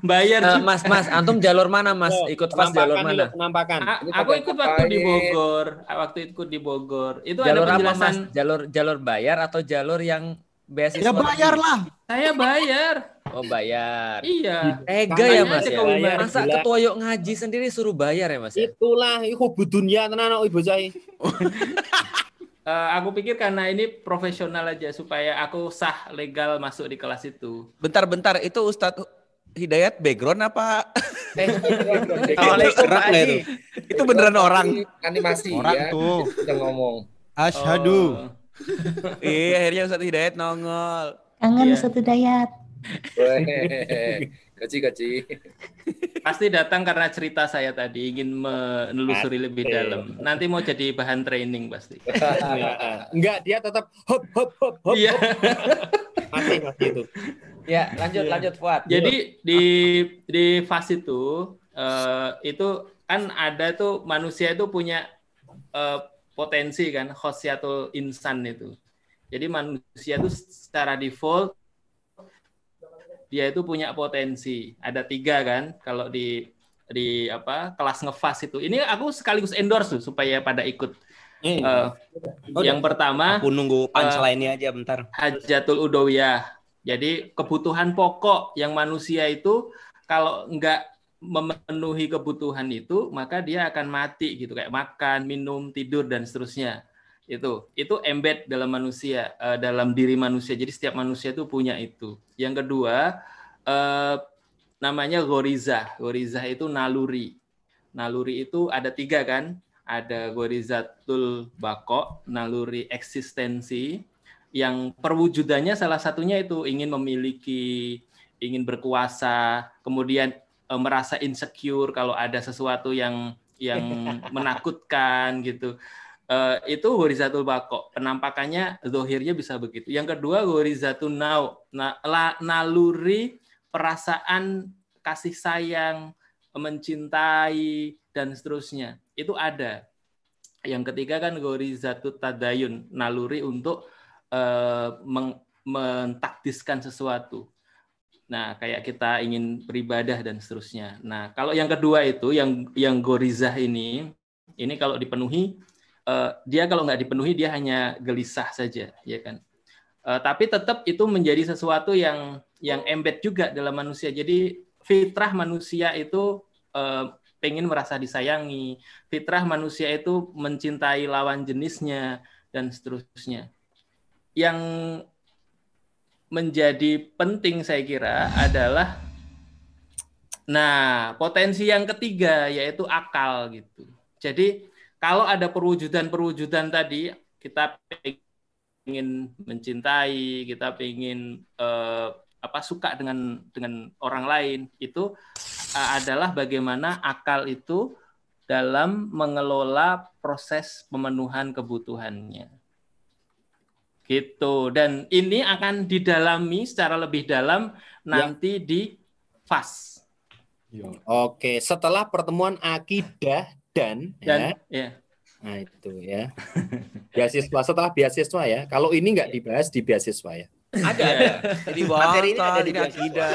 Bayar. Juga. mas, Mas, antum jalur mana, Mas? Oh, Ikut fast jalur mana? dulu, Penampakan. A- Ini aku ikut waktu di? Bogor. Waktu ikut di Bogor. Itu Jalur ada apa, penjelasan. Mas? Jalur jalur bayar atau jalur yang beasiswa? Ya bayar lah. Saya bayar. Oh, bayar. Iya. Tega ya, Mas ya. Wimar. Masa Gila. ketua yuk ngaji sendiri suruh bayar ya, Mas ya? Itulah itu dunia tenan kok ibu saya. Eh, aku pikir karena ini profesional aja supaya aku sah legal masuk di kelas itu. Bentar-bentar, itu Ustadz Hidayat background apa? Eh, itu beneran orang. animasi Orang ya tuh. kita ngomong Asyhadu. Oh. Iya, akhirnya Ustadz Hidayat nongol. Kangen Iya. Ustaz Hidayat. Gaji gaji Pasti datang karena cerita saya tadi ingin menelusuri lebih Oke. dalam. Nanti mau jadi bahan training pasti. Enggak, dia tetap hop hop hop hop. Iya. Masih masih itu. Ya, lanjut Iya. lanjut Fuad. Jadi di di fase itu eh, itu kan ada tuh manusia itu punya eh, potensi kan khosiatul insan itu. Jadi manusia itu secara default dia itu punya potensi. Ada tiga kan kalau di di apa kelas ngefas itu. Ini aku sekaligus endorse tuh supaya pada ikut. Eh, Eh, yang pertama Aku nunggu punchline-nya aja bentar. hajatul udawiyah. Jadi kebutuhan pokok yang manusia itu kalau nggak memenuhi kebutuhan itu maka dia akan mati gitu kayak makan, minum, tidur dan seterusnya. Itu itu embed dalam manusia, eh, dalam diri manusia. Jadi setiap manusia itu punya itu. Yang kedua eh, namanya goriza. Goriza itu naluri. Naluri itu ada tiga kan? ada gorizatul bako, naluri eksistensi yang perwujudannya salah satunya itu ingin memiliki, ingin berkuasa, kemudian eh, merasa insecure kalau ada sesuatu yang yang menakutkan gitu. Eh, itu horizatul bako. Penampakannya zohirnya bisa begitu. Yang kedua horizatul nau, na, la- naluri perasaan kasih sayang, mencintai dan seterusnya. Itu ada. Yang ketiga kan gorizatut tadayun, naluri untuk meng- mentaktiskan sesuatu. Nah, kayak kita ingin beribadah dan seterusnya. Nah, kalau yang kedua itu yang yang gorizah ini, ini kalau dipenuhi eh, dia kalau nggak dipenuhi dia hanya gelisah saja, ya kan. Eh, tapi tetap itu menjadi sesuatu yang yang embed juga dalam manusia. Jadi fitrah manusia itu eh, pengen merasa disayangi, fitrah manusia itu mencintai lawan jenisnya dan seterusnya. Yang menjadi penting saya kira adalah nah potensi yang ketiga yaitu akal gitu. Jadi kalau ada perwujudan-perwujudan tadi kita ingin mencintai, kita ingin eh, apa suka dengan dengan orang lain itu eh, adalah bagaimana akal itu dalam mengelola proses pemenuhan kebutuhannya. Gitu. Dan ini akan didalami secara lebih dalam nanti di fas. Oke, setelah pertemuan akidah dan, Dan ya. ya. Nah, itu ya. Beasiswa setelah beasiswa ya. Kalau ini nggak dibahas di beasiswa ya. Ada, ada. Jadi Materi ini ada di akidah.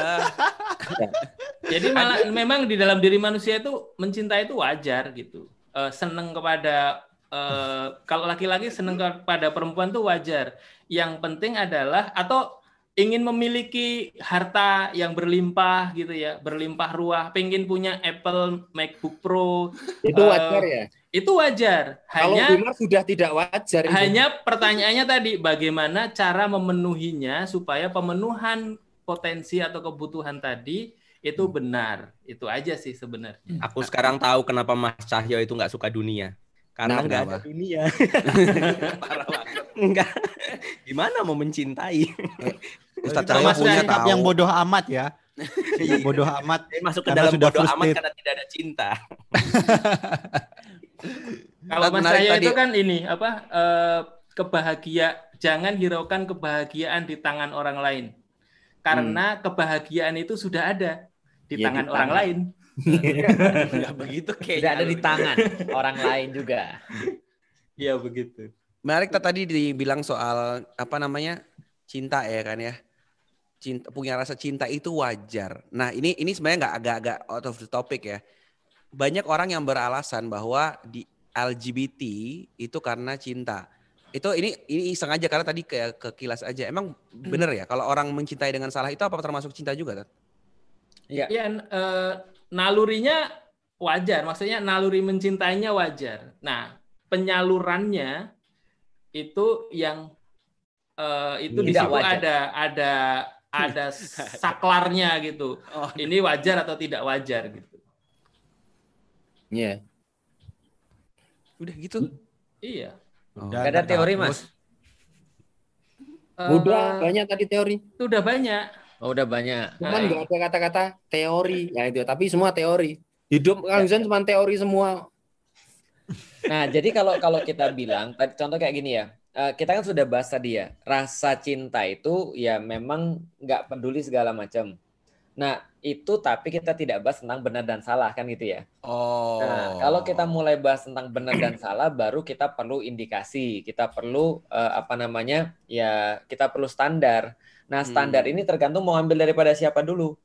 Jadi malah memang di dalam diri manusia itu mencintai itu wajar gitu. Eh, seneng kepada eh, kalau laki-laki seneng kepada perempuan itu wajar. Yang penting adalah atau ingin memiliki harta yang berlimpah gitu ya, berlimpah ruah, pengen punya Apple MacBook Pro. Itu eh, wajar ya. Itu wajar. Kalau Hanya Bimar sudah tidak wajar. itu. hanya pertanyaannya tadi bagaimana cara memenuhinya supaya pemenuhan potensi atau kebutuhan tadi itu benar. Itu aja sih sebenarnya. Aku sekarang tahu kenapa Mas Cahyo itu nggak suka dunia. Karena Kenapa? nggak ada dunia. Parah banget. Enggak. Gimana mau mencintai? Ustadz Itu Cahyo punya tahu. yang bodoh amat ya. bodoh amat. Dia masuk ke dalam sudah bodoh amat karena tidak ada cinta. Kalau Mas Cahyo tadi. itu kan ini apa eh, kebahagia jangan hiraukan kebahagiaan di tangan orang lain. Karena kebahagiaan itu sudah ada di Ya, di tangan orang tangan. lain. Ya begitu kayaknya. Tidak ada di tangan orang lain juga. Iya begitu. Menarik ta- tadi dibilang soal apa namanya cinta ya kan ya. Cinta punya rasa cinta itu wajar. Nah ini ini sebenarnya nggak agak-agak out of the topic ya. Banyak orang yang beralasan bahwa di LGBT itu karena cinta. Itu ini ini iseng aja karena tadi kayak ke kilas aja. Emang bener ya kalau orang mencintai dengan salah itu apa termasuk cinta juga kan? Iya. Ya, eh, nalurinya wajar, maksudnya naluri mencintainya wajar. Nah, penyalurannya itu yang eh, itu di Tidak situ wajar. ada ada ada saklarnya gitu. Ini wajar atau tidak wajar gitu. Iya. Udah gitu. Iya. Gak ada teori, Mas. Eh, Udah banyak tadi teori. Itu udah banyak. Oh, udah banyak. Cuman nggak ada kata-kata teori. Ya itu, tapi semua teori. Hidup kalian cuma teori semua. Nah, jadi kalau kalau kita bilang, contoh kayak gini ya, eh, kita kan sudah bahas tadi ya, rasa cinta itu ya memang nggak peduli segala macam. Nah, itu tapi kita tidak bahas tentang benar dan salah kan gitu ya. Oh. Nah, kalau kita mulai bahas tentang benar dan salah, baru kita perlu indikasi, kita perlu eh, apa namanya, ya kita perlu standar. Nah, standar Hmm. ini tergantung mau ambil daripada siapa dulu.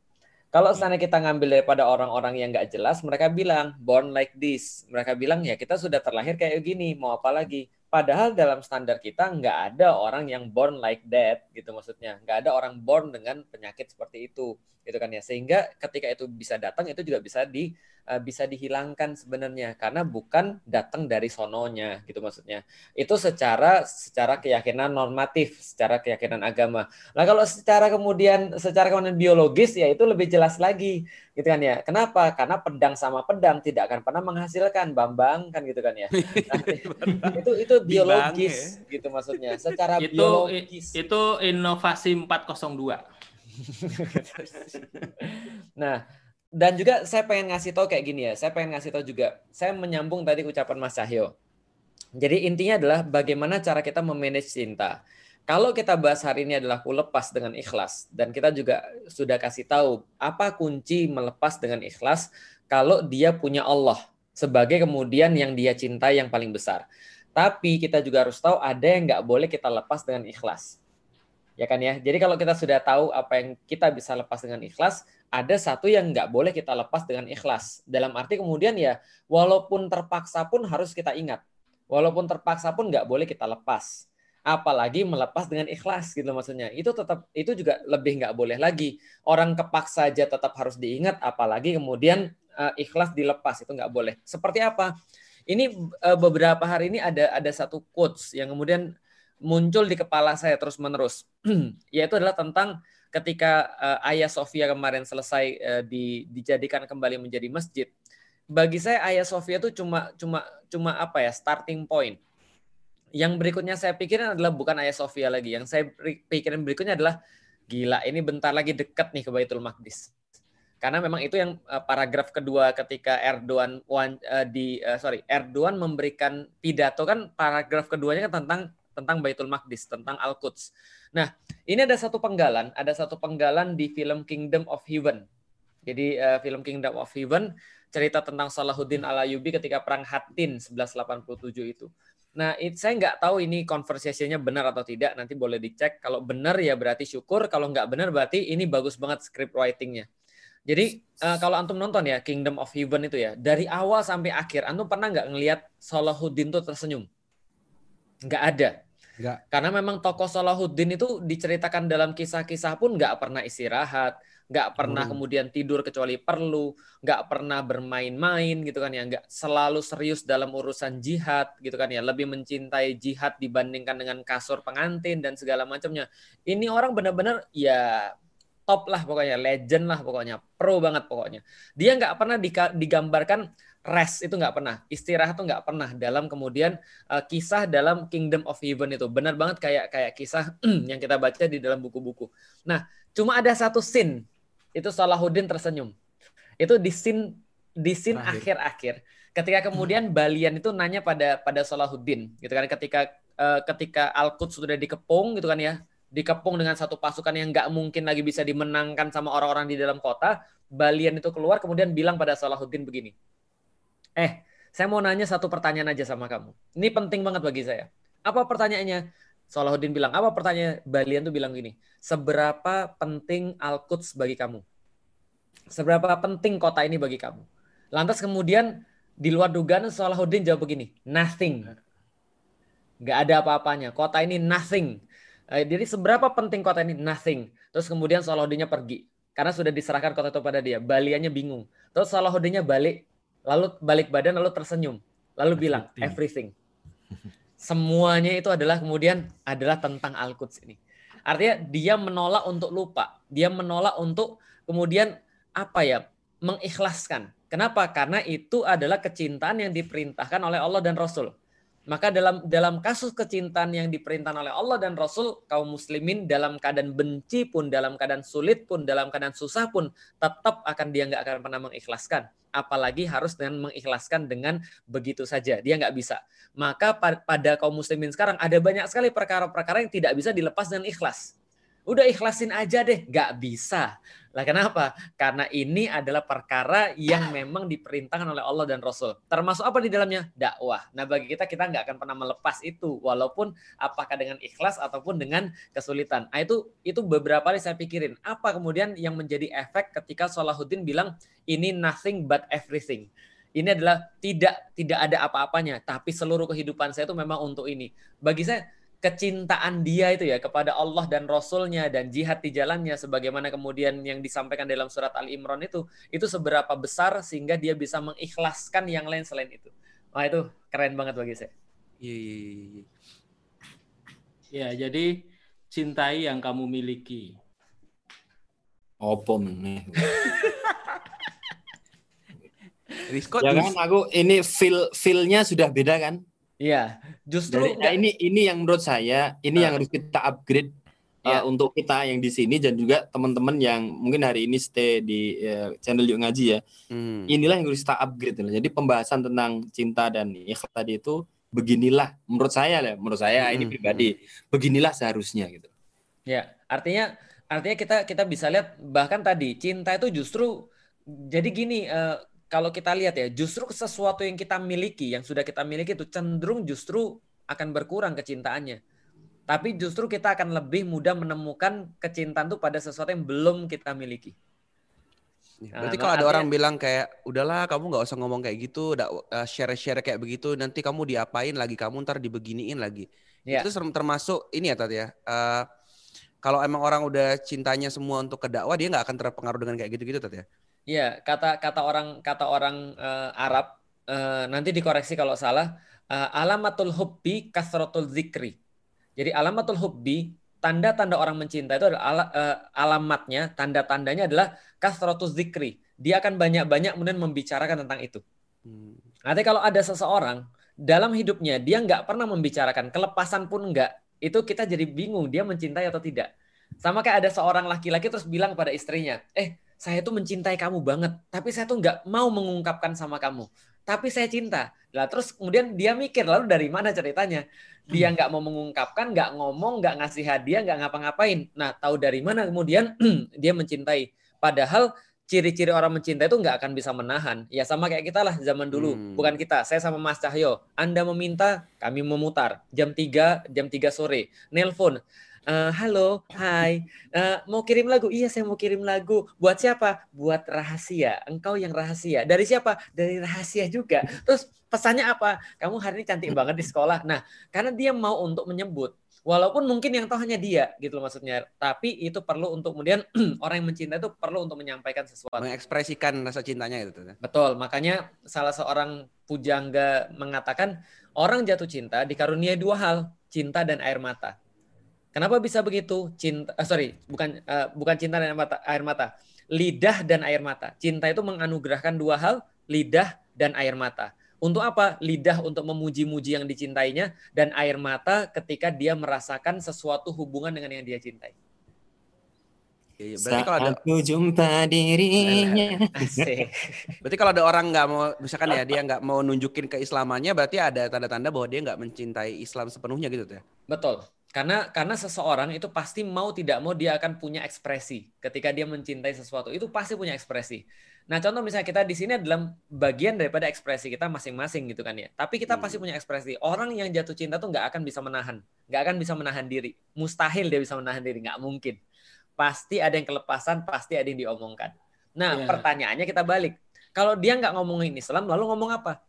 Kalau seandainya kita ngambil daripada orang-orang yang nggak jelas, mereka bilang born like this. Mereka bilang ya kita sudah terlahir kayak gini, mau apa lagi? Padahal dalam standar kita nggak ada orang yang born like that, gitu maksudnya. Nggak ada orang born dengan penyakit seperti itu, gitu kan ya. Sehingga ketika itu bisa datang, itu juga bisa di eh, bisa dihilangkan sebenarnya karena bukan datang dari sononya gitu maksudnya. Itu secara secara keyakinan normatif, secara keyakinan agama. Nah, kalau secara kemudian secara kemudian biologis ya itu lebih jelas lagi gitu kan ya. Kenapa? Karena pedang sama pedang tidak akan pernah menghasilkan Bambang kan gitu kan ya. Nah, itu itu biologis gitu maksudnya. Secara itu biologis. itu inovasi 402. Nah, dan juga saya pengen ngasih tahu kayak gini ya. Saya pengen ngasih tahu juga. Saya menyambung tadi ucapan Mas Cahyo. Jadi intinya adalah bagaimana cara kita memanage cinta. Kalau kita bahas hari ini adalah aku lepas dengan ikhlas dan kita juga sudah kasih tahu apa kunci melepas dengan ikhlas kalau dia punya Allah sebagai kemudian yang dia cintai yang paling besar. Tapi kita juga harus tahu ada yang nggak boleh kita lepas dengan ikhlas ya kan ya. Jadi kalau kita sudah tahu apa yang kita bisa lepas dengan ikhlas, ada satu yang nggak boleh kita lepas dengan ikhlas. Dalam arti kemudian ya, walaupun terpaksa pun harus kita ingat. Walaupun terpaksa pun nggak boleh kita lepas. Apalagi melepas dengan ikhlas gitu maksudnya. Itu tetap itu juga lebih nggak boleh lagi. Orang kepaksa aja tetap harus diingat, apalagi kemudian uh, ikhlas dilepas itu nggak boleh. Seperti apa? Ini uh, beberapa hari ini ada ada satu quotes yang kemudian muncul di kepala saya terus menerus yaitu adalah tentang ketika uh, Ayah Sofia kemarin selesai uh, di, dijadikan kembali menjadi masjid bagi saya Ayah Sofia itu cuma cuma cuma apa ya starting point yang berikutnya saya pikirin adalah bukan Ayah Sofia lagi yang saya pikirin berikutnya adalah gila ini bentar lagi dekat nih ke Baitul Maqdis karena memang itu yang uh, paragraf kedua ketika Erdogan uh, di uh, sorry Erdogan memberikan pidato kan paragraf keduanya kan tentang tentang Baitul Maqdis, tentang Al-Quds. Nah, ini ada satu penggalan, ada satu penggalan di film Kingdom of Heaven. Jadi uh, film Kingdom of Heaven cerita tentang Salahuddin Al-Ayyubi ketika perang Hattin 1187 itu. Nah, it, saya nggak tahu ini conversation-nya benar atau tidak. Nanti boleh dicek. Kalau benar ya berarti syukur. Kalau nggak benar berarti ini bagus banget script writing-nya. Jadi uh, kalau antum nonton ya Kingdom of Heaven itu ya dari awal sampai akhir, antum pernah nggak ngelihat Salahuddin tuh tersenyum? Nggak ada. Nggak. Karena memang tokoh Salahuddin itu diceritakan dalam kisah-kisah pun nggak pernah istirahat, nggak pernah Hmm. kemudian tidur kecuali perlu, nggak pernah bermain-main gitu kan ya, nggak selalu serius dalam urusan jihad gitu kan ya, lebih mencintai jihad dibandingkan dengan kasur pengantin dan segala macamnya. Ini orang benar-benar ya top lah pokoknya, legend lah pokoknya, pro banget pokoknya. Dia nggak pernah digambarkan rest itu nggak pernah, istirahat tuh nggak pernah dalam kemudian uh, kisah dalam Kingdom of Heaven itu. Benar banget kayak kayak kisah yang kita baca di dalam buku-buku. Nah, cuma ada satu scene itu Salahuddin tersenyum. Itu di scene di scene akhir-akhir ketika kemudian Balian itu nanya pada pada Salahuddin gitu kan. Ketika uh, ketika Al-Quds sudah dikepung gitu kan ya dikepung dengan satu pasukan yang nggak mungkin lagi bisa dimenangkan sama orang-orang di dalam kota Balian itu keluar kemudian bilang pada Salahuddin begini Eh, saya mau nanya satu pertanyaan aja sama kamu. Ini penting banget bagi saya. Apa pertanyaannya? Salahuddin bilang, apa pertanyaan Balian tuh bilang gini, seberapa penting Al-Quds bagi kamu? Seberapa penting kota ini bagi kamu? Lantas kemudian di luar dugaan Salahuddin jawab begini, nothing. Nggak ada apa-apanya. Kota ini nothing. Eh, Jadi seberapa penting kota ini? Nothing. Terus kemudian Salahuddinnya pergi. Karena sudah diserahkan kota itu pada dia. Baliannya bingung. Terus Salahuddinnya balik lalu balik badan lalu tersenyum. Lalu bilang everything. Semuanya itu adalah kemudian adalah tentang Al-Quds ini. Artinya dia menolak untuk lupa. Dia menolak untuk kemudian apa ya mengikhlaskan. Kenapa? Karena itu adalah kecintaan yang diperintahkan oleh Allah dan Rasul maka dalam dalam kasus kecintaan yang diperintahkan oleh Allah dan Rasul kaum muslimin dalam keadaan benci pun dalam keadaan sulit pun dalam keadaan susah pun tetap akan dia nggak akan pernah mengikhlaskan. Apalagi harus dengan mengikhlaskan dengan begitu saja. Dia nggak bisa. Maka pa- pada kaum muslimin sekarang ada banyak sekali perkara-perkara yang tidak bisa dilepas dengan ikhlas udah ikhlasin aja deh nggak bisa. Lah kenapa? Karena ini adalah perkara yang memang diperintahkan oleh Allah dan Rasul. Termasuk apa di dalamnya? Dakwah. Nah bagi kita kita nggak akan pernah melepas itu walaupun apakah dengan ikhlas ataupun dengan kesulitan. Nah, itu itu beberapa kali saya pikirin. Apa kemudian yang menjadi efek ketika Salahuddin bilang ini nothing but everything. Ini adalah tidak tidak ada apa-apanya tapi seluruh kehidupan saya itu memang untuk ini. Bagi saya kecintaan dia itu ya kepada Allah dan Rasulnya dan jihad di jalannya sebagaimana kemudian yang disampaikan dalam surat Al Imran itu itu seberapa besar sehingga dia bisa mengikhlaskan yang lain selain itu. Wah itu keren banget bagi saya. Iya, iya, iya, iya. Ya, jadi cintai yang kamu miliki. Opo meneh. Rizko Ya aku ini feel feel-nya sudah beda kan? Iya, justru Dari, nah, ini ini yang menurut saya ini yang Ah. harus kita upgrade Iya. uh, untuk kita yang di sini dan juga teman-teman yang mungkin hari ini stay di uh, channel Yuk Ngaji ya. Hmm. Inilah yang harus kita upgrade. Jadi pembahasan tentang cinta dan ikhlas tadi itu beginilah menurut saya lah, menurut saya ini Mm-mm. pribadi beginilah seharusnya gitu. Ya, artinya artinya kita kita bisa lihat bahkan tadi cinta itu justru jadi gini eh, kalau kita lihat ya justru sesuatu yang kita miliki yang sudah kita miliki itu cenderung justru akan berkurang kecintaannya. Tapi justru kita akan lebih mudah menemukan kecintaan itu pada sesuatu yang belum kita miliki. Ya, Nah, Berarti nah, kalau ada artinya- orang bilang kayak udahlah kamu nggak usah ngomong kayak gitu, uh, share-share kayak begitu, nanti kamu diapain lagi, kamu ntar dibeginiin lagi. Ya. Itu termasuk ini ya Tat ya. eh, kalau emang orang udah cintanya semua untuk ke dakwah, dia nggak akan terpengaruh dengan kayak gitu-gitu Tat ya. Iya, kata kata orang kata orang eh, Arab eh, nanti dikoreksi kalau salah. eh, alamatul hubbi kasratul zikri. Jadi alamatul hubbi tanda-tanda orang mencinta itu adalah ala- eh, alamatnya, tanda-tandanya adalah kasratul zikri. Dia akan banyak-banyak kemudian membicarakan tentang itu. Hmm. Nanti kalau ada seseorang dalam hidupnya dia nggak pernah membicarakan kelepasan pun nggak, itu kita jadi bingung dia mencintai atau tidak. Sama kayak ada seorang laki-laki terus bilang pada istrinya, eh saya tuh mencintai kamu banget, tapi saya tuh nggak mau mengungkapkan sama kamu, tapi saya cinta. Lah terus kemudian dia mikir lalu dari mana ceritanya? Dia nggak mau mengungkapkan, nggak ngomong, nggak ngasih hadiah, nggak ngapa-ngapain. Nah tahu dari mana kemudian dia mencintai? Padahal ciri-ciri orang mencintai itu nggak akan bisa menahan. Ya sama kayak kita lah zaman dulu. Hmm. Bukan kita, saya sama Mas Cahyo. Anda meminta, kami memutar. Jam 3, jam 3 sore. Nelpon. "Eh, halo, hai. Eh, mau kirim lagu? Iya, saya mau kirim lagu. Buat siapa? Buat rahasia. Engkau yang rahasia. Dari siapa? Dari rahasia juga. Terus pesannya apa? Kamu hari ini cantik banget di sekolah. Nah, karena dia mau untuk menyebut. Walaupun mungkin yang tahu hanya dia gitu loh maksudnya. Tapi itu perlu untuk kemudian orang yang mencinta itu perlu untuk menyampaikan sesuatu. Mengekspresikan rasa cintanya gitu ya. Betul, makanya salah seorang pujangga mengatakan orang jatuh cinta dikaruniai dua hal, cinta dan air mata. Kenapa bisa begitu? Cinta, eh, sorry, bukan eh, bukan cinta dan air mata, air mata, lidah dan air mata. Cinta itu menganugerahkan dua hal, lidah dan air mata. Untuk apa? Lidah untuk memuji-muji yang dicintainya dan air mata ketika dia merasakan sesuatu hubungan dengan yang dia cintai. Iya, iya. Berarti kalau ada Saat ku jumpa dirinya. Asik. berarti kalau ada orang nggak mau misalkan ya dia nggak mau nunjukin keislamannya, berarti ada tanda-tanda bahwa dia nggak mencintai Islam sepenuhnya gitu ya. Betul. Karena karena seseorang itu pasti mau tidak mau dia akan punya ekspresi ketika dia mencintai sesuatu. Itu pasti punya ekspresi. Nah, contoh misalnya kita di sini adalah bagian daripada ekspresi kita masing-masing gitu kan ya. Tapi kita pasti punya ekspresi. Orang yang jatuh cinta tuh nggak akan bisa menahan, nggak akan bisa menahan diri. Mustahil dia bisa menahan diri, nggak mungkin. Pasti ada yang kelepasan, pasti ada yang diomongkan. Nah, Iya. pertanyaannya kita balik. Kalau dia nggak ngomongin Islam, lalu ngomong apa?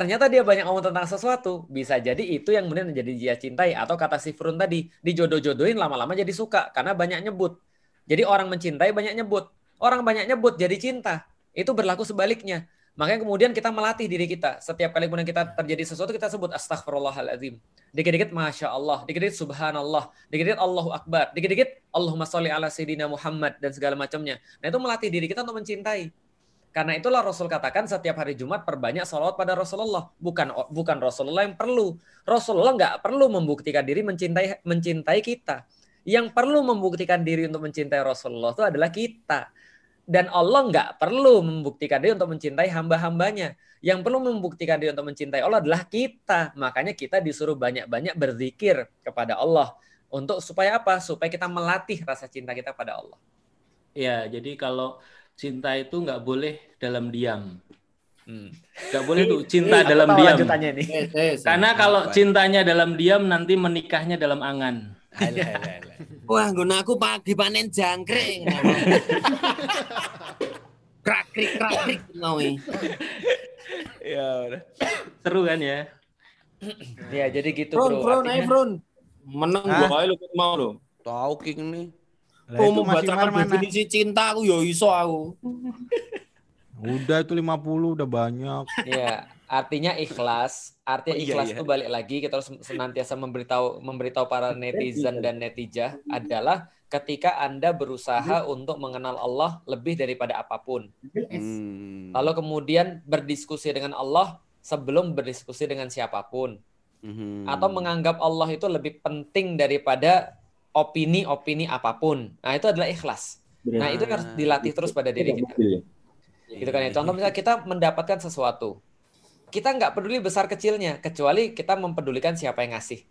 Ternyata dia banyak ngomong tentang sesuatu, bisa jadi itu yang kemudian menjadi dia cintai atau kata si Frun tadi dijodoh-jodohin lama-lama jadi suka karena banyak nyebut. Jadi orang mencintai banyak nyebut, orang banyak nyebut jadi cinta. Itu berlaku sebaliknya. Makanya kemudian kita melatih diri kita. Setiap kali kemudian kita terjadi sesuatu kita sebut astagfirullahaladzim. Dikit-dikit masya Allah, dikit-dikit subhanallah, dikit-dikit Allahu akbar, dikit-dikit Allahumma sholli ala sayyidina Muhammad dan segala macamnya. Nah itu melatih diri kita untuk mencintai. Karena itulah Rasul katakan setiap hari Jumat perbanyak salawat pada Rasulullah. Bukan bukan Rasulullah yang perlu. Rasulullah nggak perlu membuktikan diri mencintai mencintai kita. Yang perlu membuktikan diri untuk mencintai Rasulullah itu adalah kita. Dan Allah nggak perlu membuktikan diri untuk mencintai hamba-hambanya. Yang perlu membuktikan diri untuk mencintai Allah adalah kita. Makanya kita disuruh banyak-banyak berzikir kepada Allah. Untuk supaya apa? Supaya kita melatih rasa cinta kita pada Allah. Ya, jadi kalau cinta itu nggak boleh dalam diam. Hmm. Nggak boleh tuh cinta dalam diam. nih. Eh, eh, Karena kalau cintanya dalam diam nanti menikahnya dalam angan. Alah, alah, alah. Wah, guna aku pagi panen jangkrik. krakrik krakrik ngowi. Ya udah. Seru kan ya? Ya, jadi gitu, Bro. Artinya- ayo Frun. Menang gua lu mau lo. Tahu King nih. Lah, Aku itu mau Mas Imar bacakan mana? definisi cinta aku yo iso aku. Udah itu 50 udah banyak. Iya, artinya ikhlas. Artinya Oh, iya, ikhlas iya. itu balik lagi kita harus senantiasa memberitahu memberitahu para netizen dan netijah adalah ketika Anda berusaha untuk mengenal Allah lebih daripada apa pun. Hmm. Lalu kemudian berdiskusi dengan Allah sebelum berdiskusi dengan siapa pun. Mhm. Atau menganggap Allah itu lebih penting daripada opini-opini apa pun. Nah, itu adalah ikhlas. Nah, itu harus dilatih terus pada diri kita. Gitu kan ya. Contoh misalnya kita mendapatkan sesuatu. Kita nggak peduli besar kecilnya, kecuali kita mempedulikan siapa yang ngasih.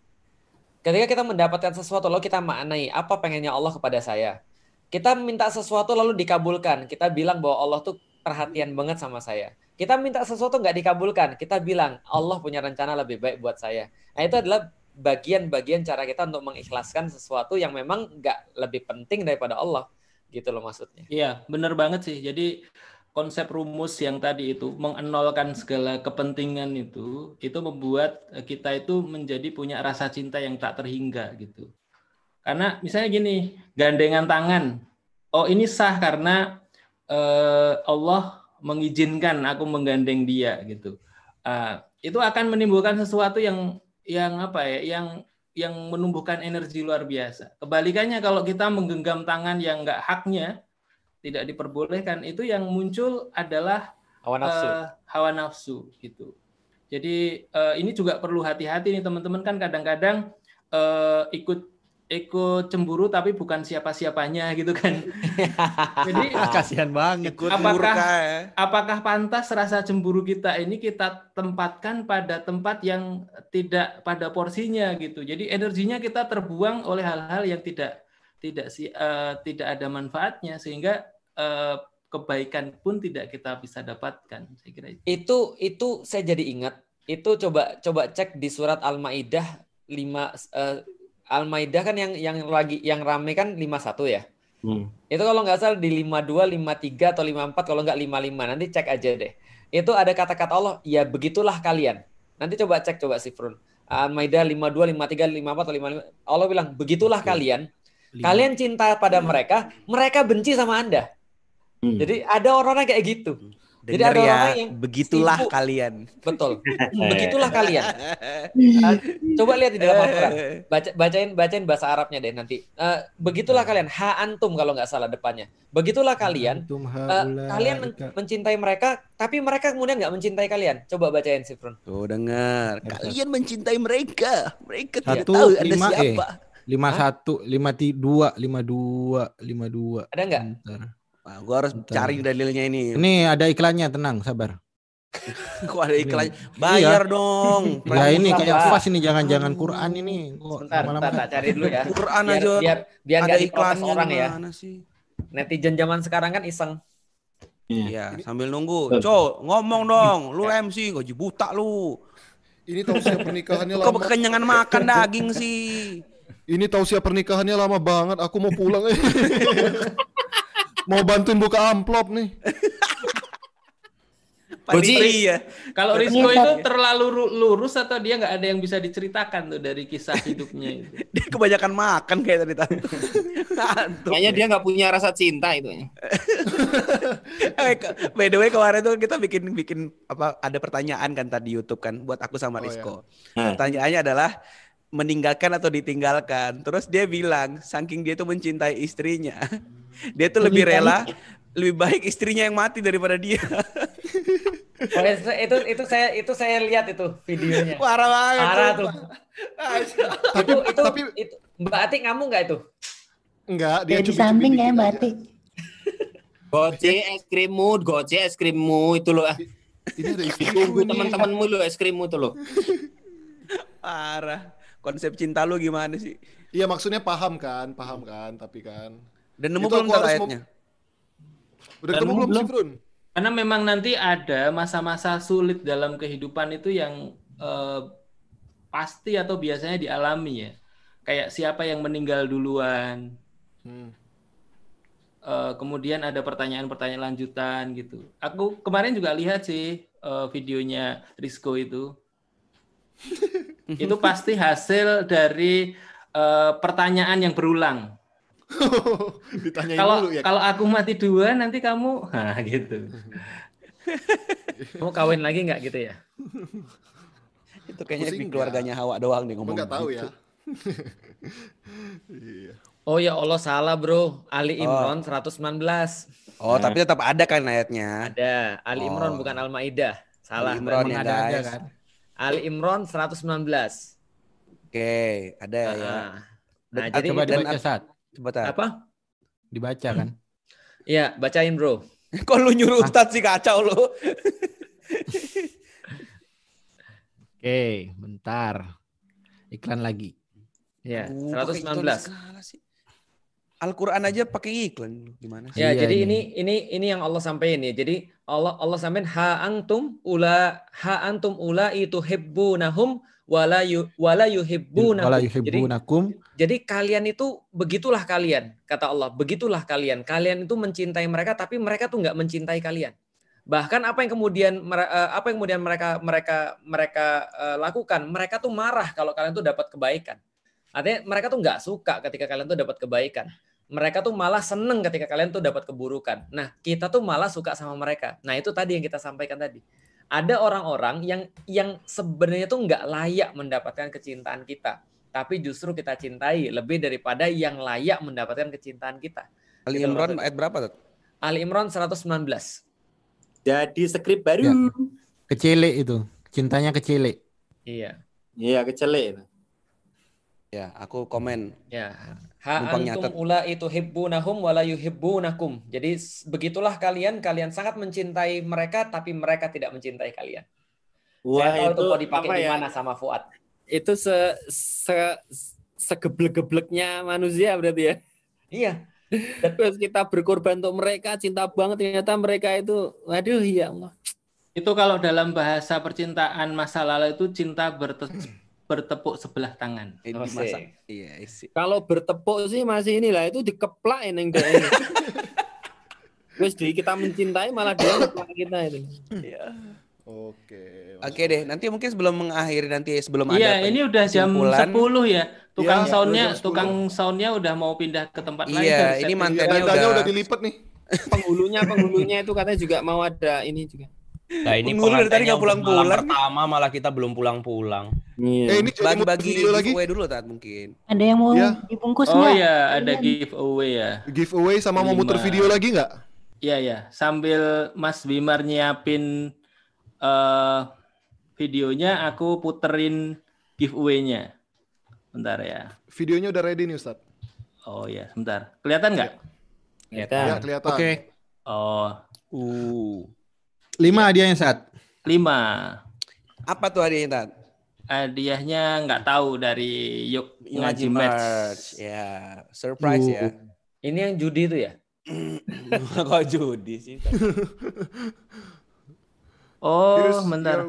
Ketika kita mendapatkan sesuatu, lalu kita maknai apa pengennya Allah kepada saya. Kita minta sesuatu lalu dikabulkan. Kita bilang bahwa Allah tuh perhatian banget sama saya. Kita minta sesuatu nggak dikabulkan. Kita bilang Allah punya rencana lebih baik buat saya. Nah itu adalah bagian-bagian cara kita untuk mengikhlaskan sesuatu yang memang nggak lebih penting daripada Allah. Gitu loh maksudnya. Iya, bener banget sih. Jadi konsep rumus yang tadi itu mengenolkan segala kepentingan itu itu membuat eh, kita itu menjadi punya rasa cinta yang tak terhingga gitu. Karena misalnya gini, gandengan tangan. Oh, ini sah karena eh, Allah mengizinkan aku menggandeng dia gitu. Ah, itu akan menimbulkan sesuatu yang yang apa ya, yang yang menumbuhkan energi luar biasa. Kebalikannya kalau kita menggenggam tangan yang nggak haknya, tidak diperbolehkan, itu yang muncul adalah Hawa nafsu. eh, hawa nafsu gitu. Jadi eh, ini juga perlu hati-hati nih teman-teman kan kadang-kadang eh, ikut ikut cemburu tapi bukan siapa-siapanya gitu kan. Jadi Kasihan banget. Apakah murka ya. apakah pantas rasa cemburu kita ini kita tempatkan pada tempat yang tidak pada porsinya gitu. Jadi energinya kita terbuang oleh hal-hal yang tidak tidak si eh, tidak ada manfaatnya sehingga eh, kebaikan pun tidak kita bisa dapatkan. Saya kira itu. itu itu saya jadi ingat itu coba coba cek di surat Al-Maidah 5 eh, Al-Maidah kan yang yang lagi yang rame kan 51 ya. Hmm. Itu kalau nggak salah di 52, 53 atau 54 kalau nggak 55 nanti cek aja deh. Itu ada kata-kata Allah, ya begitulah kalian. Nanti coba cek coba si Frun. Al-Maidah 52, 53, 54 atau 55. Allah bilang, begitulah kalian. Kalian cinta pada mereka, mereka benci sama Anda. Hmm. Jadi ada orang-orang kayak gitu. Jadi ada ya, orang yang begitulah sibuk. kalian. Betul. Begitulah kalian. Uh, coba lihat di dalam Al-Quran. Baca, bacain bacain bahasa Arabnya deh nanti. Uh, begitulah kalian. Ha antum kalau nggak salah depannya. Begitulah kalian. Uh, kalian men- mencintai mereka, tapi mereka kemudian nggak mencintai kalian. Coba bacain Sifrun. Tuh dengar, kalian mencintai mereka. Mereka tidak Satu tahu Anda lima e. siapa. lima satu lima ti- dua lima dua lima dua. Ada nggak? Wah, gua harus Bentar. cari dalilnya ini. Ini ada iklannya, tenang, sabar. Kok ada iklannya? Bayar dong. Ya ini Kenapa? kayak fas ini jangan-jangan Quran ini. Kok Sebentar, lama-lama- sebentar, tak cari dulu ya. Quran Biar aja biar biar ada iklannya orang ya. sih? Netizen zaman sekarang kan iseng. Iya, sambil nunggu. Co, ngomong dong. Lu MC, gaji buta lu. Ini tausiah pernikahannya Kok lama. kekenyangan makan daging sih? Ini tausiah pernikahannya lama banget. Aku mau pulang. eh. mau bantuin buka amplop nih. Panitia. Kalau Iya, Rizko itu terlalu ru- lurus atau dia nggak ada yang bisa diceritakan tuh dari kisah hidupnya itu. Dia kebanyakan makan kayak tadi tadi. Kayaknya dia nggak punya rasa cinta itu. Eh, ke- By the way kemarin tuh kita bikin bikin apa ada pertanyaan kan tadi YouTube kan buat aku sama Oh, Rizko. iya. Pertanyaannya adalah meninggalkan atau ditinggalkan. Terus dia bilang saking dia tuh mencintai istrinya, dia tuh lebih Lebih rela lebih baik istrinya yang mati daripada dia. Oh, itu, itu itu saya itu saya lihat itu videonya. Parah banget. Parah sumpah. Tapi itu itu, tapi itu Mbak Atik ngamuk nggak itu? enggak dia Ya di samping kayak Mbak. Ati. Goce es krimmu, goce es krimmu itu loh. Ini ada Tunggu teman-temanmu lo es krimmu itu loh. Parah. Konsep cinta lu gimana sih? Iya maksudnya paham kan, paham kan, tapi kan. Dan nemu belum ayatnya? Udah ketemu belum belum. sih? Karena memang nanti ada masa-masa sulit dalam kehidupan itu yang eh, pasti atau biasanya dialami ya. Kayak siapa yang meninggal duluan, Hmm. eh, kemudian ada pertanyaan-pertanyaan lanjutan gitu. Aku kemarin juga lihat sih eh, videonya Rizko itu. itu pasti hasil dari eh, pertanyaan yang berulang. Ditanyain Kalau dulu ya. kalau aku mati dua nanti kamu, nah gitu. Mau kawin lagi nggak gitu ya? Itu kayaknya di keluarganya Hawa doang nih ngomong. nggak tahu gitu. ya. Iya. Oh ya Allah salah bro. Ali Oh. Imran 119. Oh, tapi tetap ada kan ayatnya. Ada. Ali Imran Oh. bukan Al-Maidah. Salah. Ali Imran berarti. ya, ada aja guys. kan. Ali Imran 119. Oke, ada ya. Ah. Dan- Nah, jadi Coba dan- dibaca saat. Tat. apa? Dibaca kan. Iya, bacain bro. Kok lu nyuruh Ustadz sih kacau lu? Oke, bentar. Iklan lagi. Ya, Aduh, pakai iklan 119. segala sih. Al-Qur'an aja pakai iklan. Gimana sih? Ya, Iya jadi nih. ini ini ini yang Allah sampaikan ya. Jadi Allah Allah sampaikan ha antum ula ha antum ula itu hibbunahum wala yu wala yuhibbunakum. Wala yuhibbunakum. jadi kalian itu begitulah kalian kata Allah. Begitulah kalian. Kalian itu mencintai mereka tapi mereka tuh nggak mencintai kalian. Bahkan apa yang kemudian eh, apa yang kemudian mereka mereka mereka eh, lakukan? Mereka tuh marah kalau kalian tuh dapat kebaikan. Artinya mereka tuh nggak suka ketika kalian tuh dapat kebaikan. Mereka tuh malah seneng ketika kalian tuh dapat keburukan. Nah, kita tuh malah suka sama mereka. Nah, itu tadi yang kita sampaikan tadi. Ada orang-orang yang yang sebenarnya tuh nggak layak mendapatkan kecintaan kita, tapi justru kita cintai lebih daripada yang layak mendapatkan kecintaan kita. Ali Gitu Imran ayat berapa tuh? Ali Imran 119. Jadi skrip baru. Ya. Kecele itu. Cintanya kecele. Iya. Iya, kecelek itu. Ya, aku komen. Ya, ha Numpang antum ula itu hibbunahum wala yuhibbunakum. Jadi begitulah kalian, kalian sangat mencintai mereka tapi mereka tidak mencintai kalian. Wah, Saya tahu itu itu mau dipakai di ya? mana sama Fuad. Itu se se segeblek-gebleknya manusia berarti ya. Iya. Terus kita berkorban untuk mereka, cinta banget ternyata mereka itu, waduh ya Allah. Itu kalau dalam bahasa percintaan masa lalu itu cinta berte- bertepuk sebelah tangan. Oh, sih. Iya, isi. Kalau bertepuk sih masih inilah itu dikeplak ini enggak ini. Terus di kita mencintai malah dia kita itu. Oke. Oke deh, nanti mungkin sebelum mengakhiri nanti sebelum Iya, ada ini udah jam. 10 ya. Tukang Iya, soundnya, jam 10. tukang soundnya udah mau pindah ke tempat lain. Iya, ini setting. mantannya udah, udah dilipat nih. Penghulunya penghulunya itu katanya juga mau ada ini juga. Nah ini Penghulu dari tadi nggak pulang-pulang pertama malah kita belum pulang-pulang. Iya. Eh ini bagi-bagi video lagi. giveaway dulu tat mungkin. Ada yang mau Iya. dibungkus Oh iya, ada giveaway ya. Giveaway sama mau muter video lagi nggak? Iya ya, sambil Mas Bimar nyiapin eh videonya, aku puterin giveaway-nya. Bentar ya. Videonya udah ready nih Ustaz. Oh ya, sebentar. Kelihatan nggak? Ya Kelihatan. kelihatan. Oke. Oh, Uh. Lima hadiahnya saat. lima. Apa tuh hadiahnya tat? Hadiahnya nggak tahu dari Yuk Ngaji Match. Ya, surprise ya. Ini yang judi itu ya? Kok judi sih? Oh, Here's bentar.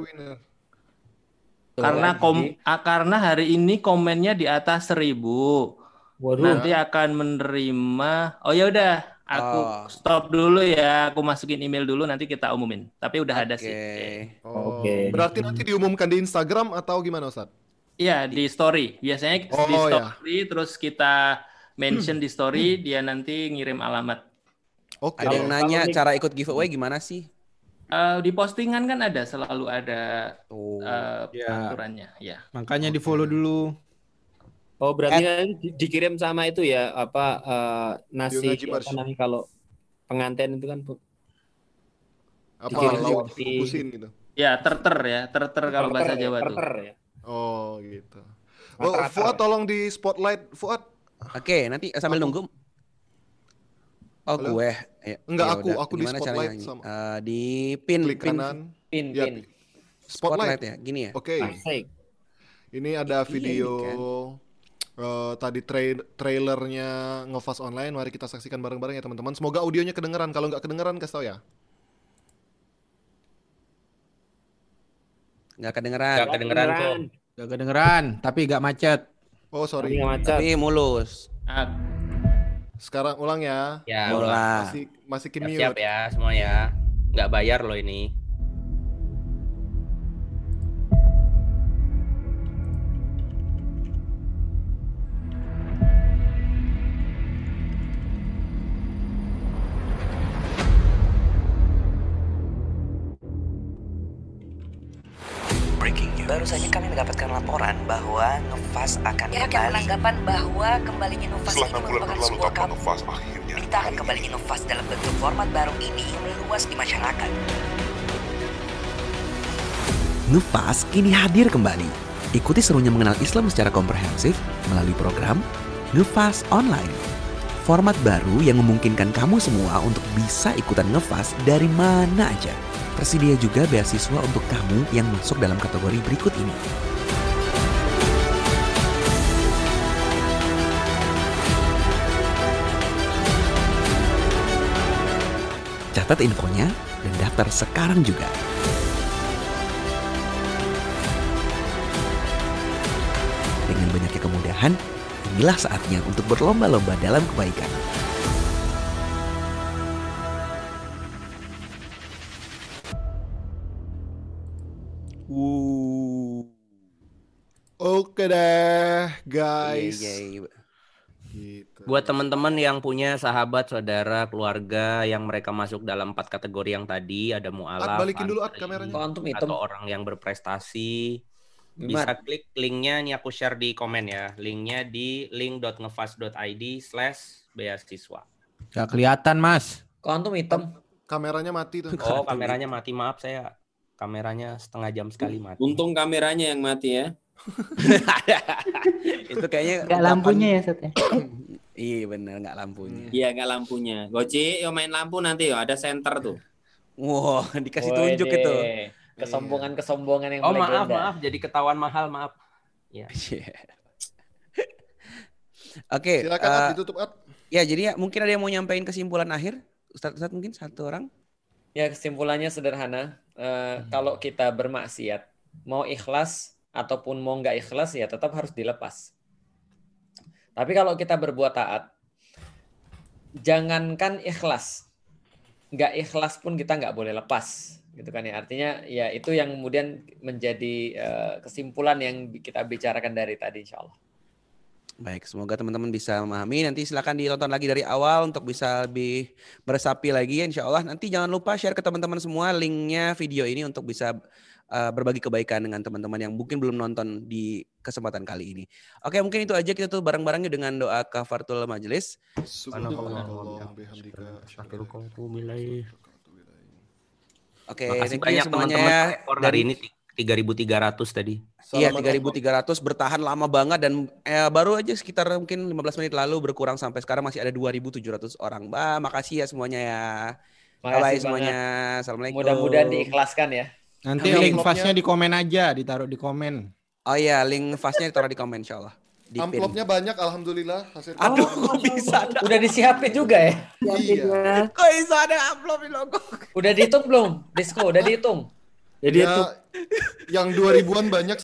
Karena kom ah, karena hari ini komennya di atas seribu. Waduh. Nanti akan menerima. Oh ya udah, aku Oh. stop dulu ya. Aku masukin email dulu nanti kita umumin. Tapi udah ada Oke. sih. Oh, Oke. Berarti nanti diumumkan di Instagram atau gimana Ustaz? Iya di story. Biasanya di Oh, ya. story terus kita mention di story dia nanti ngirim alamat. Oke. Ada yang nanya di- cara ikut giveaway gimana sih? Eh, di postingan kan ada selalu ada Oh. eh, Ya. aturannya. Ya. Makanya di follow dulu. Oh berarti nanti di- dikirim sama itu ya apa eh, nasi apa namanya kalau pengantin itu kan Bu? Apa dikirim gitu? Ya terter ya terter kalau bahasa ya, Jawa tuh. terter ya. Oh gitu. Oh. Fuad tolong di spotlight Fuad. Oke, nanti sambil nunggu. Oh, Halo? gue. Ya, Enggak, ya aku. udah. Aku di Gimana spotlight caranya? sama- Eh, di pin, Klik pin, kanan. Pin, Ya, pin. spotlight. ya, gini ya. Oke. Asik. Ini ada Iya, video ini kan. eh, tadi tra- trailernya Ngefast Online. Mari kita saksikan bareng-bareng ya teman-teman. Semoga audionya kedengeran. Kalau nggak kedengeran kasih tau ya. Nggak kedengeran. Nggak kedengeran kok. Beneran. Gak kedengeran, tapi gak macet. Oh Tapi sorry. nggak macet. Tapi mulus. Ah, Sekarang ulang ya. Ya, udah. Masih masih ke mute. Siap-siap ya semua ya. Nggak bayar loh ini. Akan Pihak yang kembali. beranggapan bahwa kembalinya Nufas Setelah ini merupakan sebuah kabar. nefas akhirnya. Berita akan kembalinya Nufas dalam bentuk format baru ini meluas di masyarakat. Ngefas kini hadir kembali. Ikuti serunya mengenal Islam secara komprehensif melalui program Ngefas Online. Format baru yang memungkinkan kamu semua untuk bisa ikutan ngefas dari mana aja. Tersedia juga beasiswa untuk kamu yang masuk dalam kategori berikut ini. Catat infonya dan daftar sekarang juga. Dengan banyaknya kemudahan, inilah saatnya untuk berlomba-lomba dalam kebaikan. Wuh. Oke deh, guys. Iya, iya. Buat teman-teman yang punya sahabat, saudara, keluarga yang mereka masuk dalam empat kategori yang tadi, ada mualaf, At, balikin dulu, At, kameranya. Antum hitam? atau orang yang berprestasi, bisa klik linknya nih aku share di komen ya. Linknya di link.ngefast.id slash beasiswa. Gak kelihatan mas. Kok antum hitam? Kameranya mati tuh. Oh kameranya mati maaf saya kameranya setengah jam sekali mati. Untung kameranya yang mati ya. Itu kayaknya Gak lampunya ya, Sat ya? Iya bener nggak lampunya. Iya nggak lampunya. Goci, yo main lampu nanti yo ada center tuh. Wah dikasih tunjuk Wede. itu. Kesombongan-kesombongan yang Oh maaf maaf jadi ketahuan mahal maaf. Ya. Iya. Oke. Silakan eh, At, ditutup At. ya jadi ya, mungkin ada yang mau nyampein kesimpulan akhir. Ustadz, Ustadz mungkin satu orang. Ya kesimpulannya sederhana. Eh, Kalau kita bermaksiat, mau ikhlas ataupun mau nggak ikhlas ya tetap harus dilepas. Tapi kalau kita berbuat taat, jangankan ikhlas, nggak ikhlas pun kita nggak boleh lepas, gitu kan ya. Artinya ya itu yang kemudian menjadi eh, kesimpulan yang kita bicarakan dari tadi, insya Allah. Baik, semoga teman-teman bisa memahami. Nanti silakan ditonton lagi dari awal untuk bisa lebih meresapi lagi ya insya Allah. Nanti jangan lupa share ke teman-teman semua linknya video ini untuk bisa uh, berbagi kebaikan dengan teman-teman yang mungkin belum nonton di kesempatan kali ini. Oke, mungkin itu aja kita tuh bareng-bareng yuk dengan doa kafaratul majelis. Oke, Makasih you banyak semuanya teman-teman ya. hari ini 3.300 tadi. Iya, Salaman 3.300 bertahan lama banget dan eh, baru aja sekitar mungkin 15 menit lalu berkurang sampai sekarang masih ada 2.700 orang. Bah, makasih ya semuanya ya. Bye bye Makasih semuanya. banget. Assalamualaikum. Mudah-mudahan diikhlaskan ya. Nanti Amin. link fasnya di komen aja, ditaruh di komen. Oh iya, link fasnya ditaruh di komen insya Allah. Di pin. Amplopnya banyak, alhamdulillah. Hasil Aduh, kok bisa ada? Udah disiapin juga ya? Iya. Kok bisa ada amplop di logo? Udah dihitung belum? Disco, udah dihitung? Jadi Ya, itu yang 2000-an banyak